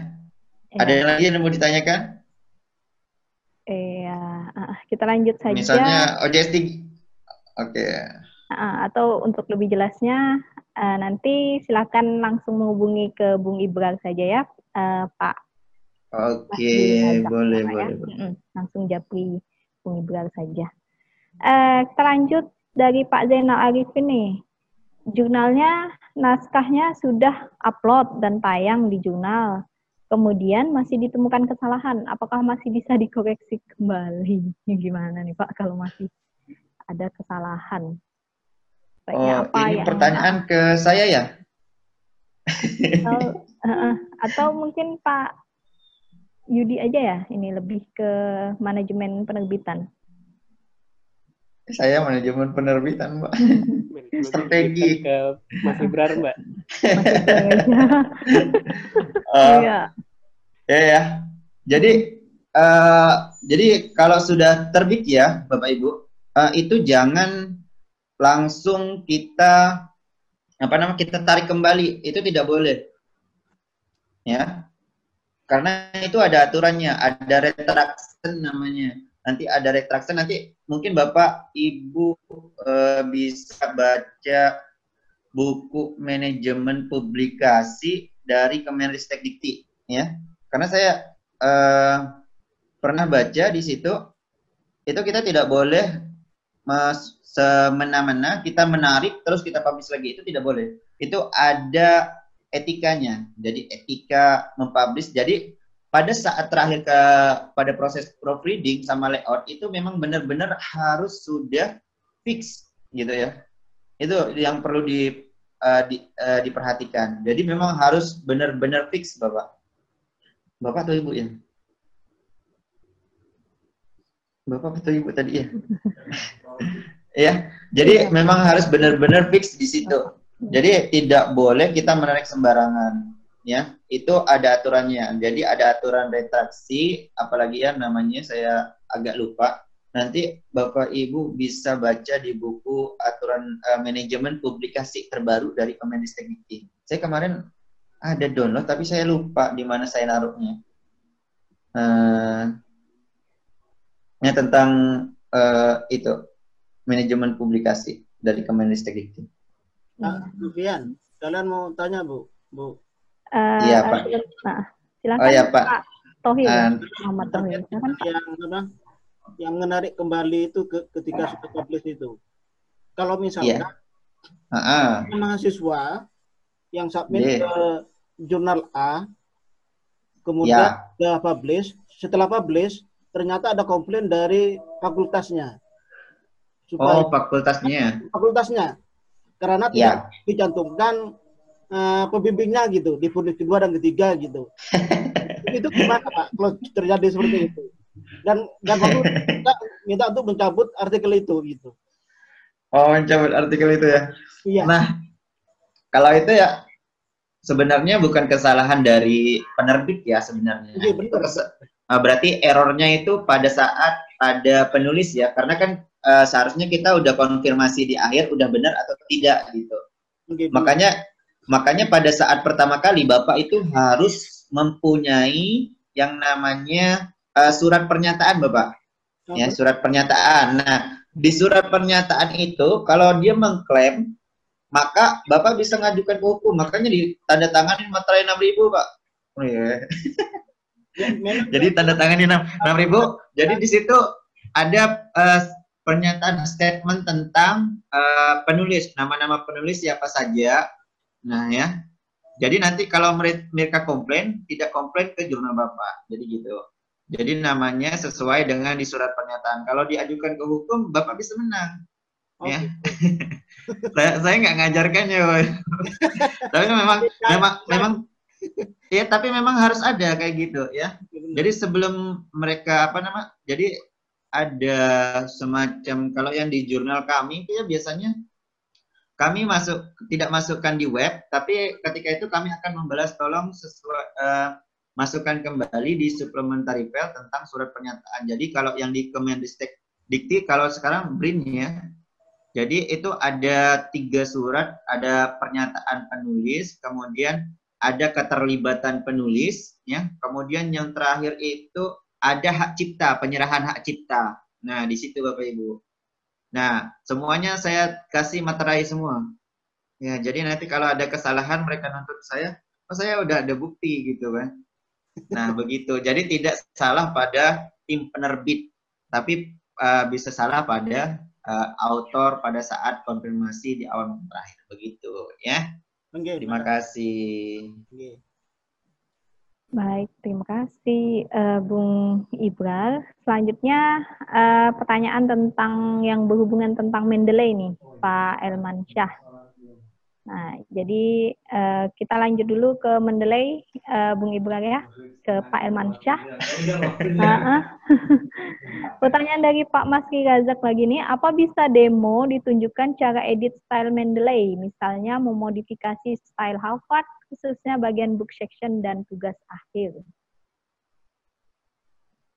Ada yang lagi yang mau ditanyakan? Iya, kita lanjut saja. Misalnya OJS Oke. Okay. atau untuk lebih jelasnya, uh, nanti silakan langsung menghubungi ke Bung Ibral saja ya, uh, Pak. Oke, okay, boleh, ya. boleh, boleh. Langsung japri Bung Ibral saja. Uh, kita lanjut dari Pak Zainal Arifin nih. Jurnalnya, naskahnya sudah upload dan tayang di jurnal kemudian masih ditemukan kesalahan, apakah masih bisa dikoreksi kembali? [LAUGHS] Gimana nih Pak kalau masih ada kesalahan? oh, apa ini ya? pertanyaan ke saya ya? Atau, uh, [LAUGHS] atau mungkin Pak Yudi aja ya, ini lebih ke manajemen penerbitan. Saya manajemen penerbitan, Mbak. Strategi ke Mas Ibrar, Mbak. uh, [LAUGHS] iya. Ya ya. Jadi uh, jadi kalau sudah terbit ya, Bapak Ibu, uh, itu jangan langsung kita apa namanya kita tarik kembali, itu tidak boleh. Ya. Karena itu ada aturannya, ada retraction namanya. Nanti ada retraction nanti mungkin bapak ibu e, bisa baca buku manajemen publikasi dari Kemenristek Dikti ya. Karena saya e, pernah baca di situ itu kita tidak boleh semena-mena kita menarik terus kita publish lagi. Itu tidak boleh. Itu ada etikanya. Jadi etika mempublish. Jadi pada saat terakhir ke pada proses proofreading sama layout itu memang benar-benar harus sudah fix gitu ya. Itu yang perlu di, uh, di uh, diperhatikan. Jadi memang harus benar-benar fix bapak. Bapak atau ibu ya? Bapak atau ibu tadi ya? [LAUGHS] Ya jadi memang harus benar-benar fix di situ jadi tidak boleh kita menarik sembarangan ya. Itu ada aturannya. Jadi ada aturan retraksi apalagi ya namanya saya agak lupa. Nanti bapak ibu bisa baca di buku aturan uh, manajemen publikasi terbaru dari Dikti saya kemarin ada download tapi saya lupa di mana saya naruhnya. Uh, ya tentang uh, itu manajemen publikasi dari Kemenristek Dikti. Nah, Vivian, kalian mau tanya bu, bu Uh, iya Pak. Nah, silakan oh, iya, Pak. Pak Tohir, uh, Muhammad Tohir. Silakan, Pak. Yang apa? Yang menarik kembali itu ke, ketika sudah publish itu. Kalau misalnya yeah. uh -uh. mahasiswa yang submit yeah. ke jurnal A, kemudian yeah. sudah publish, setelah publish ternyata ada komplain dari fakultasnya. Supaya oh, fakultasnya. Fakultasnya. Karena tidak yeah. dicantumkan uh, pembimbingnya gitu di furnis kedua dan ketiga gitu. [LAUGHS] itu gimana Pak kalau terjadi seperti itu? Dan dan waktu kita minta untuk mencabut artikel itu gitu. Oh, mencabut artikel itu ya. Iya. Nah, kalau itu ya sebenarnya bukan kesalahan dari penerbit ya sebenarnya. Iya, benar. Uh, berarti errornya itu pada saat ada penulis ya, karena kan uh, seharusnya kita udah konfirmasi di akhir udah benar atau tidak gitu. gitu. Makanya Makanya pada saat pertama kali Bapak itu harus mempunyai yang namanya uh, surat pernyataan Bapak. Ya, surat pernyataan. Nah, di surat pernyataan itu kalau dia mengklaim maka Bapak bisa ngajukan ke hukum. Makanya ditanda tanganin materai 6000, Pak. Oh iya. Jadi tanda tangan enam ribu. Jadi di situ ada uh, pernyataan statement tentang uh, penulis, nama-nama penulis siapa saja. Nah ya. Jadi nanti kalau mereka komplain, tidak komplain ke jurnal Bapak. Jadi gitu. Jadi namanya sesuai dengan di surat pernyataan. Kalau diajukan ke hukum, Bapak bisa menang. Okay. Ya. [LAUGHS] saya saya nggak ngajarkannya, [LAUGHS] tapi memang memang memang Iya, tapi memang harus ada kayak gitu ya. Jadi sebelum mereka apa nama? Jadi ada semacam kalau yang di jurnal kami itu ya biasanya kami masuk tidak masukkan di web, tapi ketika itu kami akan membalas tolong sesuai uh, masukkan kembali di supplementary file tentang surat pernyataan. Jadi kalau yang di Kemendikti Dikti kalau sekarang BRIN ya. Jadi itu ada tiga surat, ada pernyataan penulis, kemudian ada keterlibatan penulis, ya. Kemudian yang terakhir itu ada hak cipta, penyerahan hak cipta. Nah, di situ Bapak Ibu. Nah, semuanya saya kasih materai semua. Ya, jadi nanti kalau ada kesalahan mereka nonton saya, oh saya udah ada bukti gitu kan. Nah, [LAUGHS] begitu. Jadi tidak salah pada tim penerbit, tapi uh, bisa salah pada uh, autor pada saat konfirmasi di awal terakhir begitu ya. Okay, terima kasih. Okay. Baik, terima kasih uh, Bung Ibral. Selanjutnya uh, pertanyaan tentang yang berhubungan tentang Mendeley nih, Pak Elman Syah. Nah, jadi uh, kita lanjut dulu ke Mendeley, uh, Bung Ibrahim ya, ke Pak Elman Syah. [LAUGHS] Pertanyaan dari Pak Maski Razak lagi nih, apa bisa demo ditunjukkan cara edit style Mendeley, misalnya memodifikasi style Harvard, khususnya bagian book section dan tugas akhir?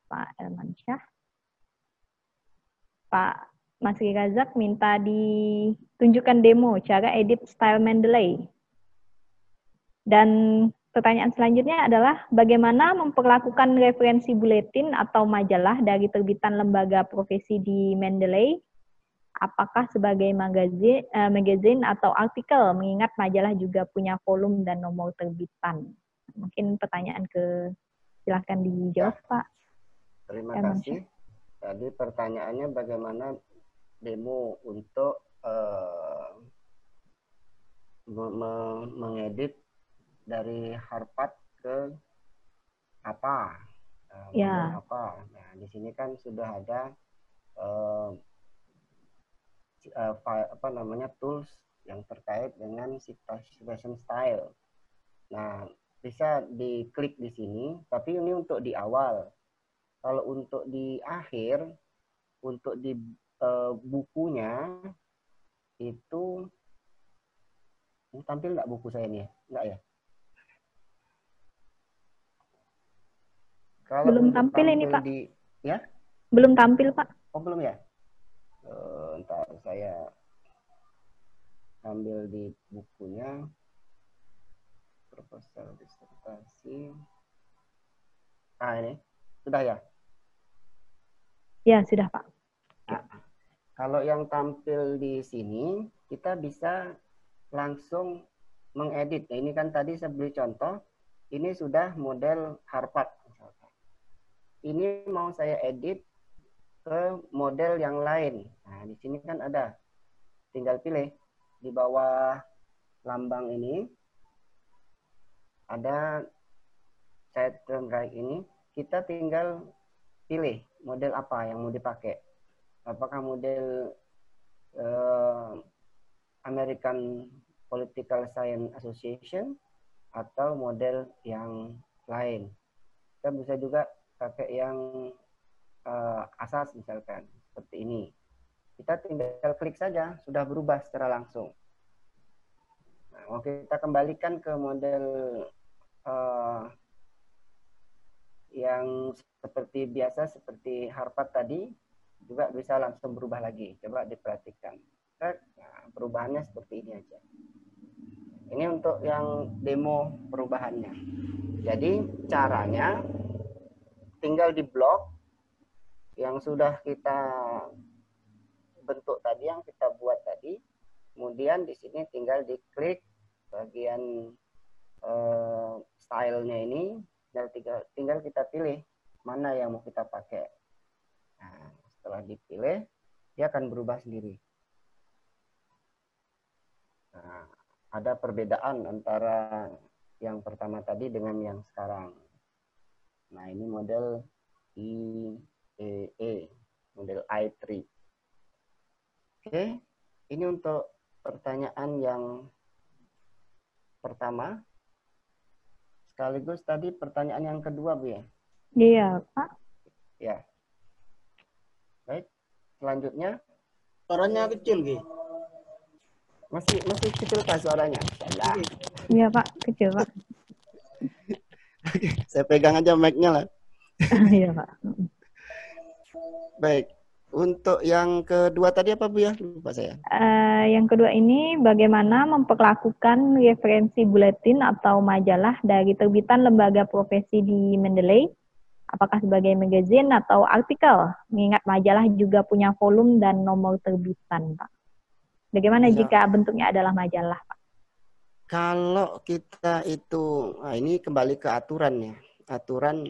Pak Elman Syah. Pak Mas Razak minta ditunjukkan demo cara edit style Mendeley. Dan pertanyaan selanjutnya adalah bagaimana memperlakukan referensi buletin atau majalah dari terbitan lembaga profesi di Mendeley? Apakah sebagai magazin, uh, magazine atau artikel, mengingat majalah juga punya volume dan nomor terbitan? Mungkin pertanyaan ke silahkan dijawab, Pak. Terima kasih. Tadi pertanyaannya bagaimana demo untuk uh, mengedit dari Harvard ke apa? Uh, ya. apa? Nah di sini kan sudah ada uh, uh, apa namanya tools yang terkait dengan situation style. Nah bisa diklik di sini tapi ini untuk di awal. Kalau untuk di akhir untuk di uh, bukunya itu ini tampil nggak buku saya ini ya? Nggak ya? Kalau belum tampil, ini Pak. Di, ya? Belum tampil Pak. Oh belum ya? Uh, ntar saya ambil di bukunya proposal disertasi. Ah ini sudah ya? Ya sudah Pak. Kalau yang tampil di sini, kita bisa langsung mengedit. Nah, ini kan tadi saya beri contoh, ini sudah model Harvard. Ini mau saya edit ke model yang lain. Nah, di sini kan ada. Tinggal pilih di bawah lambang ini ada term right ini. Kita tinggal pilih model apa yang mau dipakai apakah model uh, American Political Science Association atau model yang lain. Kita bisa juga pakai yang uh, asas misalkan seperti ini. Kita tinggal klik saja sudah berubah secara langsung. Nah, kita kembalikan ke model uh, yang seperti biasa seperti Harvard tadi juga bisa langsung berubah lagi. Coba diperhatikan. Nah, perubahannya seperti ini aja. Ini untuk yang demo perubahannya. Jadi caranya tinggal di blok yang sudah kita bentuk tadi, yang kita buat tadi. Kemudian di sini tinggal diklik bagian uh, stylenya ini, tinggal, tinggal kita pilih mana yang mau kita pakai. Setelah dipilih, dia akan berubah sendiri. Nah, ada perbedaan antara yang pertama tadi dengan yang sekarang. Nah, ini model IEE, model i3. Oke, ini untuk pertanyaan yang pertama. Sekaligus tadi pertanyaan yang kedua, Bu ya? Iya, Pak. Ya. Baik, selanjutnya. Suaranya kecil, Gi. Masih masih kecil Pak suaranya? Iya, Pak, kecil, Pak. Saya pegang aja mic-nya lah. [LAUGHS] Iya, Pak. Baik. Untuk yang kedua tadi apa Bu ya? Lupa saya. Uh, yang kedua ini bagaimana memperlakukan referensi buletin atau majalah dari terbitan lembaga profesi di Mendeley? Apakah sebagai magazine atau artikel? Mengingat majalah juga punya volume dan nomor terbitan, Pak. Bagaimana ya. jika bentuknya adalah majalah, Pak? Kalau kita itu, nah ini kembali ke aturan ya. Aturan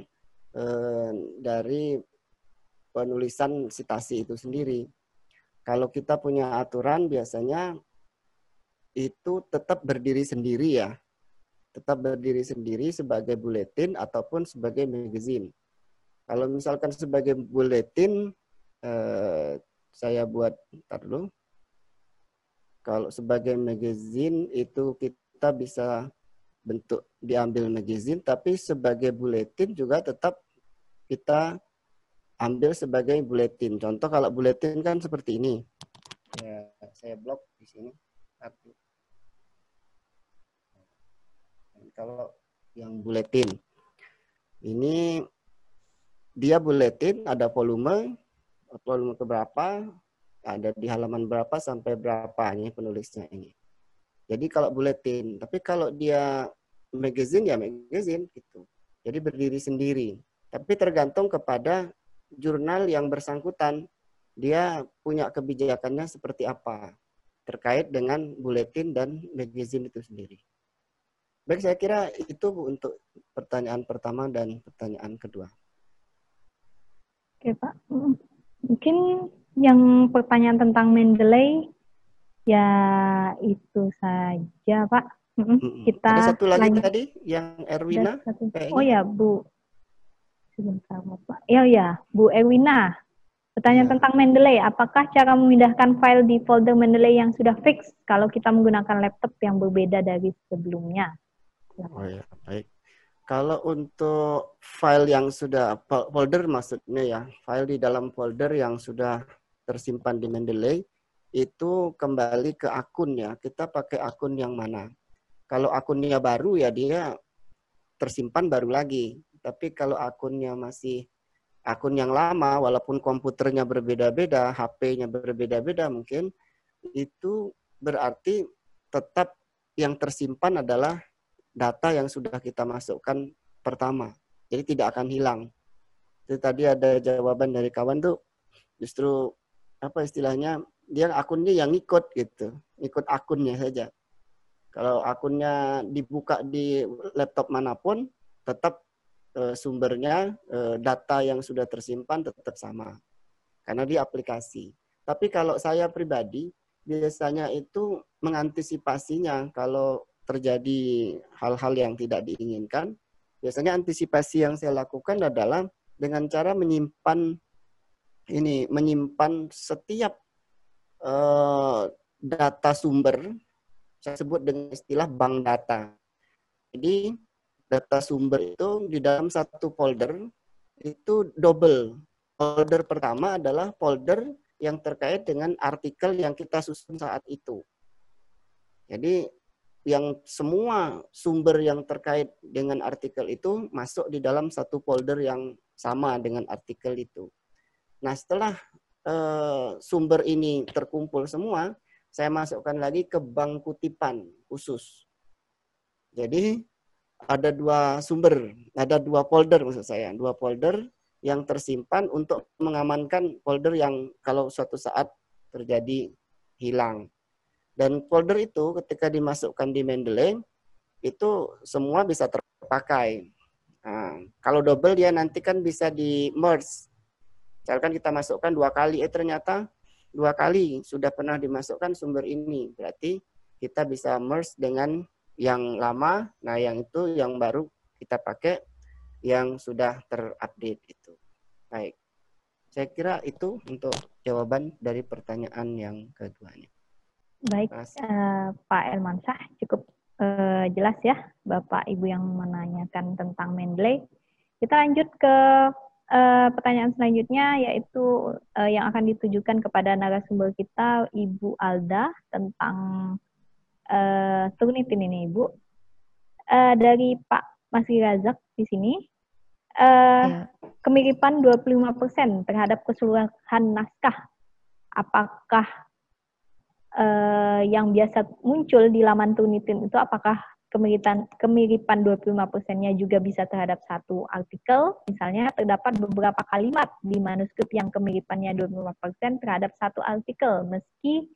eh, dari penulisan sitasi itu sendiri. Kalau kita punya aturan biasanya itu tetap berdiri sendiri ya. Tetap berdiri sendiri sebagai buletin ataupun sebagai magazine. Kalau misalkan sebagai buletin, eh, saya buat, ntar dulu. Kalau sebagai magazine itu kita bisa bentuk diambil magazine, tapi sebagai buletin juga tetap kita ambil sebagai buletin. Contoh kalau buletin kan seperti ini. Ya, saya blok di sini. Satu. Kalau yang buletin. Ini dia buletin, ada volume, volume keberapa, ada di halaman berapa sampai berapa ini penulisnya ini. Jadi kalau buletin, tapi kalau dia magazine ya magazine gitu. Jadi berdiri sendiri. Tapi tergantung kepada jurnal yang bersangkutan dia punya kebijakannya seperti apa terkait dengan buletin dan magazine itu sendiri. Baik, saya kira itu untuk pertanyaan pertama dan pertanyaan kedua. Oke, Pak. Mungkin yang pertanyaan tentang Mendeley ya itu saja, Pak. Kita Ada satu lagi lanjut. tadi yang Erwina. Oh ya, Bu sebentar Bapak. Ya ya, Bu Ewina. Pertanyaan ya. tentang Mendeley, apakah cara memindahkan file di folder Mendeley yang sudah fix kalau kita menggunakan laptop yang berbeda dari sebelumnya? Oh ya, baik. Kalau untuk file yang sudah folder maksudnya ya, file di dalam folder yang sudah tersimpan di Mendeley itu kembali ke akun ya. Kita pakai akun yang mana? Kalau akunnya baru ya dia tersimpan baru lagi. Tapi kalau akunnya masih akun yang lama, walaupun komputernya berbeda-beda, HP-nya berbeda-beda mungkin, itu berarti tetap yang tersimpan adalah data yang sudah kita masukkan pertama. Jadi tidak akan hilang. Itu tadi ada jawaban dari kawan tuh, justru apa istilahnya, dia akunnya yang ikut gitu, ikut akunnya saja. Kalau akunnya dibuka di laptop mana pun, tetap Eh, sumbernya eh, data yang sudah tersimpan tetap sama karena di aplikasi. Tapi kalau saya pribadi biasanya itu mengantisipasinya kalau terjadi hal-hal yang tidak diinginkan. Biasanya antisipasi yang saya lakukan adalah dengan cara menyimpan ini menyimpan setiap uh, data sumber saya sebut dengan istilah bank data. Jadi data sumber itu di dalam satu folder itu double. Folder pertama adalah folder yang terkait dengan artikel yang kita susun saat itu. Jadi yang semua sumber yang terkait dengan artikel itu masuk di dalam satu folder yang sama dengan artikel itu. Nah, setelah uh, sumber ini terkumpul semua, saya masukkan lagi ke bank kutipan khusus. Jadi ada dua sumber, ada dua folder maksud saya, dua folder yang tersimpan untuk mengamankan folder yang kalau suatu saat terjadi hilang. Dan folder itu ketika dimasukkan di Mendeley, itu semua bisa terpakai. Nah, kalau double dia nanti kan bisa di merge. Misalkan kita masukkan dua kali, eh ternyata dua kali sudah pernah dimasukkan sumber ini. Berarti kita bisa merge dengan yang lama, nah yang itu yang baru kita pakai yang sudah terupdate itu. Baik. Saya kira itu untuk jawaban dari pertanyaan yang keduanya. Baik, uh, Pak Elmansah, cukup uh, jelas ya Bapak Ibu yang menanyakan tentang Mendeley. Kita lanjut ke uh, pertanyaan selanjutnya yaitu uh, yang akan ditujukan kepada narasumber kita Ibu Alda tentang uh, Turnitin ini Ibu. Uh, dari Pak Masri Razak di sini, uh, ya. kemiripan 25% terhadap keseluruhan naskah. Apakah uh, yang biasa muncul di laman Turnitin itu apakah kemiripan kemiripan 25 persennya juga bisa terhadap satu artikel. Misalnya terdapat beberapa kalimat di manuskrip yang kemiripannya 25 persen terhadap satu artikel, meski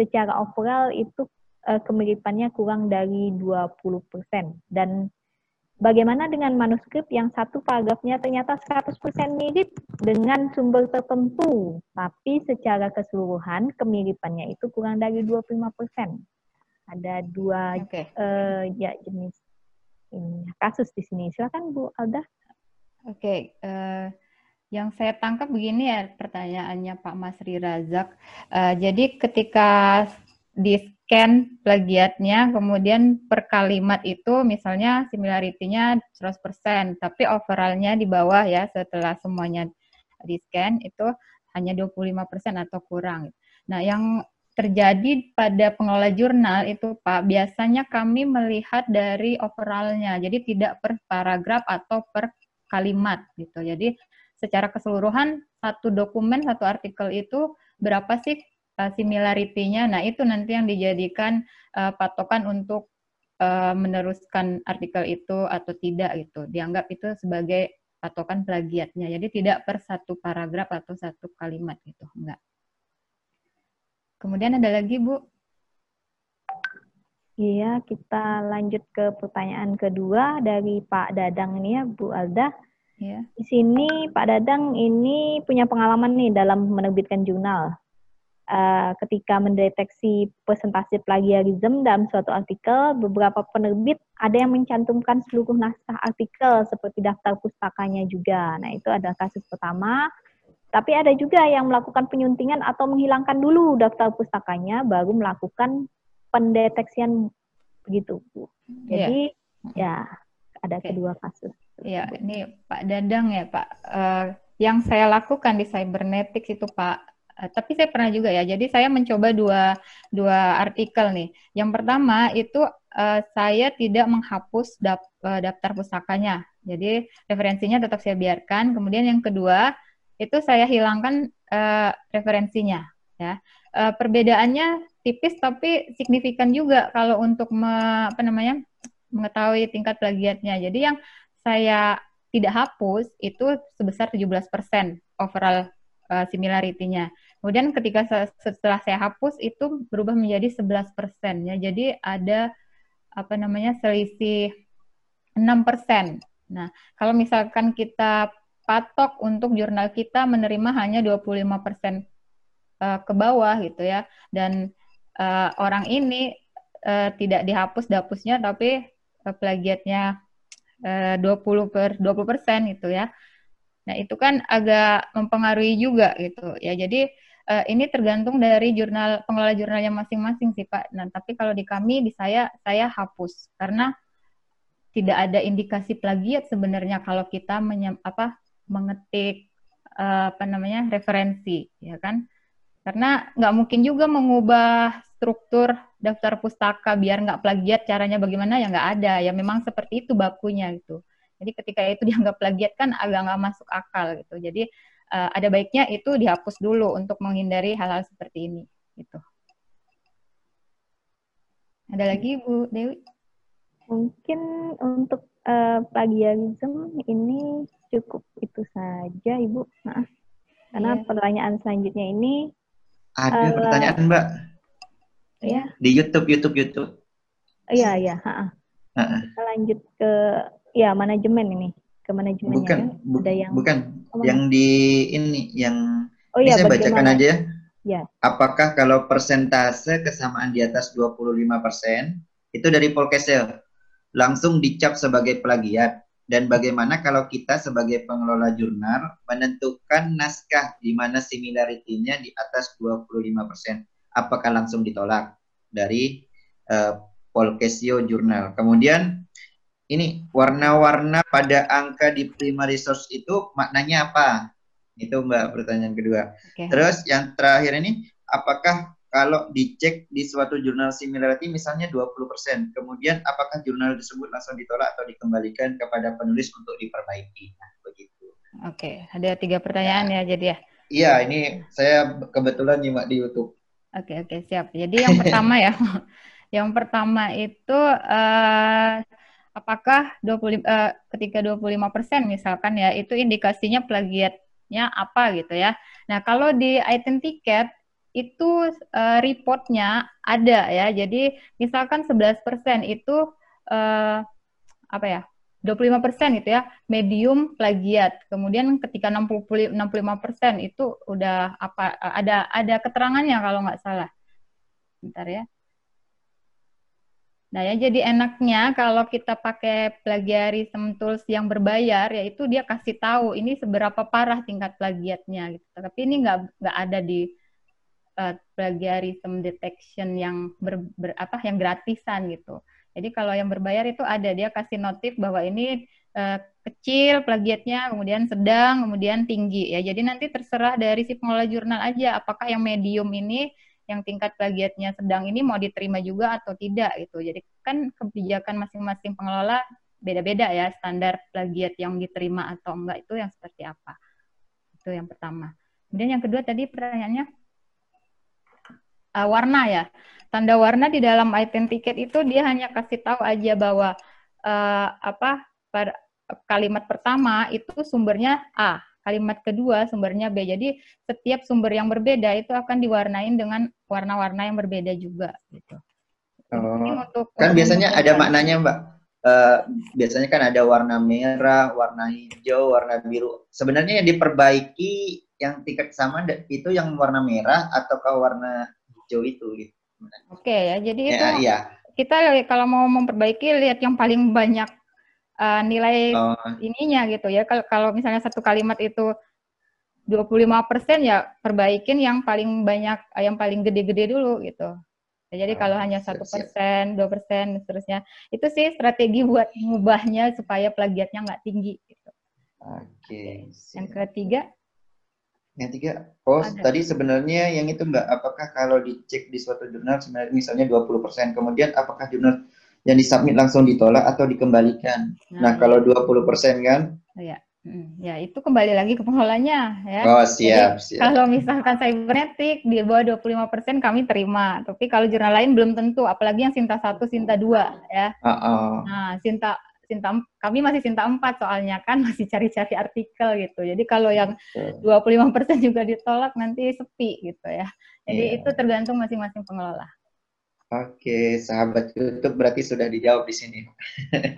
secara overall itu uh, kemiripannya kurang dari 20 persen. Dan bagaimana dengan manuskrip yang satu paragrafnya ternyata 100% mirip dengan sumber tertentu, tapi secara keseluruhan kemiripannya itu kurang dari 25 persen. Ada dua okay. uh, eh, ya jenis ini kasus di sini. Silakan Bu Alda. Oke, okay. uh, eh, yang saya tangkap begini ya pertanyaannya Pak Masri Razak. Uh, jadi ketika di scan plagiatnya, kemudian per kalimat itu misalnya similarity-nya 100%, tapi overallnya di bawah ya setelah semuanya di scan itu hanya 25% atau kurang. Nah, yang terjadi pada pengelola jurnal itu Pak, biasanya kami melihat dari overallnya, jadi tidak per paragraf atau per kalimat gitu. Jadi secara keseluruhan satu dokumen, satu artikel itu berapa sih uh, similarity-nya? Nah itu nanti yang dijadikan uh, patokan untuk uh, meneruskan artikel itu atau tidak gitu. Dianggap itu sebagai patokan plagiatnya. Jadi tidak per satu paragraf atau satu kalimat gitu, enggak. Kemudian ada lagi, Bu? Iya, kita lanjut ke pertanyaan kedua dari Pak Dadang ini ya, Bu Alda. Ya. Di sini Pak Dadang ini punya pengalaman nih dalam menerbitkan jurnal. Uh, ketika mendeteksi presentasi plagiarisme dalam suatu artikel, beberapa penerbit ada yang mencantumkan seluruh naskah artikel seperti daftar pustakanya juga. Nah, itu adalah kasus pertama. Tapi ada juga yang melakukan penyuntingan atau menghilangkan dulu daftar pustakanya baru melakukan pendeteksian begitu, Bu. Iya. Jadi yeah. ya ada okay. kedua kasus. Ya, ini Pak Dadang ya, Pak. Uh, yang saya lakukan di cybernetics itu Pak, tapi saya pernah juga ya. Jadi saya mencoba dua dua artikel nih. Yang pertama itu uh, saya tidak menghapus dap, uh, daftar pustakanya. Jadi referensinya tetap saya biarkan. Kemudian yang kedua itu saya hilangkan uh, referensinya ya. Uh, perbedaannya tipis tapi signifikan juga kalau untuk me, apa namanya mengetahui tingkat plagiatnya. Jadi yang saya tidak hapus itu sebesar 17% overall uh, similarity-nya. Kemudian ketika setelah saya hapus itu berubah menjadi 11% ya. Jadi ada apa namanya selisih 6%. Nah, kalau misalkan kita patok untuk jurnal kita menerima hanya 25% uh, ke bawah gitu ya. Dan uh, orang ini uh, tidak dihapus dapusnya tapi plagiatnya uh, 20 per 20 persen gitu ya. Nah itu kan agak mempengaruhi juga gitu ya. Jadi uh, ini tergantung dari jurnal pengelola jurnalnya masing-masing sih Pak. Nah tapi kalau di kami di saya saya hapus. Karena tidak ada indikasi plagiat sebenarnya kalau kita menyem, apa mengetik uh, apa namanya referensi ya kan? Karena nggak mungkin juga mengubah struktur daftar pustaka biar nggak plagiat caranya bagaimana? Ya nggak ada. Ya memang seperti itu bakunya gitu. Jadi ketika itu [LAUGHS] dianggap plagiat kan agak nggak masuk akal gitu. Jadi uh, ada baiknya itu dihapus dulu untuk menghindari hal-hal seperti ini gitu ada lagi Bu Dewi mungkin untuk uh, plagiarisme ini cukup itu saja Ibu. Nah, karena yeah. pertanyaan selanjutnya ini ada uh, pertanyaan Mbak. ya. Di YouTube, YouTube, YouTube. Iya, iya. Kita lanjut ke ya manajemen ini, ke manajemen. Bukan, ya. bu Ada yang bukan. Yang di ini, yang oh, iya, saya bacakan aja ya. Ya. Apakah kalau persentase kesamaan di atas 25% itu dari Polkesel langsung dicap sebagai plagiat? Dan bagaimana kalau kita sebagai pengelola jurnal menentukan naskah di mana similarity-nya di atas 25%? Apakah langsung ditolak dari uh, Polkesio Jurnal? Kemudian ini warna-warna pada angka di primary source itu maknanya apa? Itu Mbak pertanyaan kedua. Okay. Terus yang terakhir ini apakah kalau dicek di suatu jurnal similarity misalnya 20%, kemudian apakah jurnal tersebut langsung ditolak atau dikembalikan kepada penulis untuk diperbaiki? Nah, begitu. Oke, ada tiga pertanyaan ya, ya jadi ya. Iya, ini saya kebetulan nyimak di YouTube. Oke, oke, siap. Jadi yang pertama ya. [LAUGHS] yang pertama itu uh, apakah 20 uh, ketika 25% misalkan ya, itu indikasinya plagiatnya apa gitu ya. Nah, kalau di item tiket itu uh, reportnya ada ya. Jadi misalkan 11% itu uh, apa ya? 25% itu ya medium plagiat. Kemudian ketika 60 65% itu udah apa ada ada keterangannya kalau nggak salah. Bentar ya. Nah ya jadi enaknya kalau kita pakai plagiarism tools yang berbayar yaitu dia kasih tahu ini seberapa parah tingkat plagiatnya gitu. Tapi ini nggak nggak ada di uh, plagiarism detection yang ber, ber, apa yang gratisan gitu. Jadi kalau yang berbayar itu ada dia kasih notif bahwa ini uh, kecil plagiatnya, kemudian sedang, kemudian tinggi ya. Jadi nanti terserah dari si pengelola jurnal aja apakah yang medium ini yang tingkat plagiatnya sedang ini mau diterima juga atau tidak gitu. Jadi kan kebijakan masing-masing pengelola beda-beda ya standar plagiat yang diterima atau enggak itu yang seperti apa. Itu yang pertama. Kemudian yang kedua tadi pertanyaannya uh, warna ya. Tanda warna di dalam item tiket itu dia hanya kasih tahu aja bahwa uh, apa kalimat pertama itu sumbernya A, kalimat kedua sumbernya B. Jadi setiap sumber yang berbeda itu akan diwarnain dengan warna-warna yang berbeda juga gitu. Oh, untuk kan biasanya ada maknanya, Mbak. Uh, biasanya kan ada warna merah, warna hijau, warna biru. Sebenarnya yang diperbaiki yang tingkat sama itu yang warna merah ataukah warna hijau itu gitu. Oke ya, jadi ya, itu ya. kita kalau mau memperbaiki lihat yang paling banyak uh, nilai oh. ininya gitu ya. Kalau kalau misalnya satu kalimat itu 25% ya perbaikin yang paling banyak yang paling gede-gede dulu gitu. Ya, jadi kalau oh, hanya satu persen, dua persen, seterusnya, itu sih strategi buat mengubahnya supaya plagiatnya nggak tinggi. Gitu. Oke. Okay, yang ketiga, yang tiga, oh Ada. tadi sebenarnya yang itu Mbak, apakah kalau dicek di suatu jurnal misalnya 20%, kemudian apakah jurnal yang disubmit langsung ditolak atau dikembalikan? Nah, nah kalau 20% kan? Ya, ya itu kembali lagi ke pengelolanya ya. Oh, siap, Jadi, siap. Kalau misalkan cybernetik di bawah 25% kami terima, tapi kalau jurnal lain belum tentu, apalagi yang Sinta 1, Sinta 2 ya. Uh -uh. Nah, Sinta Sinta kami masih Sinta 4 soalnya kan [LAUGHS] masih cari-cari artikel gitu. Jadi kalau yang 25% juga ditolak nanti sepi gitu ya. Jadi yeah. itu tergantung masing-masing pengelola. Oke, sahabat YouTube berarti sudah dijawab di sini. [LAUGHS]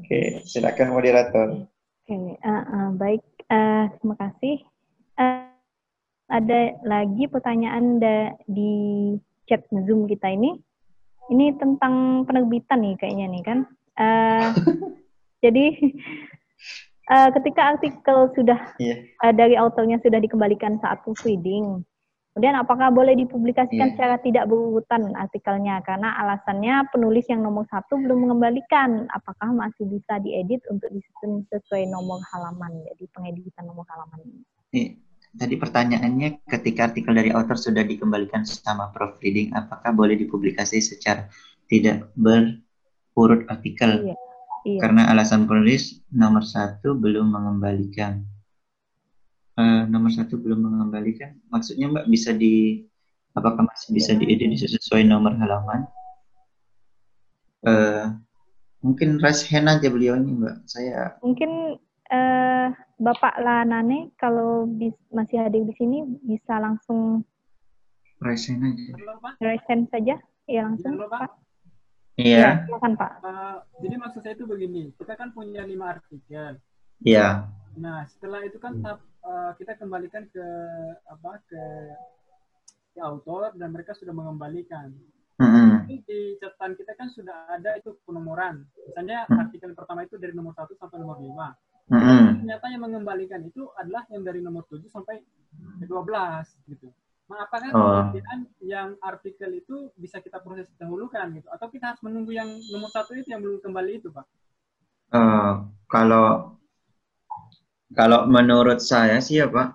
Oke, silakan moderator. Oke, uh, uh, baik, uh, terima kasih. Uh, ada lagi pertanyaan di chat Zoom kita ini ini tentang penerbitan nih kayaknya nih kan. Uh, [LAUGHS] jadi uh, ketika artikel sudah yeah. Iya. uh, dari autornya sudah dikembalikan saat proofreading, kemudian apakah boleh dipublikasikan yeah. secara tidak berurutan artikelnya karena alasannya penulis yang nomor satu belum mengembalikan, apakah masih bisa diedit untuk disusun sesuai nomor halaman, jadi pengeditan nomor halaman ini. Yeah tadi pertanyaannya ketika artikel dari author sudah dikembalikan sama proofreading, apakah boleh dipublikasi secara tidak berurut artikel? Iya. Iya. Karena alasan penulis nomor satu belum mengembalikan. Uh, nomor satu belum mengembalikan, maksudnya Mbak bisa di apakah masih bisa diedit sesuai nomor halaman? Uh, mungkin raise hand aja beliau ini Mbak. Saya mungkin uh, Bapak Lanane kalau bis, masih hadir di sini bisa langsung Resen aja. Resen saja, ya langsung Pak. Iya. Ya, silakan Pak. Uh, jadi maksud saya itu begini, kita kan punya lima artikel. Iya. Nah setelah itu kan uh, kita kembalikan ke apa ke, ke autor dan mereka sudah mengembalikan. Mm-hmm. di catatan kita kan sudah ada itu penomoran. Misalnya mm-hmm. artikel pertama itu dari nomor satu sampai nomor lima. Mm-hmm. Ternyata yang mengembalikan itu adalah yang dari nomor tujuh sampai ke belas gitu. Nah, apakah oh. yang artikel itu bisa kita proses dahulukan gitu, atau kita harus menunggu yang nomor satu itu yang belum kembali itu, Pak? Uh, kalau kalau menurut saya sih ya Pak,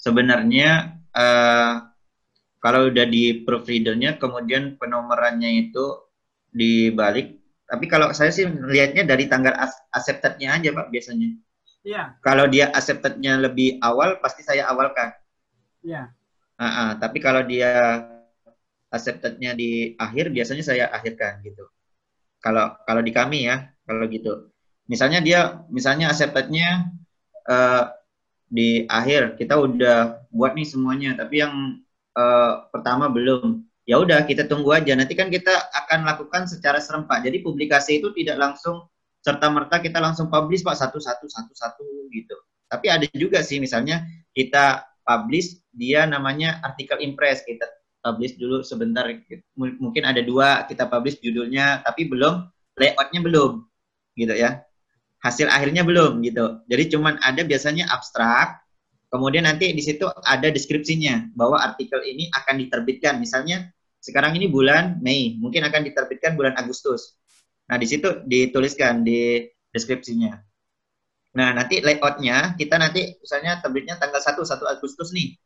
sebenarnya uh, kalau udah di providernya kemudian penomorannya itu dibalik, tapi kalau saya sih melihatnya dari tanggal accepted-nya aja Pak biasanya. Iya. Kalau dia accepted-nya lebih awal, pasti saya awalkan. Iya. Uh, uh, tapi kalau dia accepted-nya di akhir, biasanya saya akhirkan gitu. Kalau kalau di kami ya, kalau gitu. Misalnya dia, misalnya accepted-nya uh, di akhir, kita udah buat nih semuanya, tapi yang uh, pertama belum. Ya udah, kita tunggu aja. Nanti kan kita akan lakukan secara serempak. Jadi publikasi itu tidak langsung serta merta kita langsung publish pak satu satu satu satu gitu. Tapi ada juga sih misalnya kita publish dia namanya artikel impress kita publish dulu sebentar mungkin ada dua kita publish judulnya tapi belum layoutnya belum gitu ya hasil akhirnya belum gitu jadi cuman ada biasanya abstrak kemudian nanti di situ ada deskripsinya bahwa artikel ini akan diterbitkan misalnya sekarang ini bulan Mei mungkin akan diterbitkan bulan Agustus nah di situ dituliskan di deskripsinya Nah, nanti layoutnya kita nanti misalnya terbitnya tanggal 1, 1 Agustus nih.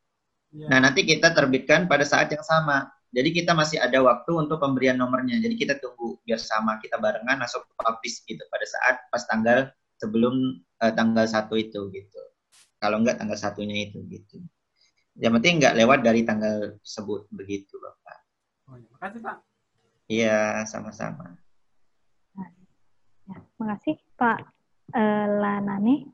Ya. Nah, nanti kita terbitkan pada saat yang sama. Jadi kita masih ada waktu untuk pemberian nomornya. Jadi kita tunggu biar sama kita barengan langsung publish gitu pada saat pas tanggal sebelum uh, tanggal 1 itu gitu. Kalau enggak tanggal satunya itu gitu. Yang penting enggak lewat dari tanggal tersebut begitu, Bapak. Oh, ya. Makasih, Pak. Iya, sama-sama. Ya, makasih, Pak uh, Lanane.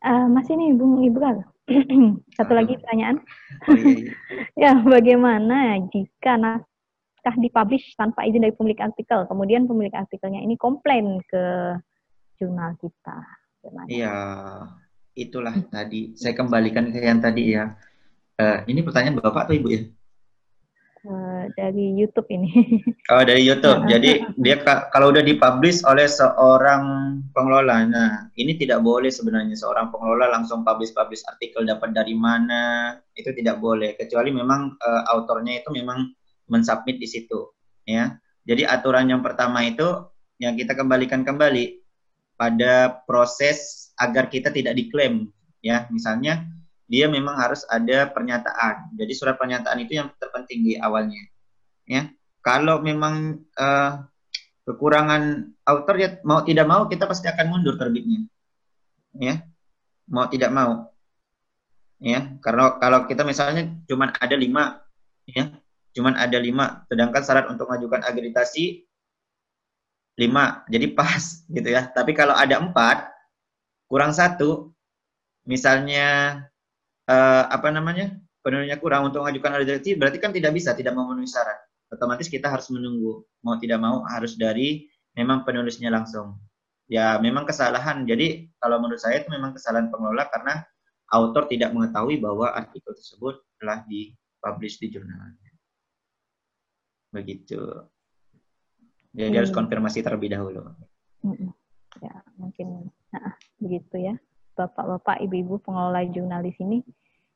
Uh, masih nih Bung Ibral. [CLEARS THROAT] Satu lagi pertanyaan. Oh, iya, iya. [LAUGHS] ya, bagaimana jika naskah dipublish tanpa izin dari pemilik artikel, kemudian pemilik artikelnya ini komplain ke jurnal kita? Iya, itulah tadi. Saya kembalikan ke yang tadi ya. Uh, ini pertanyaan Bapak atau Ibu ya? Eh, dari YouTube ini. [LAUGHS] Oh dari YouTube. Jadi dia kalau udah dipublish oleh seorang pengelola, nah ini tidak boleh sebenarnya seorang pengelola langsung publish-publish artikel dapat dari mana itu tidak boleh kecuali memang uh, autornya itu memang mensubmit di situ, ya. Jadi aturan yang pertama itu yang kita kembalikan kembali pada proses agar kita tidak diklaim, ya. Misalnya dia memang harus ada pernyataan. Jadi surat pernyataan itu yang terpenting di awalnya. Ya, kalau memang uh, kekurangan autor ya mau tidak mau kita pasti akan mundur terbitnya. Ya, mau tidak mau. Ya, karena kalau kita misalnya cuma ada lima, ya, cuma ada lima, sedangkan syarat untuk mengajukan akreditasi lima, jadi pas gitu ya. Tapi kalau ada empat, kurang satu, misalnya uh, apa namanya penulisnya kurang untuk mengajukan akreditasi berarti kan tidak bisa tidak memenuhi syarat. Otomatis kita harus menunggu. Mau tidak mau harus dari memang penulisnya langsung. Ya memang kesalahan. Jadi kalau menurut saya itu memang kesalahan pengelola karena autor tidak mengetahui bahwa artikel tersebut telah dipublish di jurnalnya. Begitu. Jadi hmm. harus konfirmasi terlebih dahulu. Hmm. ya mungkin. Nah, begitu ya bapak-bapak ibu-ibu pengelola jurnal di sini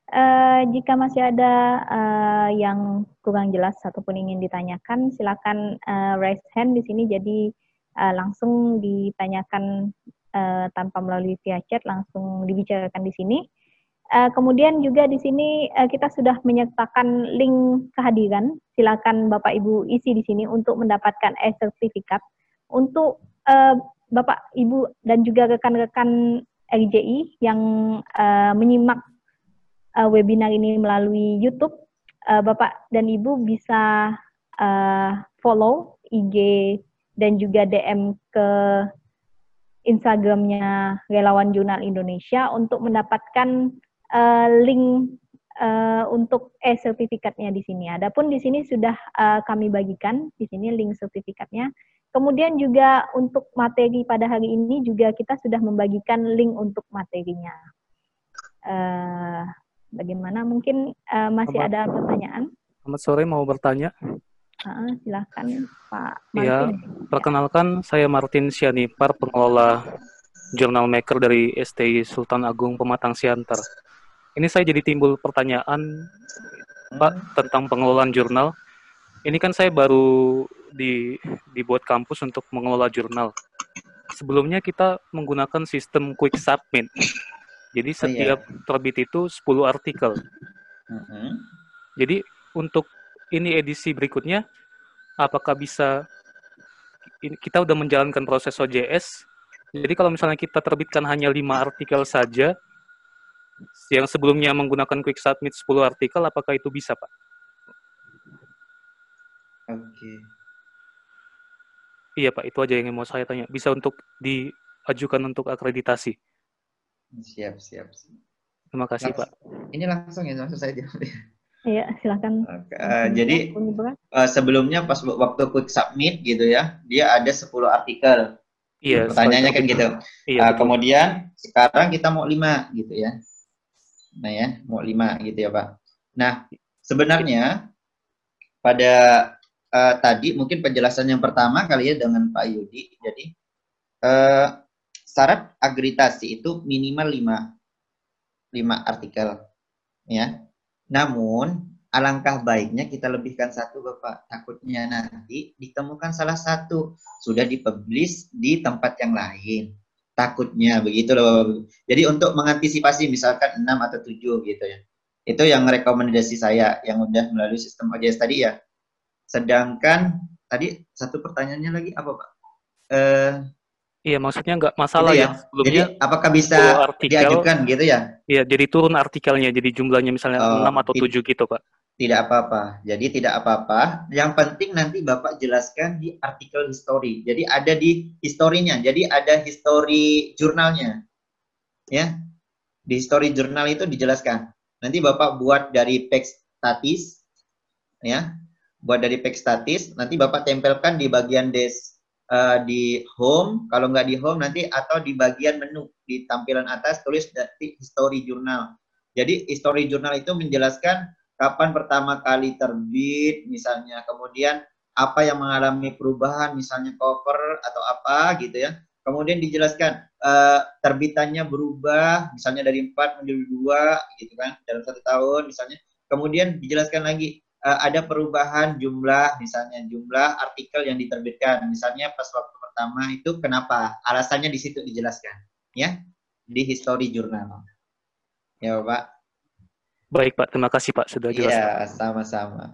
Uh, jika masih ada uh, yang kurang jelas ataupun ingin ditanyakan, silakan uh, raise hand di sini. Jadi uh, langsung ditanyakan uh, tanpa melalui via chat, langsung dibicarakan di sini. Uh, kemudian juga di sini uh, kita sudah menyertakan link kehadiran. Silakan Bapak Ibu isi di sini untuk mendapatkan e-sertifikat untuk uh, Bapak Ibu dan juga rekan-rekan RJI yang uh, menyimak uh, webinar ini melalui YouTube, uh, Bapak dan Ibu bisa uh, follow IG dan juga DM ke Instagramnya Relawan Jurnal Indonesia untuk mendapatkan uh, link uh, untuk e sertifikatnya di sini. Adapun di sini sudah uh, kami bagikan di sini link sertifikatnya. Kemudian juga untuk materi pada hari ini juga kita sudah membagikan link untuk materinya. Uh, bagaimana? Mungkin uh, masih Selamat. ada pertanyaan? Selamat sore, mau bertanya. Uh, silakan Pak iya, Martin. Ya, perkenalkan saya Martin Sianipar, pengelola Jurnal Maker dari STI Sultan Agung Pematang Siantar. Ini saya jadi timbul pertanyaan, Pak, tentang pengelolaan jurnal. Ini kan saya baru di dibuat kampus untuk mengelola jurnal. Sebelumnya kita menggunakan sistem quick submit. Jadi setiap oh, iya. terbit itu 10 artikel. Uh -huh. Jadi untuk ini edisi berikutnya, apakah bisa kita udah menjalankan proses OJS jadi kalau misalnya kita terbitkan hanya lima artikel saja, yang sebelumnya menggunakan quick submit 10 artikel, apakah itu bisa, Pak? Oke. Okay. Iya, Pak. Itu aja yang mau saya tanya. Bisa untuk diajukan untuk akreditasi? Siap, siap. Terima kasih, Pak. Ini langsung ya, langsung saya jawab ya. Iya, silakan. Uh, jadi uh, sebelumnya pas waktu quick submit gitu ya, dia ada 10 artikel. Iya. Pertanyaannya kan gitu. Iya, uh, kemudian sekarang kita mau lima gitu ya. Nah ya, mau lima gitu ya Pak. Nah, sebenarnya pada uh, tadi mungkin penjelasan yang pertama kali ya dengan Pak Yudi. Jadi uh, syarat agritasi itu minimal lima lima artikel ya. Namun alangkah baiknya kita lebihkan satu Bapak. Takutnya nanti ditemukan salah satu sudah dipublish di tempat yang lain. Takutnya begitu loh. Jadi untuk mengantisipasi misalkan 6 atau 7 gitu ya. Itu yang rekomendasi saya yang udah melalui sistem OJS tadi ya. Sedangkan tadi satu pertanyaannya lagi apa Pak? Eh Iya, maksudnya nggak masalah gitu ya. ya. Sebelumnya jadi apakah bisa artikel, diajukan gitu ya? Iya, jadi turun artikelnya, jadi jumlahnya misalnya oh, 6 atau 7 gitu, Pak. Tidak apa-apa. Jadi tidak apa-apa. Yang penting nanti Bapak jelaskan di artikel history. Jadi ada di historinya. Jadi ada history jurnalnya. Ya. Di history jurnal itu dijelaskan. Nanti Bapak buat dari page statis ya. Buat dari page statis, nanti Bapak tempelkan di bagian des uh, di home, kalau nggak di home nanti atau di bagian menu di tampilan atas tulis dari history jurnal. Jadi history jurnal itu menjelaskan kapan pertama kali terbit misalnya, kemudian apa yang mengalami perubahan misalnya cover atau apa gitu ya. Kemudian dijelaskan uh, terbitannya berubah misalnya dari empat menjadi dua gitu kan dalam satu tahun misalnya. Kemudian dijelaskan lagi uh, ada perubahan jumlah misalnya jumlah artikel yang diterbitkan. Misalnya pas waktu pertama itu kenapa? Alasannya di situ dijelaskan ya di history jurnal ya pak. Baik pak. Terima kasih pak sudah jelas ya sama-sama.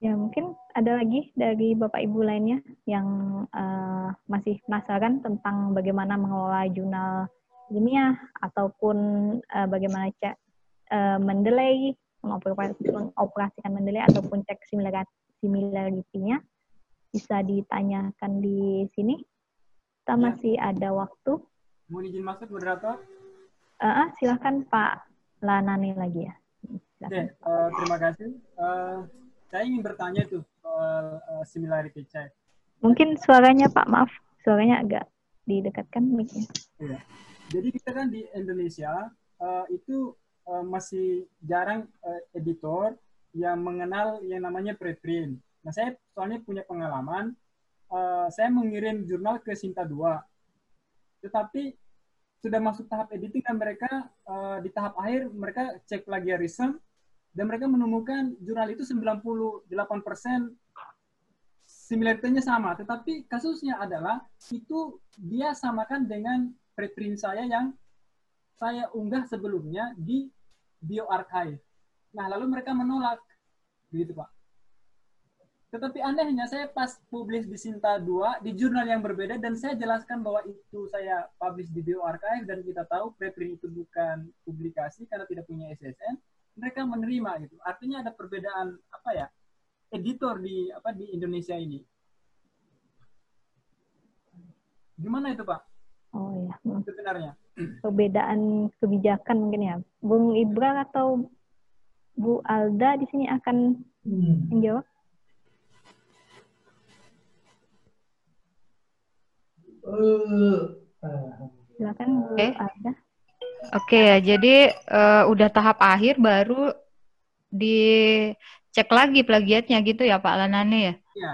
Ya mungkin ada lagi dari bapak ibu lainnya yang uh, masih penasaran tentang bagaimana mengelola jurnal ilmiah ataupun uh, bagaimana cek uh, mendelay mengoperasikan mendeley ataupun cek similarity-nya bisa ditanyakan di sini. Kita ya. masih ada waktu. Mau izin masuk moderator? Uh, silahkan Pak Lanani lagi ya. Oke, uh, terima kasih. Uh, saya ingin bertanya tuh soal uh, similarity check. Mungkin suaranya Pak, maaf, suaranya agak didekatkan mic-nya. Iya. Jadi kita kan di Indonesia uh, itu uh, masih jarang uh, editor yang mengenal yang namanya preprint. Nah, saya soalnya punya pengalaman, uh, saya mengirim jurnal ke Sinta 2. Tetapi sudah masuk tahap editing dan mereka uh, di tahap akhir mereka cek plagiarism dan mereka menemukan jurnal itu 98% similaritinya sama. Tetapi kasusnya adalah itu dia samakan dengan preprint saya yang saya unggah sebelumnya di bioarchive. Nah, lalu mereka menolak. Begitu, Pak. Tetapi anehnya saya pas publish di Sinta 2 di jurnal yang berbeda dan saya jelaskan bahwa itu saya publish di bioarchive dan kita tahu preprint itu bukan publikasi karena tidak punya SSN, mereka menerima gitu. Artinya ada perbedaan apa ya? editor di apa di Indonesia ini. Gimana itu, Pak? Oh iya. Sebenarnya. Perbedaan kebijakan mungkin ya. Bung Ibra atau Bu Alda di sini akan menjawab. Silakan Bu okay. Alda. Oke okay, ya, jadi uh, udah tahap akhir baru dicek lagi plagiatnya gitu ya Pak Lanane ya? Iya,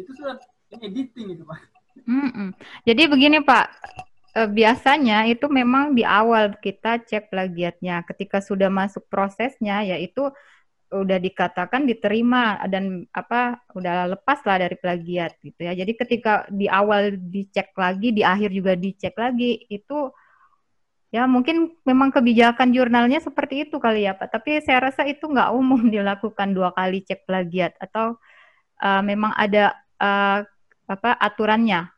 itu sudah editing itu Pak. Mm -mm. Jadi begini Pak, uh, biasanya itu memang di awal kita cek plagiatnya. Ketika sudah masuk prosesnya, yaitu udah dikatakan diterima dan apa udah lepas lah dari plagiat gitu ya. Jadi ketika di awal dicek lagi, di akhir juga dicek lagi, itu ya mungkin memang kebijakan jurnalnya seperti itu kali ya Pak. Tapi saya rasa itu nggak umum [LAUGHS] dilakukan dua kali cek plagiat atau uh, memang ada uh, apa aturannya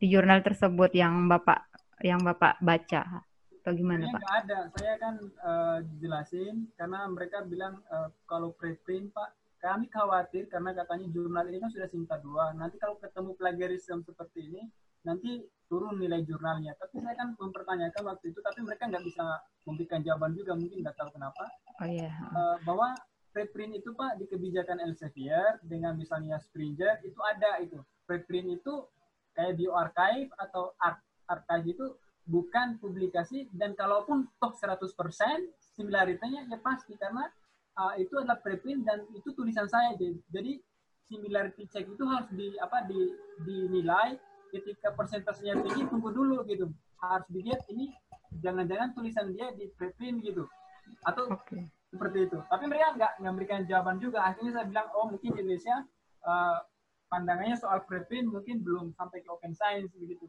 di jurnal tersebut yang Bapak yang Bapak baca atau gimana Pak? ada, saya kan uh, jelasin karena mereka bilang uh, kalau preprint Pak, kami khawatir karena katanya jurnal ini kan sudah cinta dua. Nanti kalau ketemu plagiarisme seperti ini, nanti turun nilai jurnalnya. Tapi saya kan mempertanyakan waktu itu, tapi mereka nggak bisa memberikan jawaban juga, mungkin nggak tahu kenapa. Oh iya. Uh, bahwa preprint itu Pak di kebijakan Elsevier dengan misalnya Springer itu ada itu. Preprint itu kayak bioarchive atau art archive itu bukan publikasi dan kalaupun top 100% similaritasnya ya pasti karena uh, itu adalah preprint dan itu tulisan saya. Jadi similarity check itu harus di apa di dinilai. Ketika persentasenya tinggi tunggu dulu gitu. Harus dilihat ini jangan-jangan tulisan dia di preprint gitu. Atau okay. seperti itu. Tapi mereka nggak memberikan jawaban juga. Akhirnya saya bilang oh mungkin Indonesia uh, pandangannya soal preprint mungkin belum sampai ke open science begitu.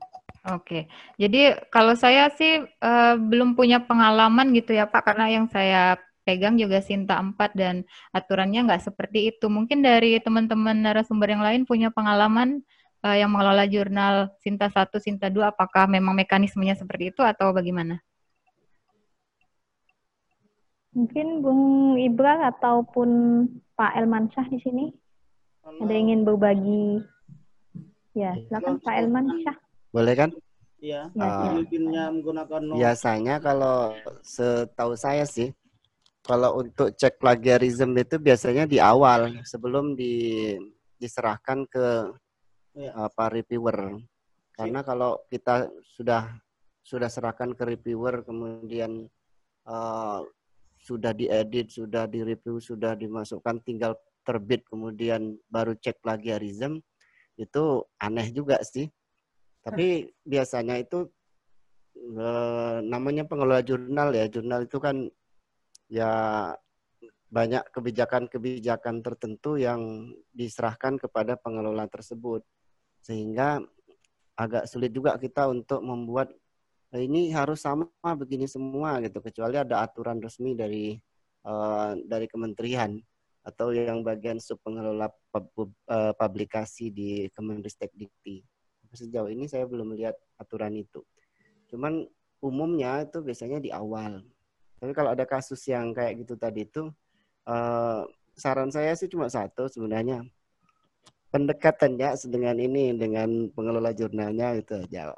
Oke, jadi kalau saya sih uh, belum punya pengalaman gitu ya Pak, karena yang saya pegang juga Sinta 4 dan aturannya nggak seperti itu. Mungkin dari teman-teman narasumber yang lain punya pengalaman uh, yang mengelola jurnal Sinta 1, Sinta 2, apakah memang mekanismenya seperti itu atau bagaimana? Mungkin Bung Ibra ataupun Pak Elmansyah di sini ada ingin berbagi? Ya, silakan Pak Elman Syah. Boleh kan? Iya, uh, menggunakan Biasanya kalau setahu saya sih, kalau untuk cek plagiarism itu biasanya di awal sebelum di, diserahkan ke ya. apa reviewer. Karena kalau kita sudah sudah serahkan ke reviewer kemudian uh, sudah diedit, sudah direview, sudah dimasukkan tinggal terbit kemudian baru cek plagiarism itu aneh juga sih. Tapi biasanya itu e, namanya pengelola jurnal ya. Jurnal itu kan ya banyak kebijakan-kebijakan tertentu yang diserahkan kepada pengelola tersebut. Sehingga agak sulit juga kita untuk membuat ini harus sama begini semua gitu kecuali ada aturan resmi dari uh, dari kementerian atau yang bagian sub pengelola uh, publikasi di Kemenristek Dikti. Sejauh ini saya belum melihat aturan itu. Cuman umumnya itu biasanya di awal. Tapi kalau ada kasus yang kayak gitu tadi itu, uh, saran saya sih cuma satu sebenarnya. Pendekatannya dengan ini, dengan pengelola jurnalnya itu aja.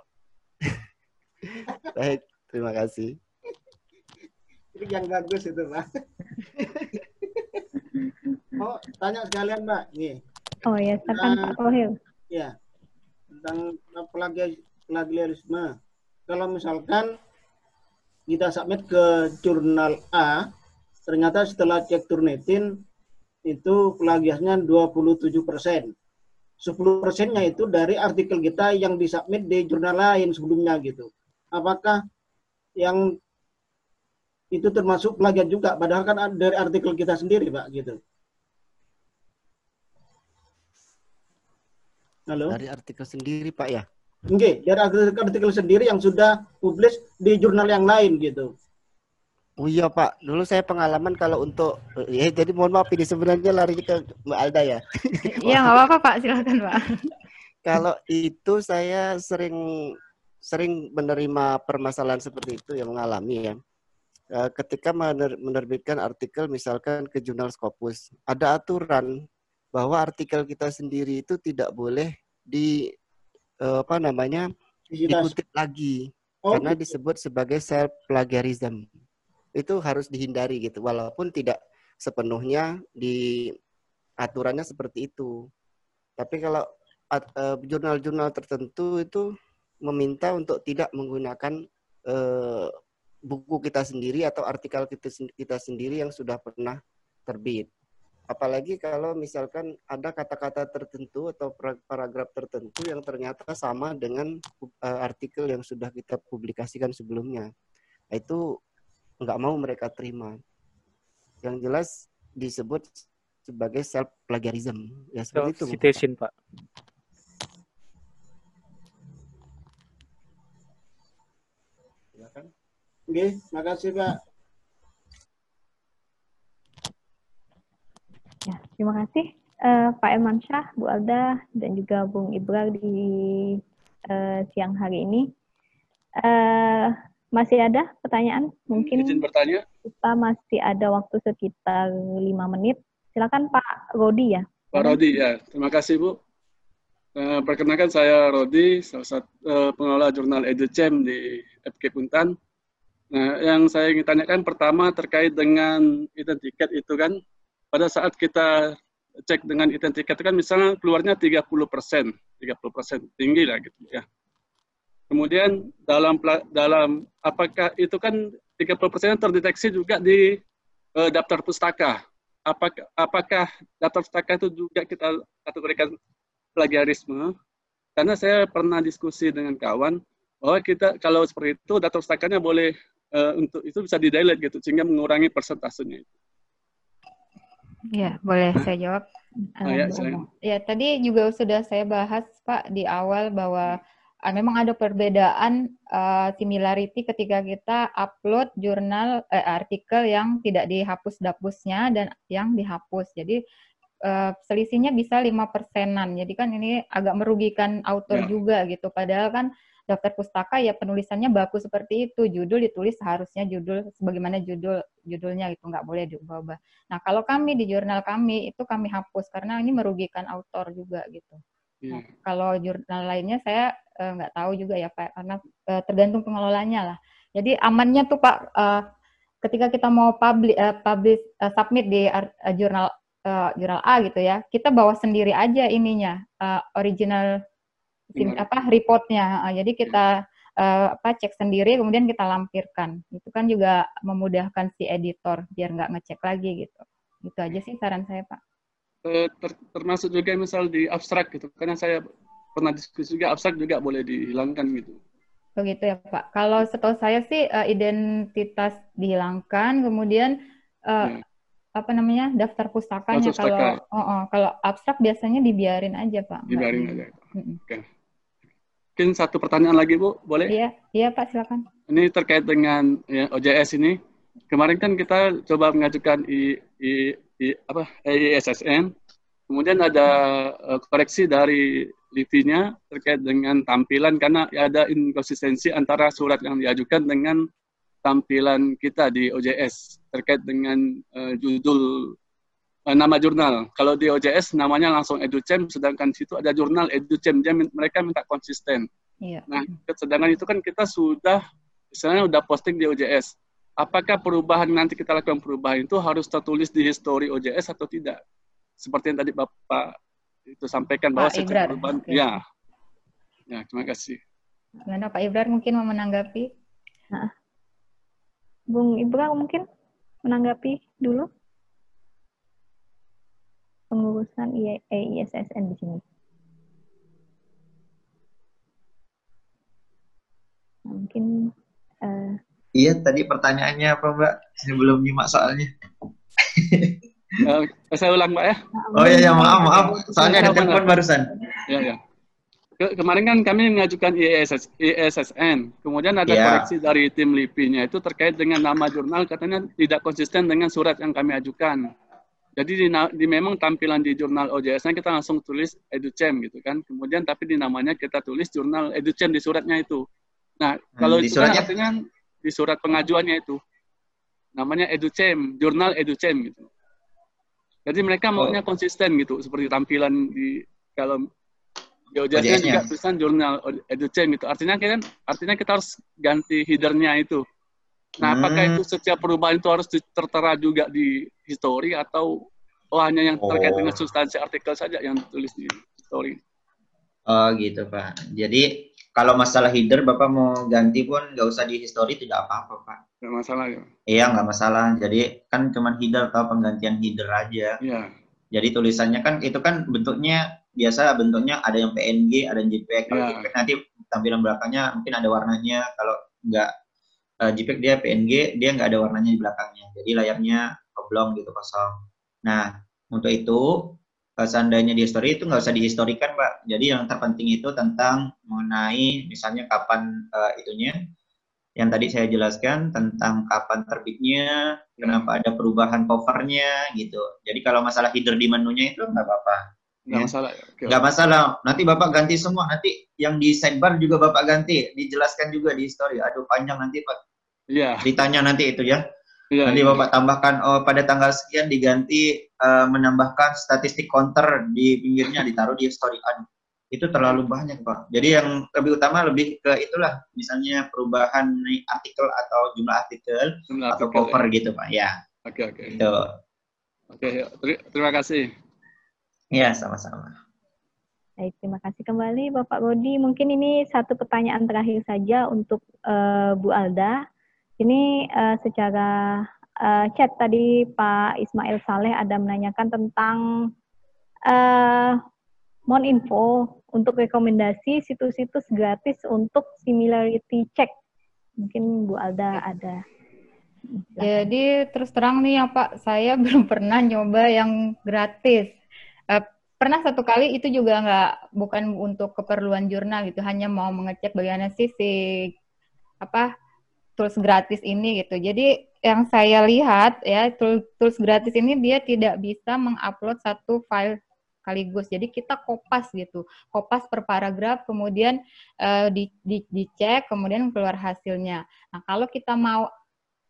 [LAUGHS] Baik, terima kasih. Itu yang bagus itu, Pak. [LAUGHS] Oh, tanya sekalian, Mbak. Nih. Oh ya, silakan Pak Kohil. Ya, tentang plagiarisme. Kalau misalkan kita submit ke jurnal A, ternyata setelah cek Turnitin itu plagiasnya 27 persen. 10 persennya itu dari artikel kita yang disubmit di jurnal lain sebelumnya gitu. Apakah yang itu termasuk plagiat juga? Padahal kan dari artikel kita sendiri, Pak, gitu. Halo? Dari artikel sendiri, Pak ya? Oke, dari artikel, artikel sendiri yang sudah publis di jurnal yang lain gitu. Oh iya Pak, dulu saya pengalaman kalau untuk ya jadi mohon maaf ini sebenarnya lari ke Mbak Alda ya. [LAUGHS] Iya nggak apa-apa Pak, silakan Pak. [LAUGHS] kalau itu saya sering sering menerima permasalahan seperti itu yang mengalami ya. Eh, ketika menerbitkan artikel misalkan ke jurnal Scopus, ada aturan bahwa artikel kita sendiri itu tidak boleh di eh, apa namanya dikutip lagi Oh. Karena disebut sebagai self plagiarism. Itu harus dihindari gitu walaupun tidak sepenuhnya di aturannya seperti itu. Tapi kalau uh, jurnal-jurnal tertentu itu meminta untuk tidak menggunakan uh, buku kita sendiri atau artikel kita, kita sendiri yang sudah pernah terbit. Apalagi kalau misalkan ada kata-kata tertentu atau paragraf tertentu yang ternyata sama dengan uh, artikel yang sudah kita publikasikan sebelumnya. Nah, itu nggak mau mereka terima. Yang jelas disebut sebagai self plagiarism. Ya seperti self itu. Citation, Pak. Oke, makasih Pak. Ya, terima kasih uh, Pak Eman Syah, Bu Alda, dan juga Bung Ibra di uh, siang hari ini. Uh, masih ada pertanyaan? Mungkin Izin bertanya. kita masih ada waktu sekitar lima menit. Silakan Pak Rodi ya. Pak Rodi ya, terima kasih Bu. Uh, perkenalkan saya Rodi, salah satu uh, pengelola jurnal EduCem di FK Puntan. Nah, yang saya ingin tanyakan pertama terkait dengan identiket itu kan, pada saat kita cek dengan identiket itu kan misalnya keluarnya 30 persen, 30 persen tinggi lah gitu ya. Kemudian dalam dalam apakah itu kan 30 persen terdeteksi juga di uh, daftar pustaka apakah, apakah data pustaka itu juga kita kategorikan plagiarisme? Karena saya pernah diskusi dengan kawan bahwa kita kalau seperti itu data pustakanya boleh uh, untuk itu bisa di delete gitu sehingga mengurangi persentasenya itu. Ya, boleh saya jawab. Oh, ya, ya, tadi juga sudah saya bahas Pak di awal bahwa uh, memang ada perbedaan uh, similarity ketika kita upload jurnal uh, artikel yang tidak dihapus dapusnya dan yang dihapus. Jadi uh, selisihnya bisa lima persenan. Jadi kan ini agak merugikan autor ya. juga gitu. Padahal kan daftar pustaka ya penulisannya bagus seperti itu. Judul ditulis seharusnya judul sebagaimana judul judulnya itu nggak boleh diubah-ubah. Nah kalau kami di jurnal kami itu kami hapus karena ini merugikan autor juga gitu. Nah, hmm. kalau jurnal lainnya saya uh, nggak tahu juga ya Pak, karena uh, tergantung pengelolanya lah. Jadi amannya tuh Pak, uh, ketika kita mau publish, uh, publish uh, submit di uh, jurnal uh, jurnal A gitu ya, kita bawa sendiri aja ininya uh, original sim, apa reportnya. Uh, jadi kita uh, apa cek sendiri, kemudian kita lampirkan. Itu kan juga memudahkan si editor biar nggak ngecek lagi gitu. Itu aja sih saran saya Pak. Eh, ter, termasuk juga misal di abstrak gitu karena saya pernah diskusi juga abstrak juga boleh dihilangkan gitu begitu ya Pak kalau setahu saya sih uh, identitas dihilangkan kemudian uh, ya. apa namanya daftar pustakanya Pustaka. kalau oh, oh, kalau abstrak biasanya dibiarin aja Pak dibiarin aja mm oke mungkin satu pertanyaan lagi Bu. Boleh? Iya iya Pak silakan. Ini terkait dengan ya, OJS ini. Kemarin kan kita coba mengajukan i, i, apa ISSN. Kemudian ada uh, koreksi dari LIPI-nya terkait dengan tampilan karena ada inkonsistensi antara surat yang diajukan dengan tampilan kita di OJS terkait dengan uh, judul nama jurnal. Kalau di OJS namanya langsung EduCem, sedangkan situ ada jurnal EduCem. Dia mereka minta konsisten. Iya. Nah, sedangkan itu kan kita sudah misalnya udah posting di OJS apakah perubahan nanti kita lakukan perubahan itu harus tertulis di history OJS atau tidak? Seperti yang tadi Bapak itu sampaikan bahwa setiap perubahan okay. ya. Ya, terima kasih. Gimana Pak Ibrar mungkin mau menanggapi? Nah. Bung Ibra mungkin menanggapi dulu pengurusan ISSN di sini. Nah, mungkin uh, Iya, tadi pertanyaannya apa, Mbak? Saya belum nyimak soalnya. uh, [LAUGHS] saya ulang, Mbak ya. Oh iya, ya, maaf, maaf. Soalnya ada telepon barusan. Ya, ya. Ke kemarin kan kami mengajukan ISS, ISSN, kemudian ada yeah. koreksi dari tim LIPI-nya itu terkait dengan nama jurnal katanya tidak konsisten dengan surat yang kami ajukan. Jadi di, di memang tampilan di jurnal OJS-nya kita langsung tulis EduCem gitu kan. Kemudian tapi di namanya kita tulis jurnal EduCem di suratnya itu. Nah, kalau hmm, itu kan artinya di surat pengajuannya itu. Namanya EduCem, jurnal EduCem gitu. Jadi mereka maunya oh. konsisten gitu, seperti tampilan di kalau Di OJS-nya juga tulisan jurnal EduChain itu. Artinya kan artinya kita harus ganti headernya itu. Nah, hmm. apakah itu setiap perubahan itu harus tertera juga di history atau oh, hanya yang terkait oh. dengan substansi artikel saja yang ditulis di history? Oh gitu Pak. Jadi kalau masalah header Bapak mau ganti pun nggak usah di history tidak apa-apa Pak. Nggak masalah ya? Iya nggak masalah. Jadi kan cuma header atau penggantian header aja. Iya. Jadi tulisannya kan itu kan bentuknya biasa bentuknya ada yang PNG, ada yang JPEG. Kalau yeah. JPEG nanti tampilan belakangnya mungkin ada warnanya. Kalau nggak uh, JPEG dia PNG, dia nggak ada warnanya di belakangnya. Jadi layarnya oblong gitu kosong. Nah untuk itu uh, seandainya di history itu nggak usah dihistorikan pak. Jadi yang terpenting itu tentang mengenai misalnya kapan uh, itunya yang tadi saya jelaskan tentang kapan terbitnya, kenapa ada perubahan covernya gitu. Jadi kalau masalah header di menunya itu nggak apa-apa. Nggak ya. masalah. Okay. Nggak masalah. Nanti Bapak ganti semua. Nanti yang di sidebar juga Bapak ganti. Dijelaskan juga di story. Aduh panjang nanti Pak. Iya. Ditanya nanti itu ya. Ya, nanti ya. Bapak tambahkan oh pada tanggal sekian diganti uh, menambahkan statistik counter di pinggirnya ditaruh di story. Aduh, itu terlalu banyak pak. Jadi yang lebih utama lebih ke itulah misalnya perubahan artikel atau jumlah artikel jumlah atau artikel, cover ya. gitu pak ya. Oke oke. Itu. Oke ter terima kasih. Ya sama-sama. Baik, terima kasih kembali Bapak Bodi. Mungkin ini satu pertanyaan terakhir saja untuk uh, Bu Alda. Ini uh, secara uh, chat tadi Pak Ismail Saleh ada menanyakan tentang uh, mohon info untuk rekomendasi situs-situs gratis untuk similarity check. Mungkin Bu Alda ada. Jadi terus terang nih ya Pak, saya [LAUGHS] belum pernah nyoba yang gratis. Uh, pernah satu kali itu juga nggak bukan untuk keperluan jurnal gitu, hanya mau mengecek bagaimana sih si apa tools gratis ini gitu. Jadi yang saya lihat ya tools, tools gratis ini dia tidak bisa mengupload satu file sekaligus. Jadi kita kopas gitu, kopas per paragraf, kemudian uh, di, di, dicek, kemudian keluar hasilnya. Nah kalau kita mau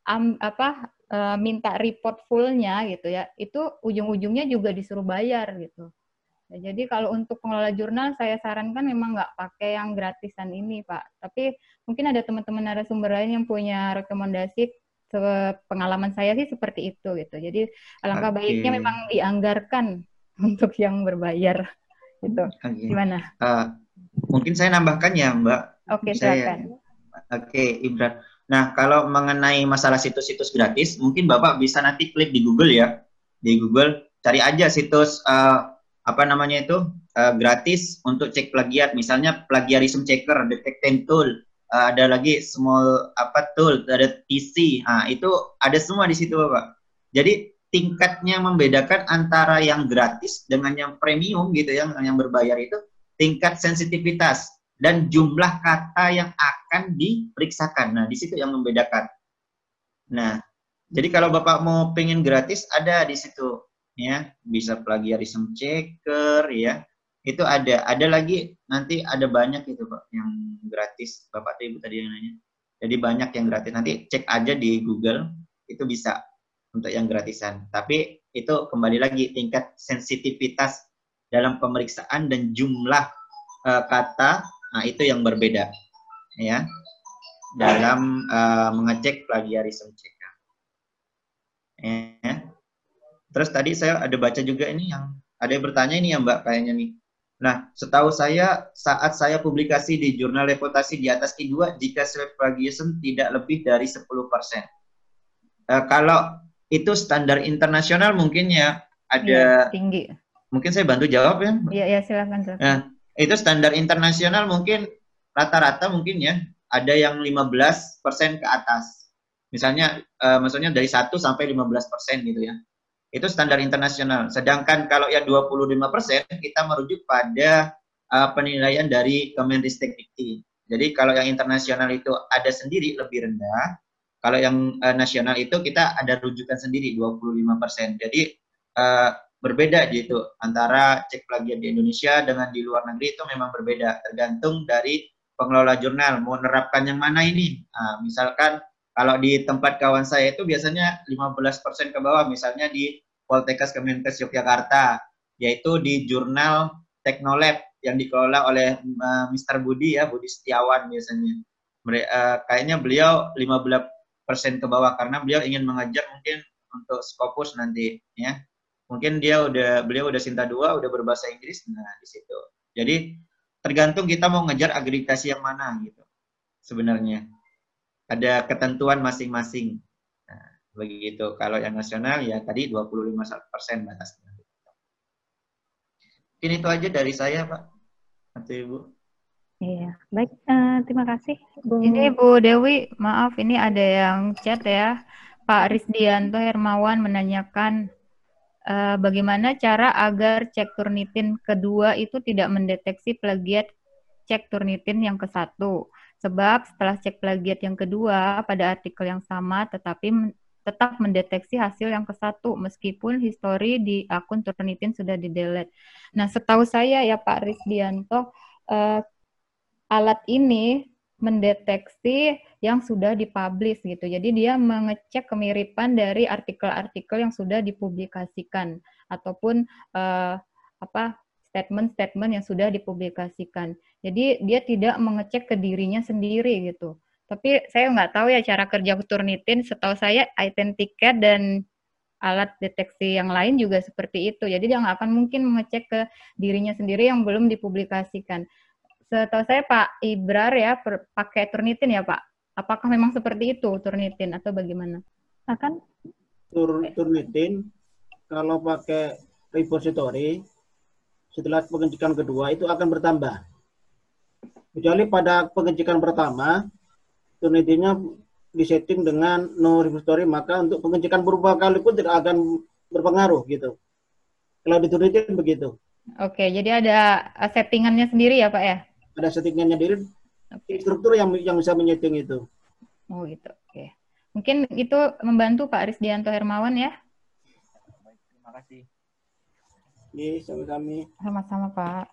um, apa uh, minta report fullnya gitu ya, itu ujung-ujungnya juga disuruh bayar gitu. Ya, jadi kalau untuk pengelola jurnal saya sarankan memang nggak pakai yang gratisan ini Pak. Tapi mungkin ada teman-teman narasumber lain yang punya rekomendasi pengalaman saya sih seperti itu gitu. Jadi alangkah okay. baiknya memang dianggarkan [LAUGHS] untuk yang berbayar itu okay. gimana? Uh, mungkin saya nambahkan ya Mbak. Oke okay, silakan. Oke okay, Ibra. Nah kalau mengenai masalah situs-situs gratis, mungkin Bapak bisa nanti klik di Google ya, di Google cari aja situs uh, apa namanya itu uh, gratis untuk cek plagiat, misalnya plagiarism checker, detecting tool, uh, ada lagi small apa tool, ada TC, nah itu ada semua di situ Bapak. Jadi tingkatnya membedakan antara yang gratis dengan yang premium gitu ya, yang berbayar itu tingkat sensitivitas dan jumlah kata yang akan diperiksakan. Nah, di situ yang membedakan. Nah, jadi kalau Bapak mau pengen gratis ada di situ ya, bisa plagiarism checker ya. Itu ada. Ada lagi nanti ada banyak itu Pak yang gratis. Bapak Ibu tadi yang nanya. Jadi banyak yang gratis. Nanti cek aja di Google itu bisa untuk yang gratisan. Tapi itu kembali lagi tingkat sensitivitas dalam pemeriksaan dan jumlah uh, kata, nah itu yang berbeda, ya, dalam uh, mengecek plagiarism checker. Ya. Terus tadi saya ada baca juga ini yang ada yang bertanya ini ya Mbak kayaknya nih. Nah, setahu saya saat saya publikasi di jurnal reputasi di atas I2 jika plagiarism tidak lebih dari 10%. Uh, kalau itu standar internasional mungkin ya ada ya, tinggi. Mungkin saya bantu jawab ya. Iya, ya silakan. silakan. Nah, itu standar internasional mungkin rata-rata mungkin ya ada yang 15% ke atas. Misalnya uh, maksudnya dari 1 sampai 15% gitu ya. Itu standar internasional. Sedangkan kalau yang 25% kita merujuk pada uh, penilaian dari Kemenristek Dikti. Jadi kalau yang internasional itu ada sendiri lebih rendah, kalau yang uh, nasional itu kita ada rujukan sendiri 25%. Jadi uh, berbeda gitu antara cek plagiat di Indonesia dengan di luar negeri itu memang berbeda tergantung dari pengelola jurnal mau menerapkan yang mana ini. Nah, misalkan kalau di tempat kawan saya itu biasanya 15% ke bawah misalnya di Poltekkes Kemenkes Yogyakarta yaitu di jurnal Teknolab yang dikelola oleh uh, Mr. Budi ya, Budi Setiawan biasanya. Uh, kayaknya beliau 15 persen ke bawah karena beliau ingin mengajar mungkin untuk Scopus nanti ya. Mungkin dia udah beliau udah Sinta dua, udah berbahasa Inggris, nah di situ. Jadi tergantung kita mau ngejar agreditasi yang mana gitu sebenarnya. Ada ketentuan masing-masing. Nah, begitu. Kalau yang nasional ya tadi 25% batasnya. Ini itu aja dari saya, Pak. Atau Ibu. Iya, baik. Uh, terima kasih, Bu. Ini Bu Dewi, maaf ini ada yang chat ya. Pak Risdianto Hermawan menanyakan uh, bagaimana cara agar cek Turnitin kedua itu tidak mendeteksi plagiat cek Turnitin yang ke satu. Sebab setelah cek plagiat yang kedua pada artikel yang sama, tetapi tetap mendeteksi hasil yang ke satu meskipun histori di akun Turnitin sudah di delete. Nah, setahu saya ya Pak Risdianto, uh, alat ini mendeteksi yang sudah dipublish gitu. Jadi dia mengecek kemiripan dari artikel-artikel yang sudah dipublikasikan ataupun uh, apa statement-statement yang sudah dipublikasikan. Jadi dia tidak mengecek ke dirinya sendiri gitu. Tapi saya nggak tahu ya cara kerja Turnitin. Setahu saya Identicat dan alat deteksi yang lain juga seperti itu. Jadi dia nggak akan mungkin mengecek ke dirinya sendiri yang belum dipublikasikan. Setahu saya Pak Ibrar ya per, pakai Turnitin ya Pak. Apakah memang seperti itu Turnitin atau bagaimana? Akan Tur, Turnitin kalau pakai repository setelah pengecekan kedua itu akan bertambah. Kecuali pada pengecekan pertama Turnitinnya disetting dengan no repository maka untuk pengecekan berupa kali pun tidak akan berpengaruh gitu. Kalau di Turnitin begitu. Oke, jadi ada settingannya sendiri ya Pak ya? ada settingannya diri okay. struktur yang yang bisa menyeting itu. Oh gitu. Oke. Okay. Mungkin itu membantu Pak Risdianto Hermawan ya. Baik, terima kasih. Iya, sama-sama. Sama-sama Pak.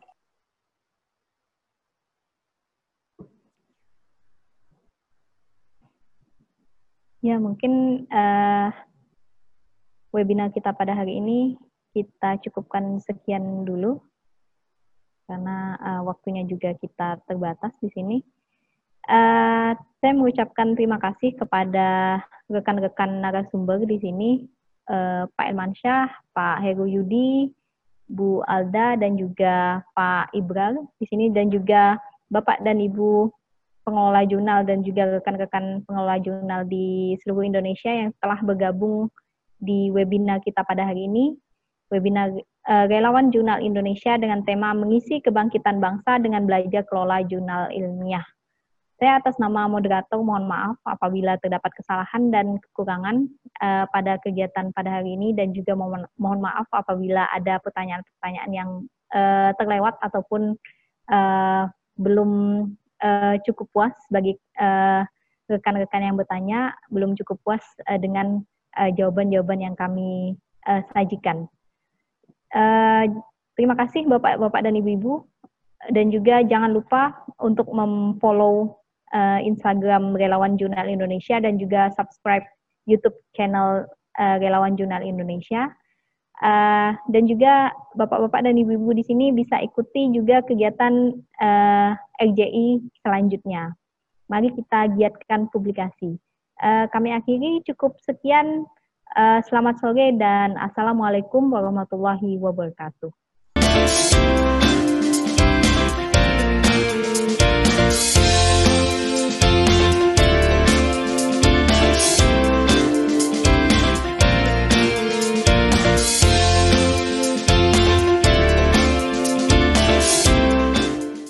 Ya, mungkin uh, webinar kita pada hari ini kita cukupkan sekian dulu karena uh, waktunya juga kita terbatas di sini. Uh, saya mengucapkan terima kasih kepada rekan-rekan narasumber di sini, uh, Pak Elmansyah, Pak Heru Yudi, Bu Alda, dan juga Pak Ibral di sini, dan juga Bapak dan Ibu pengelola jurnal dan juga rekan-rekan pengelola jurnal di seluruh Indonesia yang telah bergabung di webinar kita pada hari ini webinar uh, relawan jurnal Indonesia dengan tema mengisi kebangkitan bangsa dengan belajar kelola jurnal ilmiah. Saya atas nama moderator mohon maaf apabila terdapat kesalahan dan kekurangan uh, pada kegiatan pada hari ini dan juga mohon, mohon maaf apabila ada pertanyaan-pertanyaan yang uh, terlewat ataupun uh, belum uh, cukup puas bagi rekan-rekan uh, yang bertanya belum cukup puas uh, dengan jawaban-jawaban uh, yang kami uh, sajikan. Uh, terima kasih Bapak-Bapak dan Ibu-Ibu. Dan juga jangan lupa untuk memfollow uh, Instagram Relawan Jurnal Indonesia dan juga subscribe YouTube channel uh, Relawan Jurnal Indonesia. Uh, dan juga Bapak-Bapak dan Ibu-Ibu di sini bisa ikuti juga kegiatan uh, RJI selanjutnya. Mari kita giatkan publikasi. Uh, kami akhiri cukup sekian. Uh, selamat sore dan Assalamualaikum warahmatullahi wabarakatuh.